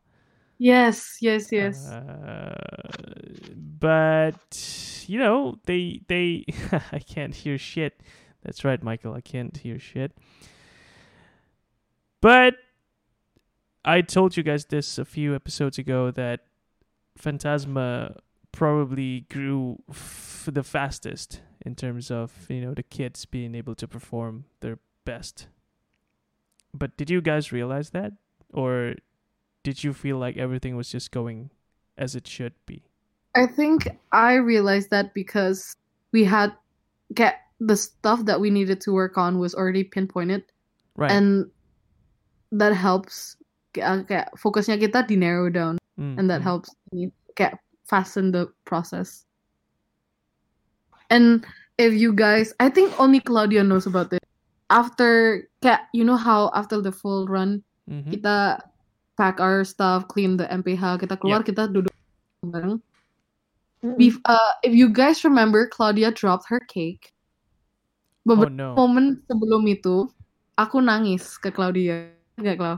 Yes, yes, yes. uh, but you know they they i can't hear shit. That's right michael i can't hear shit. But i told you guys this a few episodes ago that phantasma probably grew f- the fastest in terms of you know the kids being able to perform their best. But did you guys realize that? Or did you feel like everything was just going as it should be? I think I realized that because we had get the stuff that we needed to work on was already pinpointed. Right. And that helps kayak kayak fokusnya kita di narrow down Mm, and that mm. helps me get fasten the process. And if you guys, I think only Claudia knows about this. After, kayak, you know how after the full run Mhm. kita pack our stuff, clean the MPH, kita keluar, kita duduk bareng. Mm-mm. Bef- uh, if you guys remember, Claudia dropped her cake. oh Beberapa no momen sebelum itu, aku nangis ke Claudia. Enggak, Clau?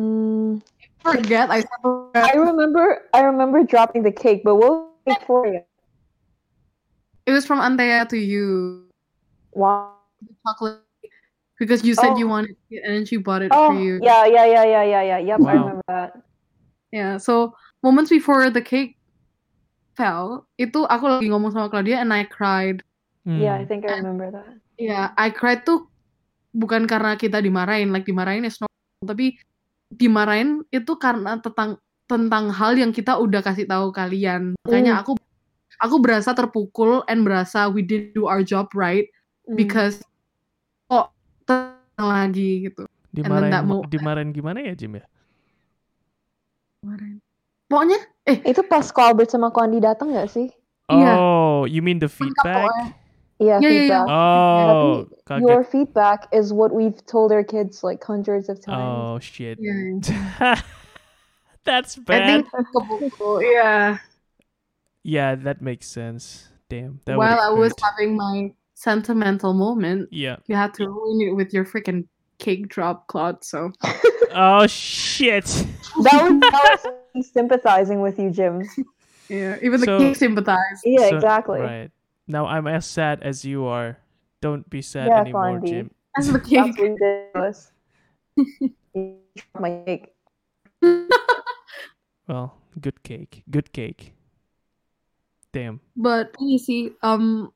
Mm, Forget, I I remember I remember dropping the cake, but what was the cake for you? It was from Antea to you. Wow. chocolate because you said you Oh. wanted it and then she bought it Oh, for you. yeah, yeah, yeah, yeah, yeah, yeah. Yep, I Wow. remember that. Yeah, So moments before the cake fell, itu aku lagi ngomong sama Claudia and I cried. Yeah, I think I remember that. Yeah, I cried tuh bukan karena kita dimarahin, like dimarahin is normal, tapi dimarahin itu karena tentang tentang hal yang kita udah kasih tahu kalian. Makanya Mm. aku aku berasa terpukul and berasa we didn't do our job right Mm. because kok tenang lagi gitu. dimarahin mo- dimarahin gimana ya Jim ya Kemarin. Pokoknya itu pas Albert sama ko Andi datang gak sih? Iya. oh you mean the feedback Yeah, Yeah, yeah, feedback. oh Tapi Your kaget feedback is what we've told our kids like hundreds of times. oh shit Yeah. that's I bad think kebuku. Yeah. yeah that makes sense damn that While I was having my sentimental moment, yeah you had to ruin it with your freaking cake drop, Claude. So oh shit That was, that was sympathizing with you, Jim. yeah, even the So- cake sympathized. Yeah, So- exactly. Right. Now I'm as sad as you are. Don't be sad Yeah, anymore, Fondy. Jim. As the That's cake. what you did to us. You dropped my cake. Well, good cake. Good cake. Damn. But you see, um,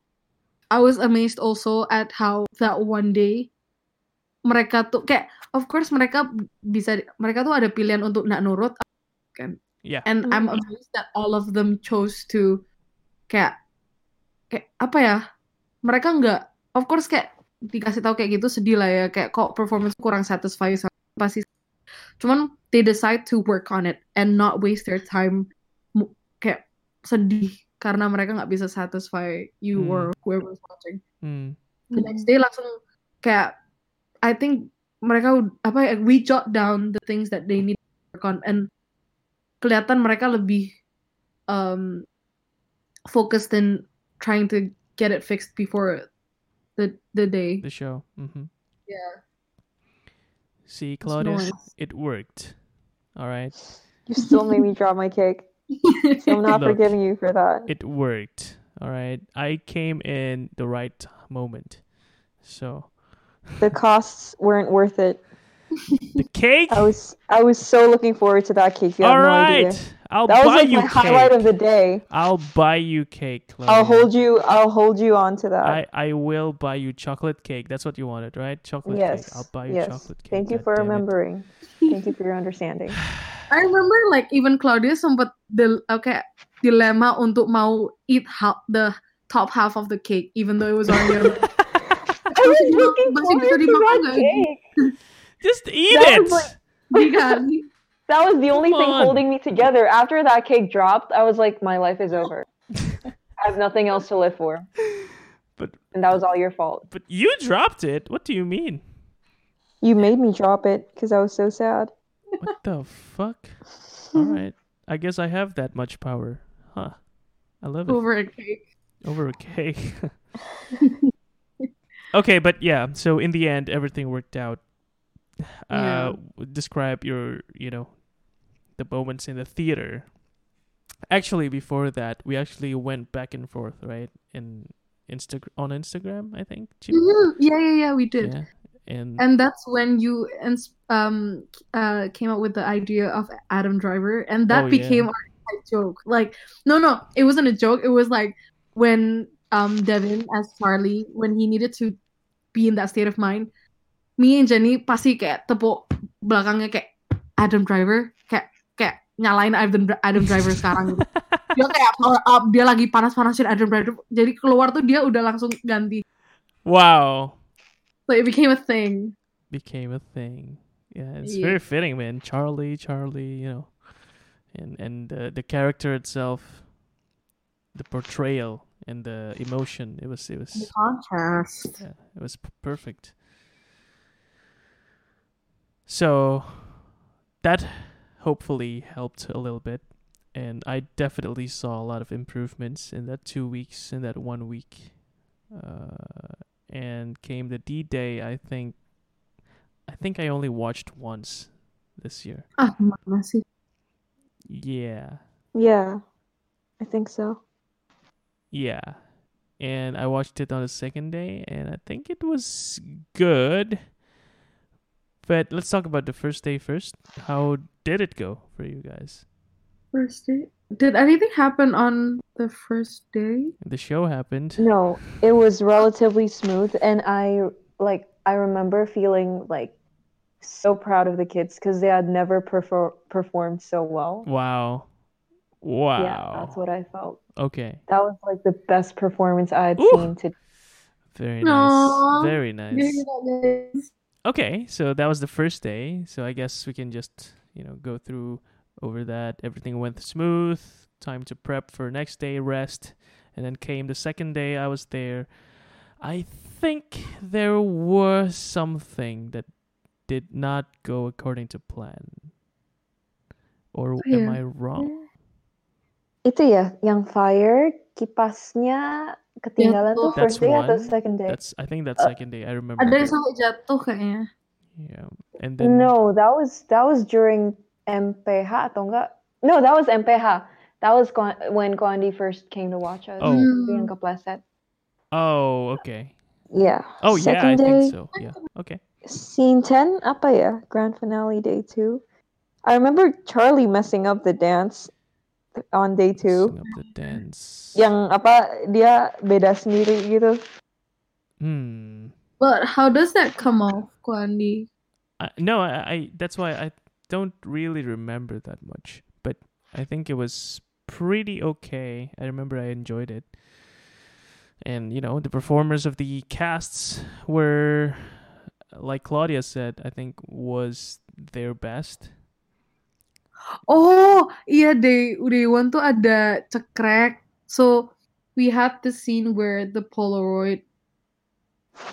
I was amazed also at how that one day mereka tuh kayak, of course mereka bisa, mereka tuh ada pilihan untuk nak nurut, kan? Yeah. And I'm Mm. amazed that all of them chose to kayak kayak apa ya? Mereka nggak of course kayak dikasih tahu kayak gitu sedih lah ya kayak kok performance kurang satisfy sama pasti cuman they decide to work on it and not waste their time kayak sedih karena mereka nggak bisa satisfy you Hmm. or whoever's watching Hmm. the next day langsung kayak I think mereka apa ya we jot down the things that they need to work on and kelihatan mereka lebih um focused in trying to get it fixed before the the day. The show. Mm-hmm. Yeah. See, It's Claudia, it worked. All right. You still made me drop my cake. So I'm not Look. forgiving you for that. It worked. All right. I came in the right moment. So, The costs weren't worth it. The cake. I was I was so looking forward to that cake. You have All no right. idea. I'll That was buy like you my highlight cake. of the day. I'll buy you cake, Claudia. I'll hold you. I'll hold you on to that. I, I will buy you chocolate cake. That's what you wanted, right? Chocolate yes. cake. I'll buy you yes. chocolate cake. Thank you God for remembering. Thank you for your understanding. I remember like even Claudia sempat del okay dilema untuk mau eat half the top half of the cake even though it was already on I was looking Masih bisa forward to that cake. Just eat That it. was like- di kali. That was the only Come thing on. holding me together. After that cake dropped, I was like, my life is over. I have nothing else to live for. But And that was all your fault. but you dropped it. What do you mean? You made me drop it because I was so sad. What the fuck? All right. I guess I have that much power. Huh. I love it. over a cake. Over a cake. okay, but yeah, so in the end everything worked out. Uh describe your, you know, the moments in the theater. Actually, before that, we actually went back and forth, right? In Insta on Instagram, I think. Mhm. Yeah, yeah, yeah, we did. Yeah. And, And that's when you um uh came up with the idea of Adam Driver, and that Oh, became yeah. our joke. Like, no, no, it wasn't a joke. It was like when um Devin as Charlie, when he needed to be in that state of mind, me and Jenny pasti kayak tepuk belakangnya kayak Adam Driver, nyalain Adam Adam Driver sekarang gitu. Dia kayak power up, dia lagi panas-panasin Adam Driver. Jadi keluar tuh dia udah langsung ganti. wow. So it became a thing. became a thing. Yeah, it's Yeah. very fitting, man. Charlie, Charlie, you know, and and uh, the character itself, the portrayal and the emotion. It was it was contrast. yeah, it was perfect. So that hopefully helped a little bit, and I definitely saw a lot of improvements in that two weeks, in that one week. Uh, and came the D Day. I think, I think I only watched once this year. Ah, mana? Yeah, Yeah, I think so. yeah, and I watched it on the second day, and I think it was good. But let's talk about the first day first. How did it go for you guys? First day. Did anything happen on the first day? The show happened. No, it was relatively smooth, and I like I remember feeling like so proud of the kids because they had never perfor- performed so well. Wow. Wow. Yeah, that's what I felt. Okay. That was like the best performance I had Ooh. seen to. Very Aw. nice. Very nice. Okay, so that was the first day. So I guess we can just, you know, go through over that. Everything went smooth. Time to prep for next day, rest. And then came the second day I was there. I think there was something that did not go according to plan. Or oh, am Yeah. I wrong? Itu ya, yang fire kipasnya ketinggalan tuh That's first day atau second day? That's I think that's uh, second day. I remember. Ada yang sampai jatuh kayaknya. Yeah. And then No, that was that was during MPH atau enggak? No, that was MPH. That was when Kwandi first came to watch us. Oh. Itu Yang kepleset. Oh, okay. Yeah. Oh yeah, I Second day, think so. Yeah. Okay. Scene 10, apa ya? Grand finale day 2. I remember Charlie messing up the dance on day 2. Sing up the dance. Yang apa dia beda sendiri gitu. Hmm. But how does that come off, Kwandi? I, no, I, I. That's why I don't really remember that much. But I think it was pretty okay. I remember I enjoyed it. And you know, the performers of the casts were, like Claudia said, I think was their best. Oh, iya day day one tuh ada cekrek. So we had the scene where the Polaroid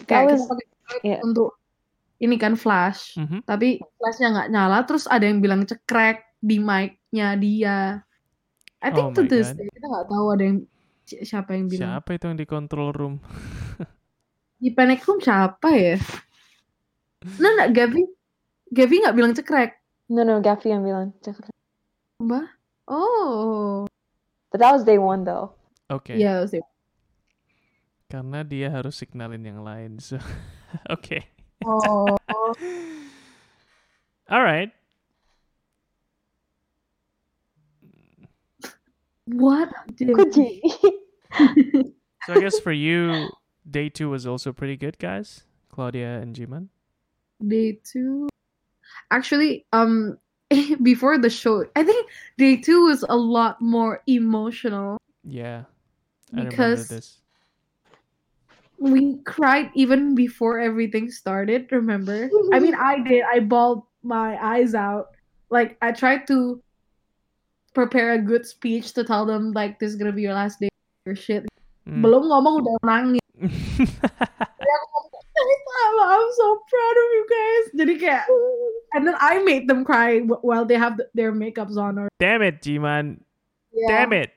kayak was kita pakai Polaroid yeah. untuk ini kan flash, Mm-hmm. tapi flashnya nggak nyala. Terus ada yang bilang cekrek di mic-nya dia. I Oh think to my this God. day kita nggak tahu ada yang si- siapa yang bilang. Siapa itu yang di control room? Di panic room siapa ya? Nah, nggak Gavi. Gavi nggak bilang cekrek. No, no, Gaffy yang bilang. Mbak? Oh. But that was day 1 though. Oke. Iya, sih. Karena dia harus signalin yang lain. So, oke. Oh. All right. What? Kuji. So I guess for you, day two was also pretty good, guys. Claudia and Jiman. Day two. Actually, um, before the show, I think day two was a lot more emotional. Yeah. I Because- this. We cried even before everything started. Remember? I mean, I did. I bawled my eyes out. Like I tried to prepare a good speech to tell them like this is gonna be your last day or shit. Mm. Belum ngomong udah nangis. I'm, I'm so proud of you guys. Jadi kayak, and then I made them cry while they have their makeups on. Or Damn it, Jiman. yeah. Damn it.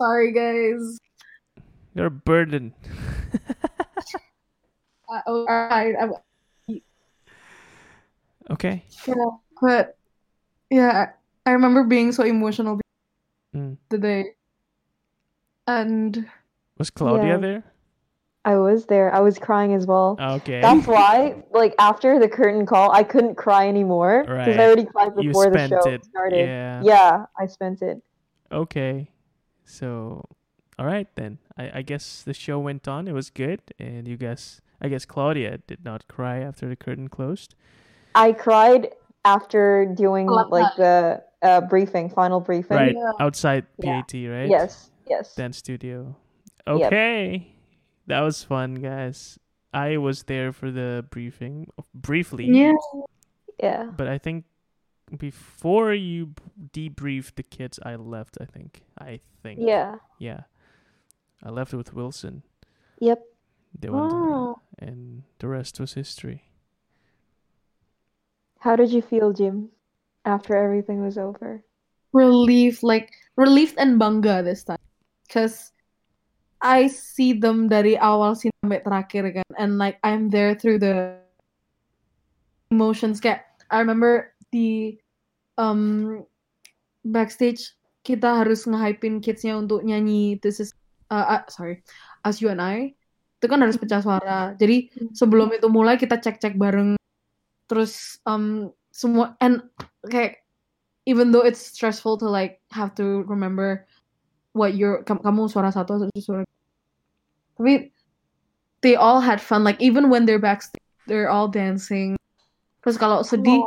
Sorry, guys. You're a burden. I, oh, I, I, okay. yeah, but yeah, I remember being so emotional Mm. today, and Was Claudia Yeah. there? I was there. I was crying as well. Okay. That's why, like after the curtain call, I couldn't cry anymore because Right. I already cried You before the show it. started. Yeah. Yeah, I spent it. Okay. So, all right then. I, I guess the show went on. It was good, and you guys. I guess Claudia did not cry after the curtain closed. I cried after doing Love like the uh, briefing, final briefing. Right Yeah. outside Yeah. PAT, right? Yes. Yes. Dance studio. Yep. Okay, that was fun, guys. I was there for the briefing briefly. yeah, Yeah. But I think before you debriefed the kids, I left. I think. I think. Yeah. Yeah. I left with Wilson. Yep. They went, Oh. and the rest was history. How did you feel, Jim, after everything was over? relief, like relief and bangga this time, because I see them dari awal scene sampai terakhir kan, and like I'm there through the emotions. Kayak I remember di um backstage kita harus nge-hypein kidsnya untuk nyanyi This is uh, uh, sorry As You and I itu kan harus pecah suara. Jadi sebelum itu mulai kita cek-cek bareng terus um semua and kayak even though it's stressful to like have to remember what your kam- kamu suara satu atau suara tapi they all had fun like even when they're backstage they're all dancing. Terus kalau sedih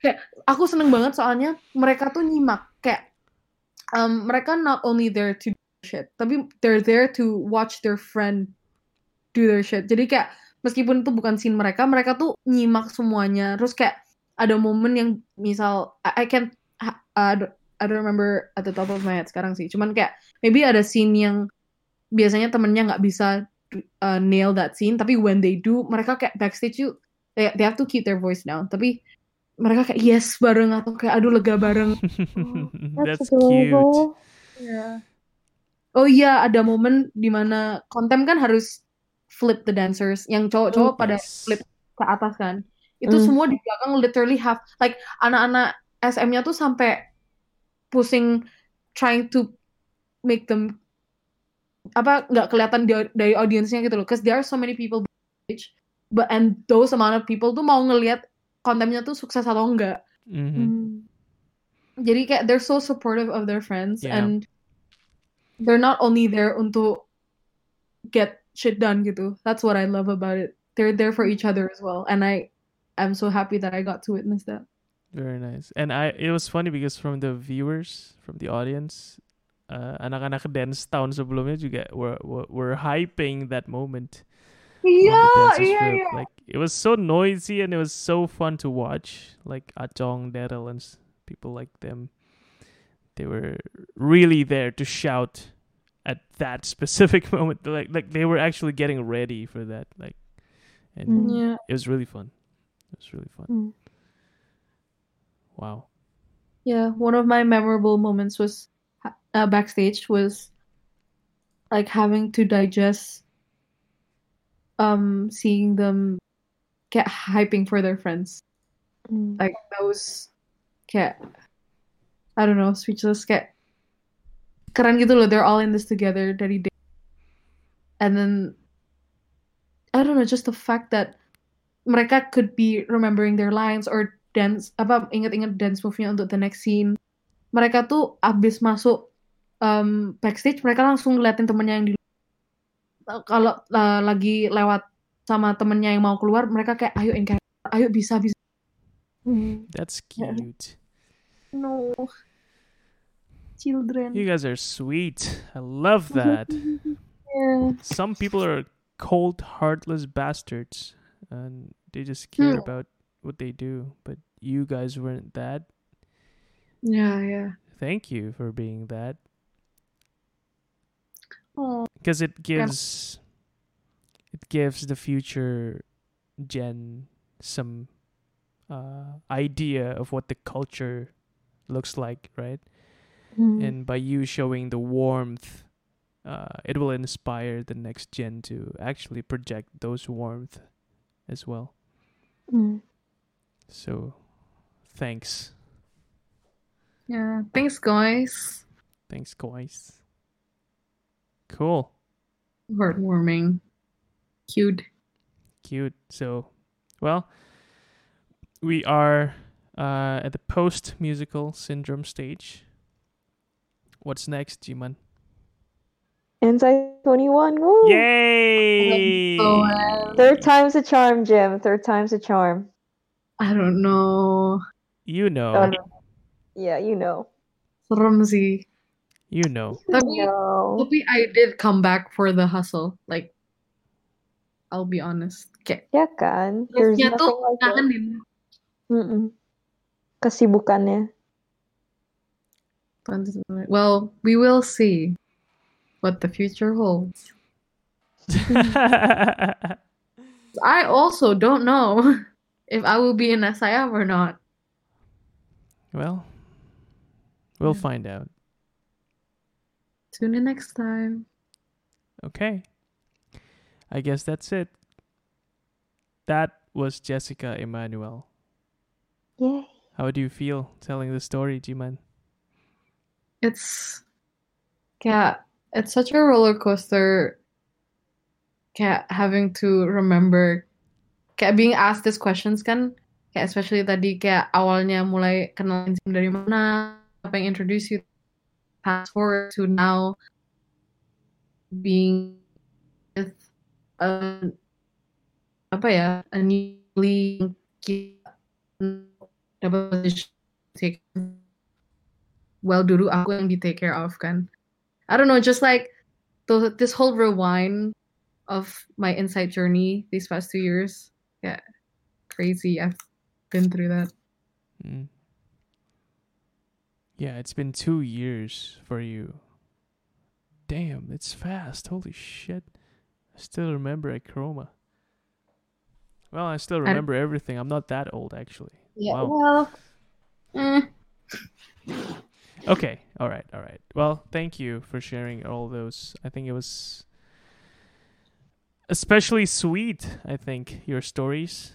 kayak aku seneng banget soalnya mereka tuh nyimak kayak um, mereka not only there to do shit tapi they're there to watch their friend do their shit. Jadi kayak meskipun itu bukan scene mereka mereka tuh nyimak semuanya. Terus kayak ada momen yang misal I, I can I, I don't- remember at the top of my head sekarang sih cuman kayak maybe ada scene yang biasanya temennya nggak bisa uh, nail that scene tapi when they do mereka kayak backstage yuk they, they have to keep their voice down tapi mereka kayak yes bareng atau kayak aduh lega bareng That's cute. Oh iya, ada momen di mana kontem kan harus flip the dancers, yang cowok-cowok pada Yes. flip ke atas kan. Itu Mm. semua di belakang literally have like anak-anak SM-nya tuh sampai pusing trying to make them apa nggak kelihatan dari, dari audiensnya gitu loh, cause there are so many people but and those amount of people tuh mau ngelihat kontennya tuh sukses atau enggak. Mhm. Jadi kayak they're so supportive of their friends Yeah. and they're not only there untuk get shit done gitu. That's what I love about it. They're there for each other as well. And I I'm so happy that I got to witness that. Very nice. And I it was funny because from the viewers, from the audience, uh, anak-anak dance tahun sebelumnya juga were, were were hyping that moment. Yeah, yeah, yeah. Like it was so noisy and it was so fun to watch. Like Atong, Daryl, and people like them, they were really there to shout at that specific moment. Like like they were actually getting ready for that. Like, and Mm. Yeah. it was really fun. It was really fun. Mm. Wow. Yeah, one of my memorable moments was uh, backstage was like having to digest um seeing them get hyping for their friends. Mm. like that was kayak I don't know speechless kayak keren gitu loh they're all in this together dari day and then I don't know just the fact that mereka could be remembering their lines or dance apa inget-inget dance move-nya untuk the next scene. Mereka tuh abis masuk um, backstage mereka langsung ngeliatin temennya yang di kalau uh, lagi lewat sama temennya yang mau keluar mereka kayak ayo encourage ayo bisa bisa That's cute. no children You guys are sweet. I love that. yeah. Some people are cold, heartless bastards, and they just care Hmm. about what they do. But you guys weren't that. yeah yeah Thank you for being that. because it gives it gives the future gen some uh, idea of what the culture looks like right Mm. and by you showing the warmth uh, it will inspire the next gen to actually project those warmth as well Mm. So thanks yeah thanks guys thanks guys cool heartwarming cute cute. So, well, we are uh, at the post musical syndrome stage. What's next, Jiman? Insight 21. Woo! Yay! So, Third time's a charm, Jim. Third time's a charm. I don't know You know, no. Yeah, you know. serem sih you know. Tapi- No. tapi I did come back for the hustle like I'll be honest kayak Ya kan? There's Terusnya tuh nothing like it. Kesibukannya. well we will see what the future holds I also don't know if I will be in SIF or not well, we'll Yeah. find out. tune in next time Okay. I guess that's it. That was Jessica Emmanuel. Yay. How do you feel telling the story, Jiman? it's yeah, it's such a roller coaster kayak having to remember kayak being asked these questions kan kayak especially tadi kayak awalnya mulai kenal Insim dari mana apa yang introduce you fast forward to now being with a apa ya a newly position take well dulu aku yang di take care of kan. I don't know just like the, this whole rewind of my inside journey these past two years yeah crazy I've been through that Mm. Yeah, it's been two years for you. Damn, it's fast. Holy shit. I still remember Akroma. Well, I still I- remember everything. I'm not that old, actually. yeah Wow. well eh, Okay, all right, all right. Well, thank you for sharing all those. I think it was especially sweet, I think, your stories.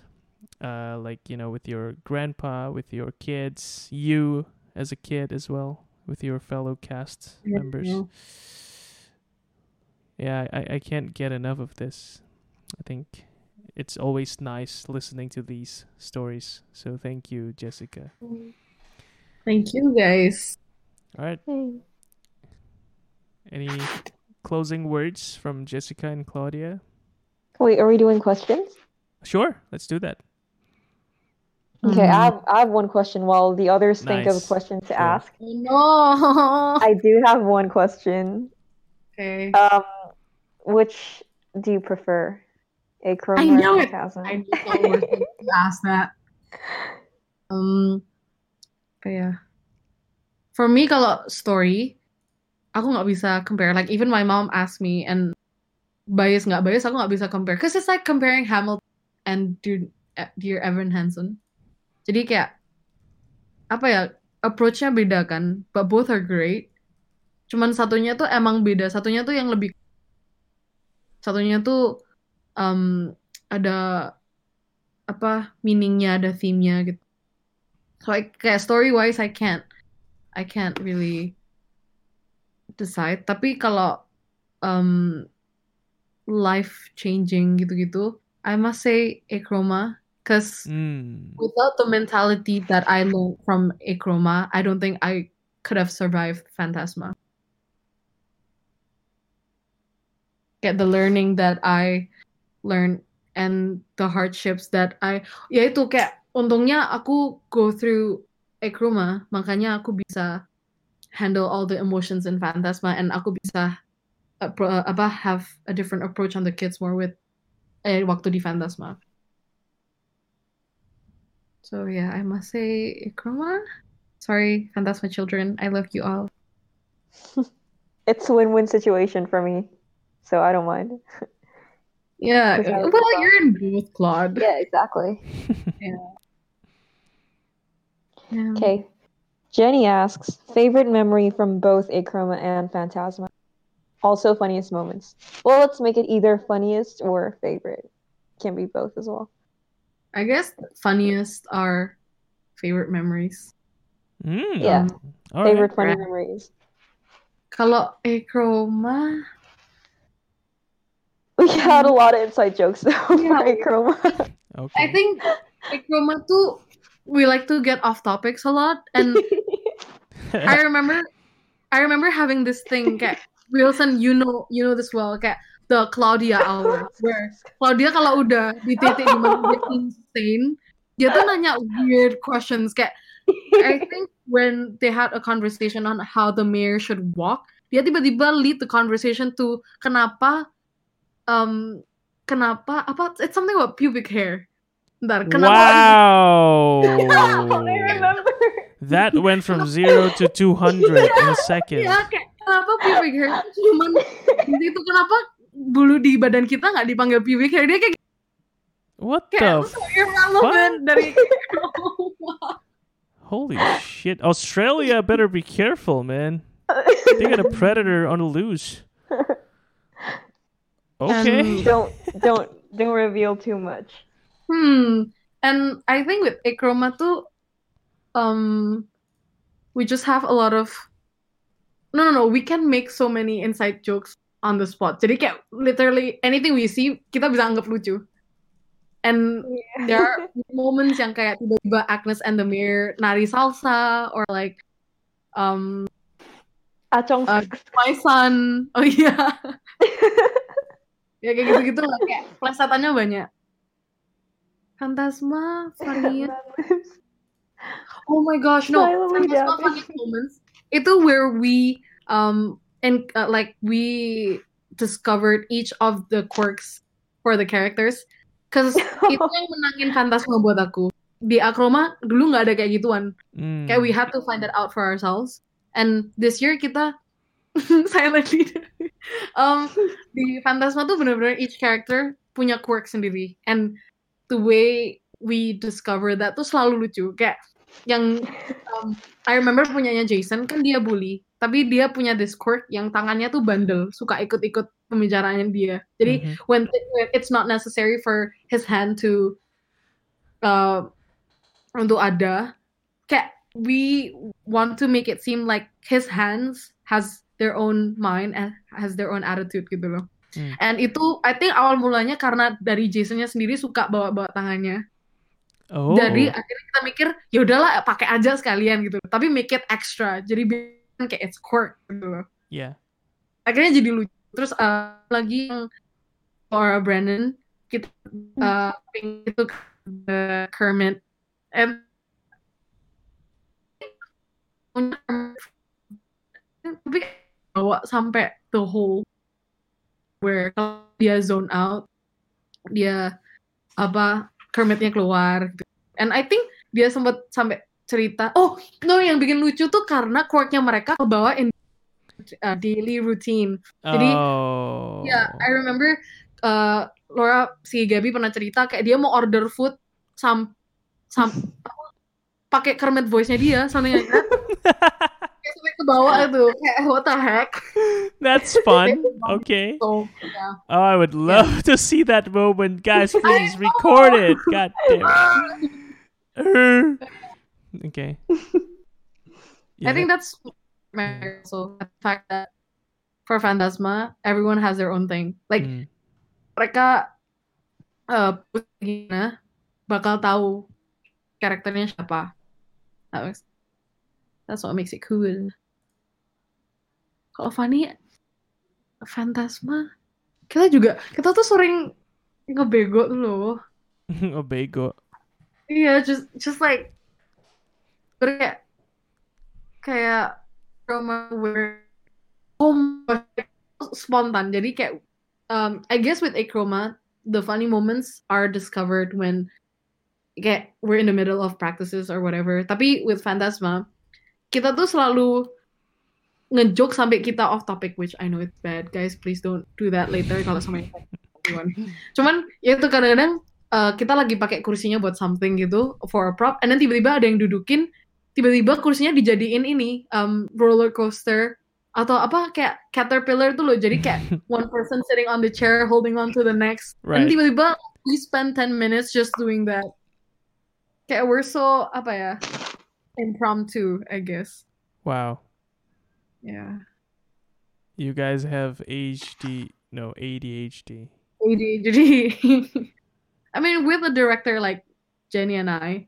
Uh, like, you know, with your grandpa, with your kids, you as a kid as well, with your fellow cast Yeah. members. Yeah, I, I can't get enough of this. I think it's always nice listening to these stories. So thank you, Jessica. thank you guys All right. Hey. Any closing words from Jessica and Claudia? Wait, are we doing questions? Sure, let's do that. Okay, Mm. I have I have one question while the others think of Nice. questions to Go. ask. no I do have one question. okay Um, which do you prefer? A Chrome I or know a it. 2000? I knew someone to ask that. Um, but yeah. For me, kalau story, aku nggak bisa compare. Like even my mom asked me, and bias nggak bias, aku nggak bisa compare. Cause it's like comparing Hamilton and Dear, Dear Evan Hansen. Jadi kayak apa ya approach-nya beda kan, but both are great. Cuman satunya tuh emang beda. Satunya tuh yang lebih satunya tuh um, ada apa meaningnya ada theme-nya gitu so I, kayak story wise I can't I can't really decide tapi kalau um, life changing gitu-gitu I must say Akroma Because Mm. without the mentality that I learned from Akroma, I don't think I could have survived Phantasma. Get the learning that I learned and the hardships that I ya itu kayak untungnya aku go through Akroma, makanya aku bisa handle all the emotions in Phantasma and aku bisa apa have a different approach on the kids more with eh, waktu di Phantasma. So yeah, I must say Akroma. Sorry, Phantasma children. I love you all. It's a win-win situation for me, so I don't mind. Yeah, well, all. you're in both, Claude. Yeah, exactly. Yeah. Okay. Jenny asks, favorite memory from both Akroma and Phantasma? Also funniest moments. Well, let's make it either funniest or favorite. Can be both as well. I guess funniest are favorite memories. Mm. Yeah. All right. favorite funny Right. memories. Kalau Akroma, We had a lot of inside jokes though for Yeah. Akroma. Okay. I think Akroma too, we like to get off topics a lot. And I remember, I remember having this thing, kayak, Wilson, you know, you know this well, kayak the Claudia hour, where Claudia kalau udah di titik di mana dia insane, dia tuh nanya weird questions, kayak I think when they had a conversation on how the mayor should walk, dia tiba-tiba lead the conversation to kenapa, um, kenapa apa? It's something about pubic hair. Bentar, kenapa? wow. I remember. that went from zero to 200 in a second. Ya, kayak kenapa pubic hair itu cuman itu kenapa bulu di badan kita nggak dipanggil pubic hair? Dia kayak What the? so irrelevant dari Holy shit. Australia better be careful, man. They got a predator on the loose. Okay. Um, don't don't don't reveal too much. Hmm. And I think with Akroma too, um, we just have a lot of. No, no, no. We can make so many inside jokes on the spot. Jadi kayak literally anything we see kita bisa anggap lucu. And there are moments yang kayak tiba-tiba Agnes and the Mirror nari salsa or like um Achong Uh, my son. Oh iya. ya kayak gitu-gitu lah kayak plesetannya banyak. Fantasma, funny. Oh my gosh, no. Fantasma funny moments. Itu where we um and uh, like we discovered each of the quirks for the characters. Cause itu yang menangin Fantasma buat aku. Di Akroma dulu nggak ada kayak gituan. Mm. Kayak we had to find that out for ourselves. And this year kita silently um di Phantasma tuh bener-bener each character punya quirk sendiri. And the way we discover that tuh selalu lucu. Kayak yang um, I remember punyanya Jason kan dia bully, tapi dia punya quirk yang tangannya tuh bandel, suka ikut-ikut pembicaraannya dia. Jadi Mhm. when, when it's not necessary for his hand to uh, untuk ada kayak we want to make it seem like his hands has their own mind and has their own attitude gitu loh. Hmm. And itu I think awal mulanya karena dari Jasonnya sendiri suka bawa-bawa tangannya. Oh. Jadi akhirnya kita mikir ya udahlah pakai aja sekalian gitu. Tapi make it extra. Jadi biar kayak it's quirk gitu loh. yeah. Akhirnya jadi lucu. Terus uh, lagi yang Laura Brandon kita uh, itu the Kermit and tapi bawa sampai the whole where dia zone out dia apa Kermitnya keluar gitu. and I think dia sempat sampai cerita oh no yang bikin lucu tuh karena quirknya mereka kebawa in uh, daily routine Jadi, oh. Ya, I remember uh, Laura si Gabi pernah cerita kayak dia mau order food sam sam pakai Kermit voice-nya dia something like that. Kayak sampai ke bawah itu kayak what the heck. That's fun. Okay. So, yeah. Oh, I would love to see that moment. Guys, please record it. God damn it. Okay. I think that's also the fact that for Phantasma, everyone has their own thing. Like Mm. mereka uh gimana bakal tahu karakternya siapa. That was- That's what makes it cool. Kalau Fanny, Fantasma, kita juga kita tuh sering ngebego loh. oh, bego. Iya, just just like kayak kayak trauma where God, spontan. Jadi kayak um I guess with Acroma the funny moments are discovered when kayak we're in the middle of practices or whatever. Tapi with Phantasma kita tuh selalu ngejoke sampai kita off topic which I know it's bad guys please don't do that later kalau sama everyone. Cuman ya itu kadang-kadang uh, kita lagi pakai kursinya buat something gitu for a prop and then tiba-tiba ada yang dudukin tiba-tiba kursinya dijadiin ini um, roller coaster atau apa kayak caterpillar tuh loh jadi kayak one person sitting on the chair holding on to the next Right. and tiba-tiba we spend 10 minutes just doing that kayak we're so apa ya impromptu I guess Wow. Yeah You guys have HD, no, ADHD. ADHD I mean with a director like Jenny and I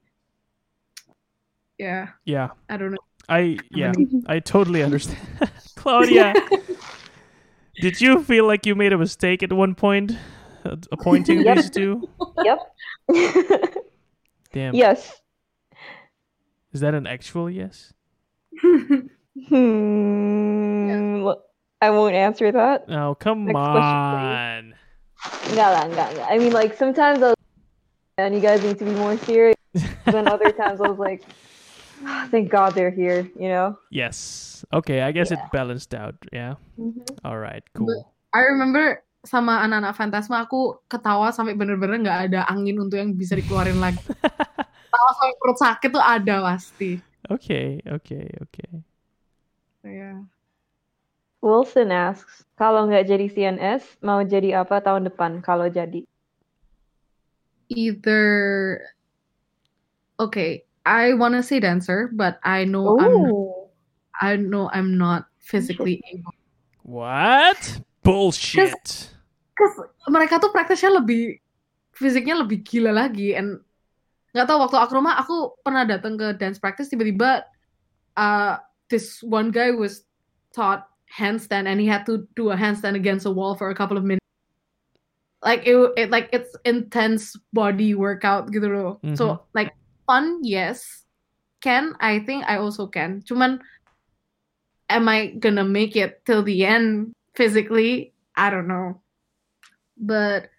yeah Yeah. I don't know I, yeah, I totally understand. Claudia, did you feel like you made a mistake at one point uh, appointing Yep. these two? yep. Damn. yes. Is that an actual yes? Hmm. look, I won't answer that. Oh, come Next question, on. Enggak lah, enggak, enggak. I mean, like sometimes I was, and you guys need to be more serious. then other times I was like, "Ah, thank God they're here. You know. yes. Okay, I guess it balanced out. Yeah. All right, cool. I remember sama anak-anak Phantasma aku ketawa sampai bener-bener nggak ada angin untuk yang bisa dikeluarin lagi. Ketawa sampai perut sakit tuh ada pasti. Okay, okay, okay. Yeah. Wilson asks, kalau nggak jadi CNS, mau jadi apa tahun depan kalau jadi? Either okay, I want to say dancer, but I know I'm I know I'm not physically able. What? Bullshit. Cause mereka tuh praktisnya lebih fisiknya lebih gila lagi and nggak tahu waktu aku rumah aku pernah datang ke dance practice tiba-tiba uh, this one guy was taught handstand and he had to do a handstand against a wall for a couple of minutes like it, it like it's intense body workout gitu. Loh so like fun yes. Can I think I also can. Cuman am I gonna make it till the end physically? I don't know. But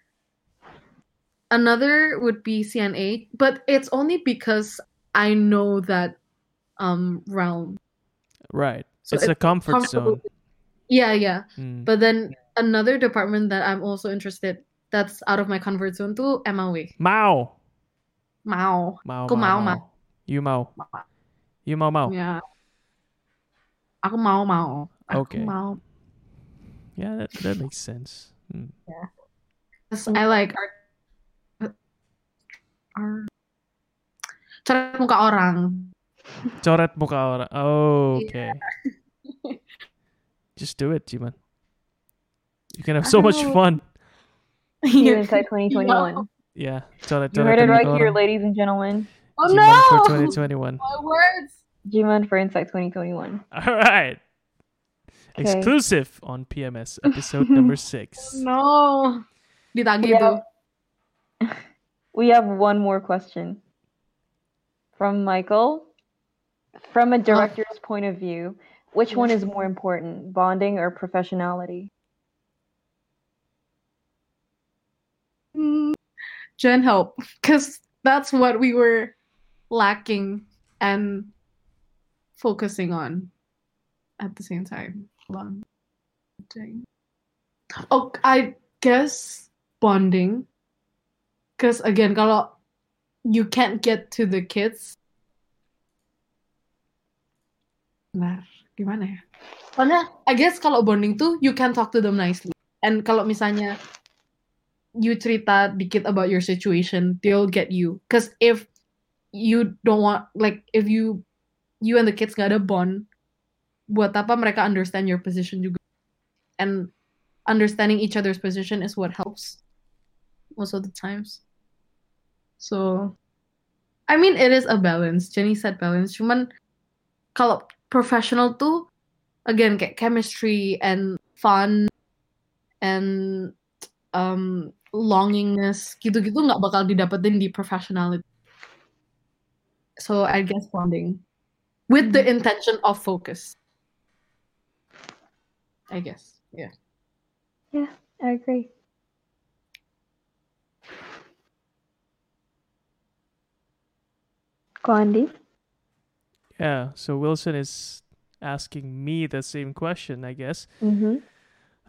another would be CNA, but it's only because I know that um realm. Right. So it's a comfort zone. Yeah, yeah. Mm. But then another department that I'm also interested that's out of my comfort zone too, MLW. Mao. Mao. Mao. Aku Mao, mau, Mao. You Mao. You Mao Mao. Yeah. Aku mau mau. Aku Okay. mau. Yeah, that, that makes sense. Mm. 'Cause I like art. art. Coret muka orang. Coret muka orang. Oh, okay. Just do it, Jiman. You can have so much Oh. fun. See you Insight 2021. Yeah. Coret, You heard it right here, ladies and gentlemen. Oh Jiman for no! 2021. My words. Jiman for Insight 2021. All right. Okay. Exclusive on PMS episode number six. Oh, no. Ditagih Yeah. We have one more question from Michael. From a director's point of view, which one is more important, bonding or professionality? Mm, Jen help. Because that's what we were lacking and focusing on at the same time. Bonding. Oh, I guess bonding. Because again, kalau you can't get to the kids. Nah, gimana ya? Soalnya, I guess kalau bonding tuh you can talk to them nicely. And kalau misalnya you cerita dikit about your situation, they'll get you. Because if you don't want, like, if you you and the kids gak ada bond, buat apa mereka understand your position juga? And understanding each other's position is what helps most of the times. So, I mean, it is a balance. Jenny said balance. Cuman kalau professional tuh, again kayak chemistry and fun and um, longingness gitu-gitu nggak bakal didapetin di professionality. So I guess bonding with the intention of focus. I guess, yeah. Yeah, I agree. Gandhi. Yeah, so Wilson is asking me the same question, I guess. Mm-hmm.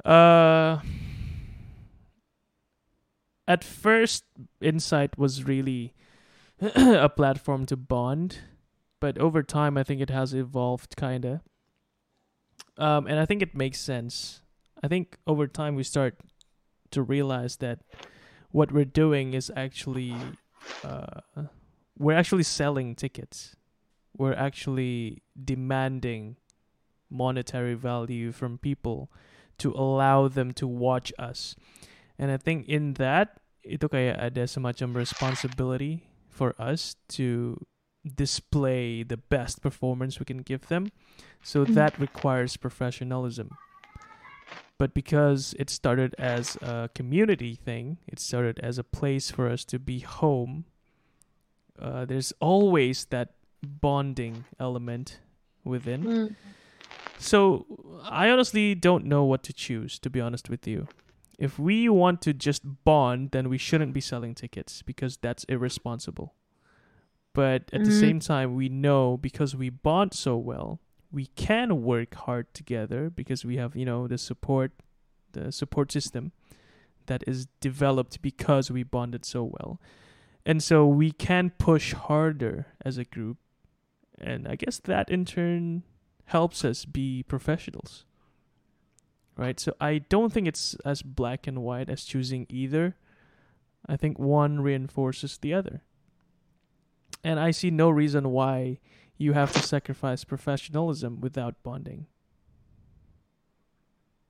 Uh at first Insight was really a platform to bond, but over time I think it has evolved kinda. Um and I think it makes sense. I think over time we start to realize that what we're doing is actually uh we're actually selling tickets. We're actually demanding monetary value from people to allow them to watch us. And I think in that itu kayak ada semacam responsibility for us to display the best performance we can give them. So Mm. that requires professionalism. But because it started as a community thing, it started as a place for us to be home. Uh, there's always that bonding element within. So I honestly don't know what to choose, to be honest with you. If we want to just bond, then we shouldn't be selling tickets because that's irresponsible. But at the Mhm. same time, we know because we bond so well, we can work hard together because we have, you know, the support, the support system that is developed because we bonded so well. And so we can push harder as a group. And I guess that in turn helps us be professionals. Right? So I don't think it's as black and white as choosing either. I think one reinforces the other. And I see no reason why you have to sacrifice professionalism without bonding.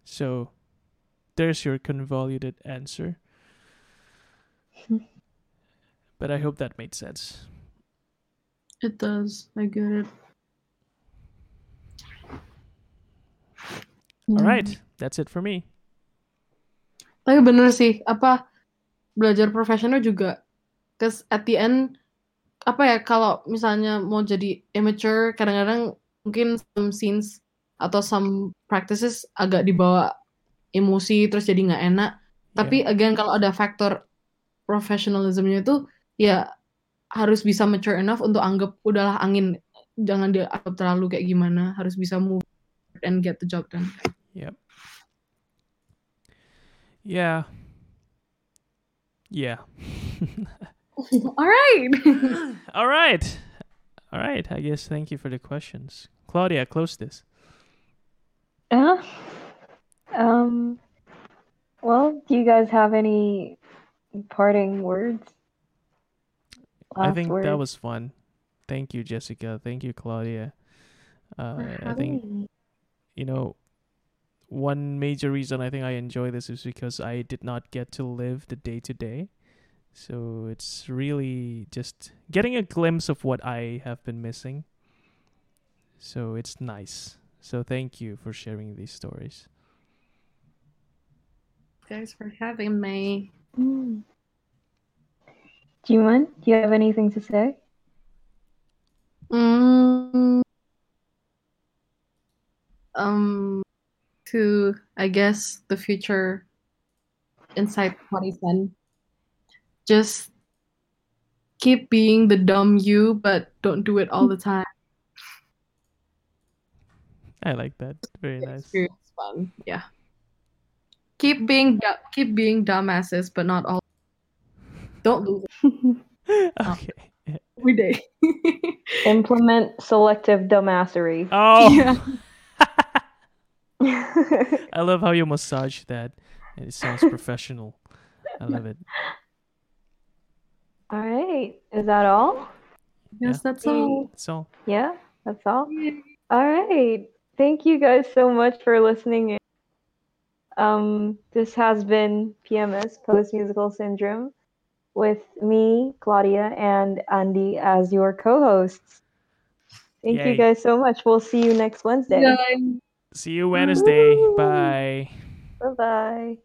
So there's your convoluted answer. Hmm. but I hope that made sense. It does. I get it. All right, that's it for me. Tapi bener sih, apa belajar profesional juga. Cause at the end, apa ya kalau misalnya mau jadi amateur, kadang-kadang mungkin some scenes atau some practices agak dibawa emosi terus jadi nggak enak. Tapi again kalau ada faktor professionalismnya itu ya harus bisa mature enough untuk anggap udahlah angin jangan dianggap terlalu kayak gimana harus bisa move and get the job done. Yep. Yeah. Yeah. All right. All right. All right. I guess thank you for the questions. Claudia, close this. Yeah. Um. Well, do you guys have any parting words? I Last think that was fun. Thank you, Jessica. Thank you, Claudia. Uh, I think you know one major reason I think I enjoy this is because I did not get to live the day to day. So it's really just getting a glimpse of what I have been missing. So it's nice. So thank you for sharing these stories. Thanks for having me. Mm. Jiman, do you have anything to say? Mm, um, to I guess the future Insight 2010. Just keep being the dumb you, but don't do it all the time. I like that. Very nice. Experience fun. Yeah. Keep being du- keep being dumbasses, but not all. Don't lose it okay. every day. Implement selective dumbassery. Oh, Yeah. I love how you massage that. It sounds professional. I love it. all right. Is that all? yes, that's all. So Yeah, that's all. All right. Thank you guys so much for listening in. Um, this has been PMS, Post Musical Syndrome. With me, Claudia, and Andy as your co-hosts. Thank Yay. you guys so much. We'll see you next Wednesday. Yeah. See you Wednesday. Woo. Bye. Bye bye.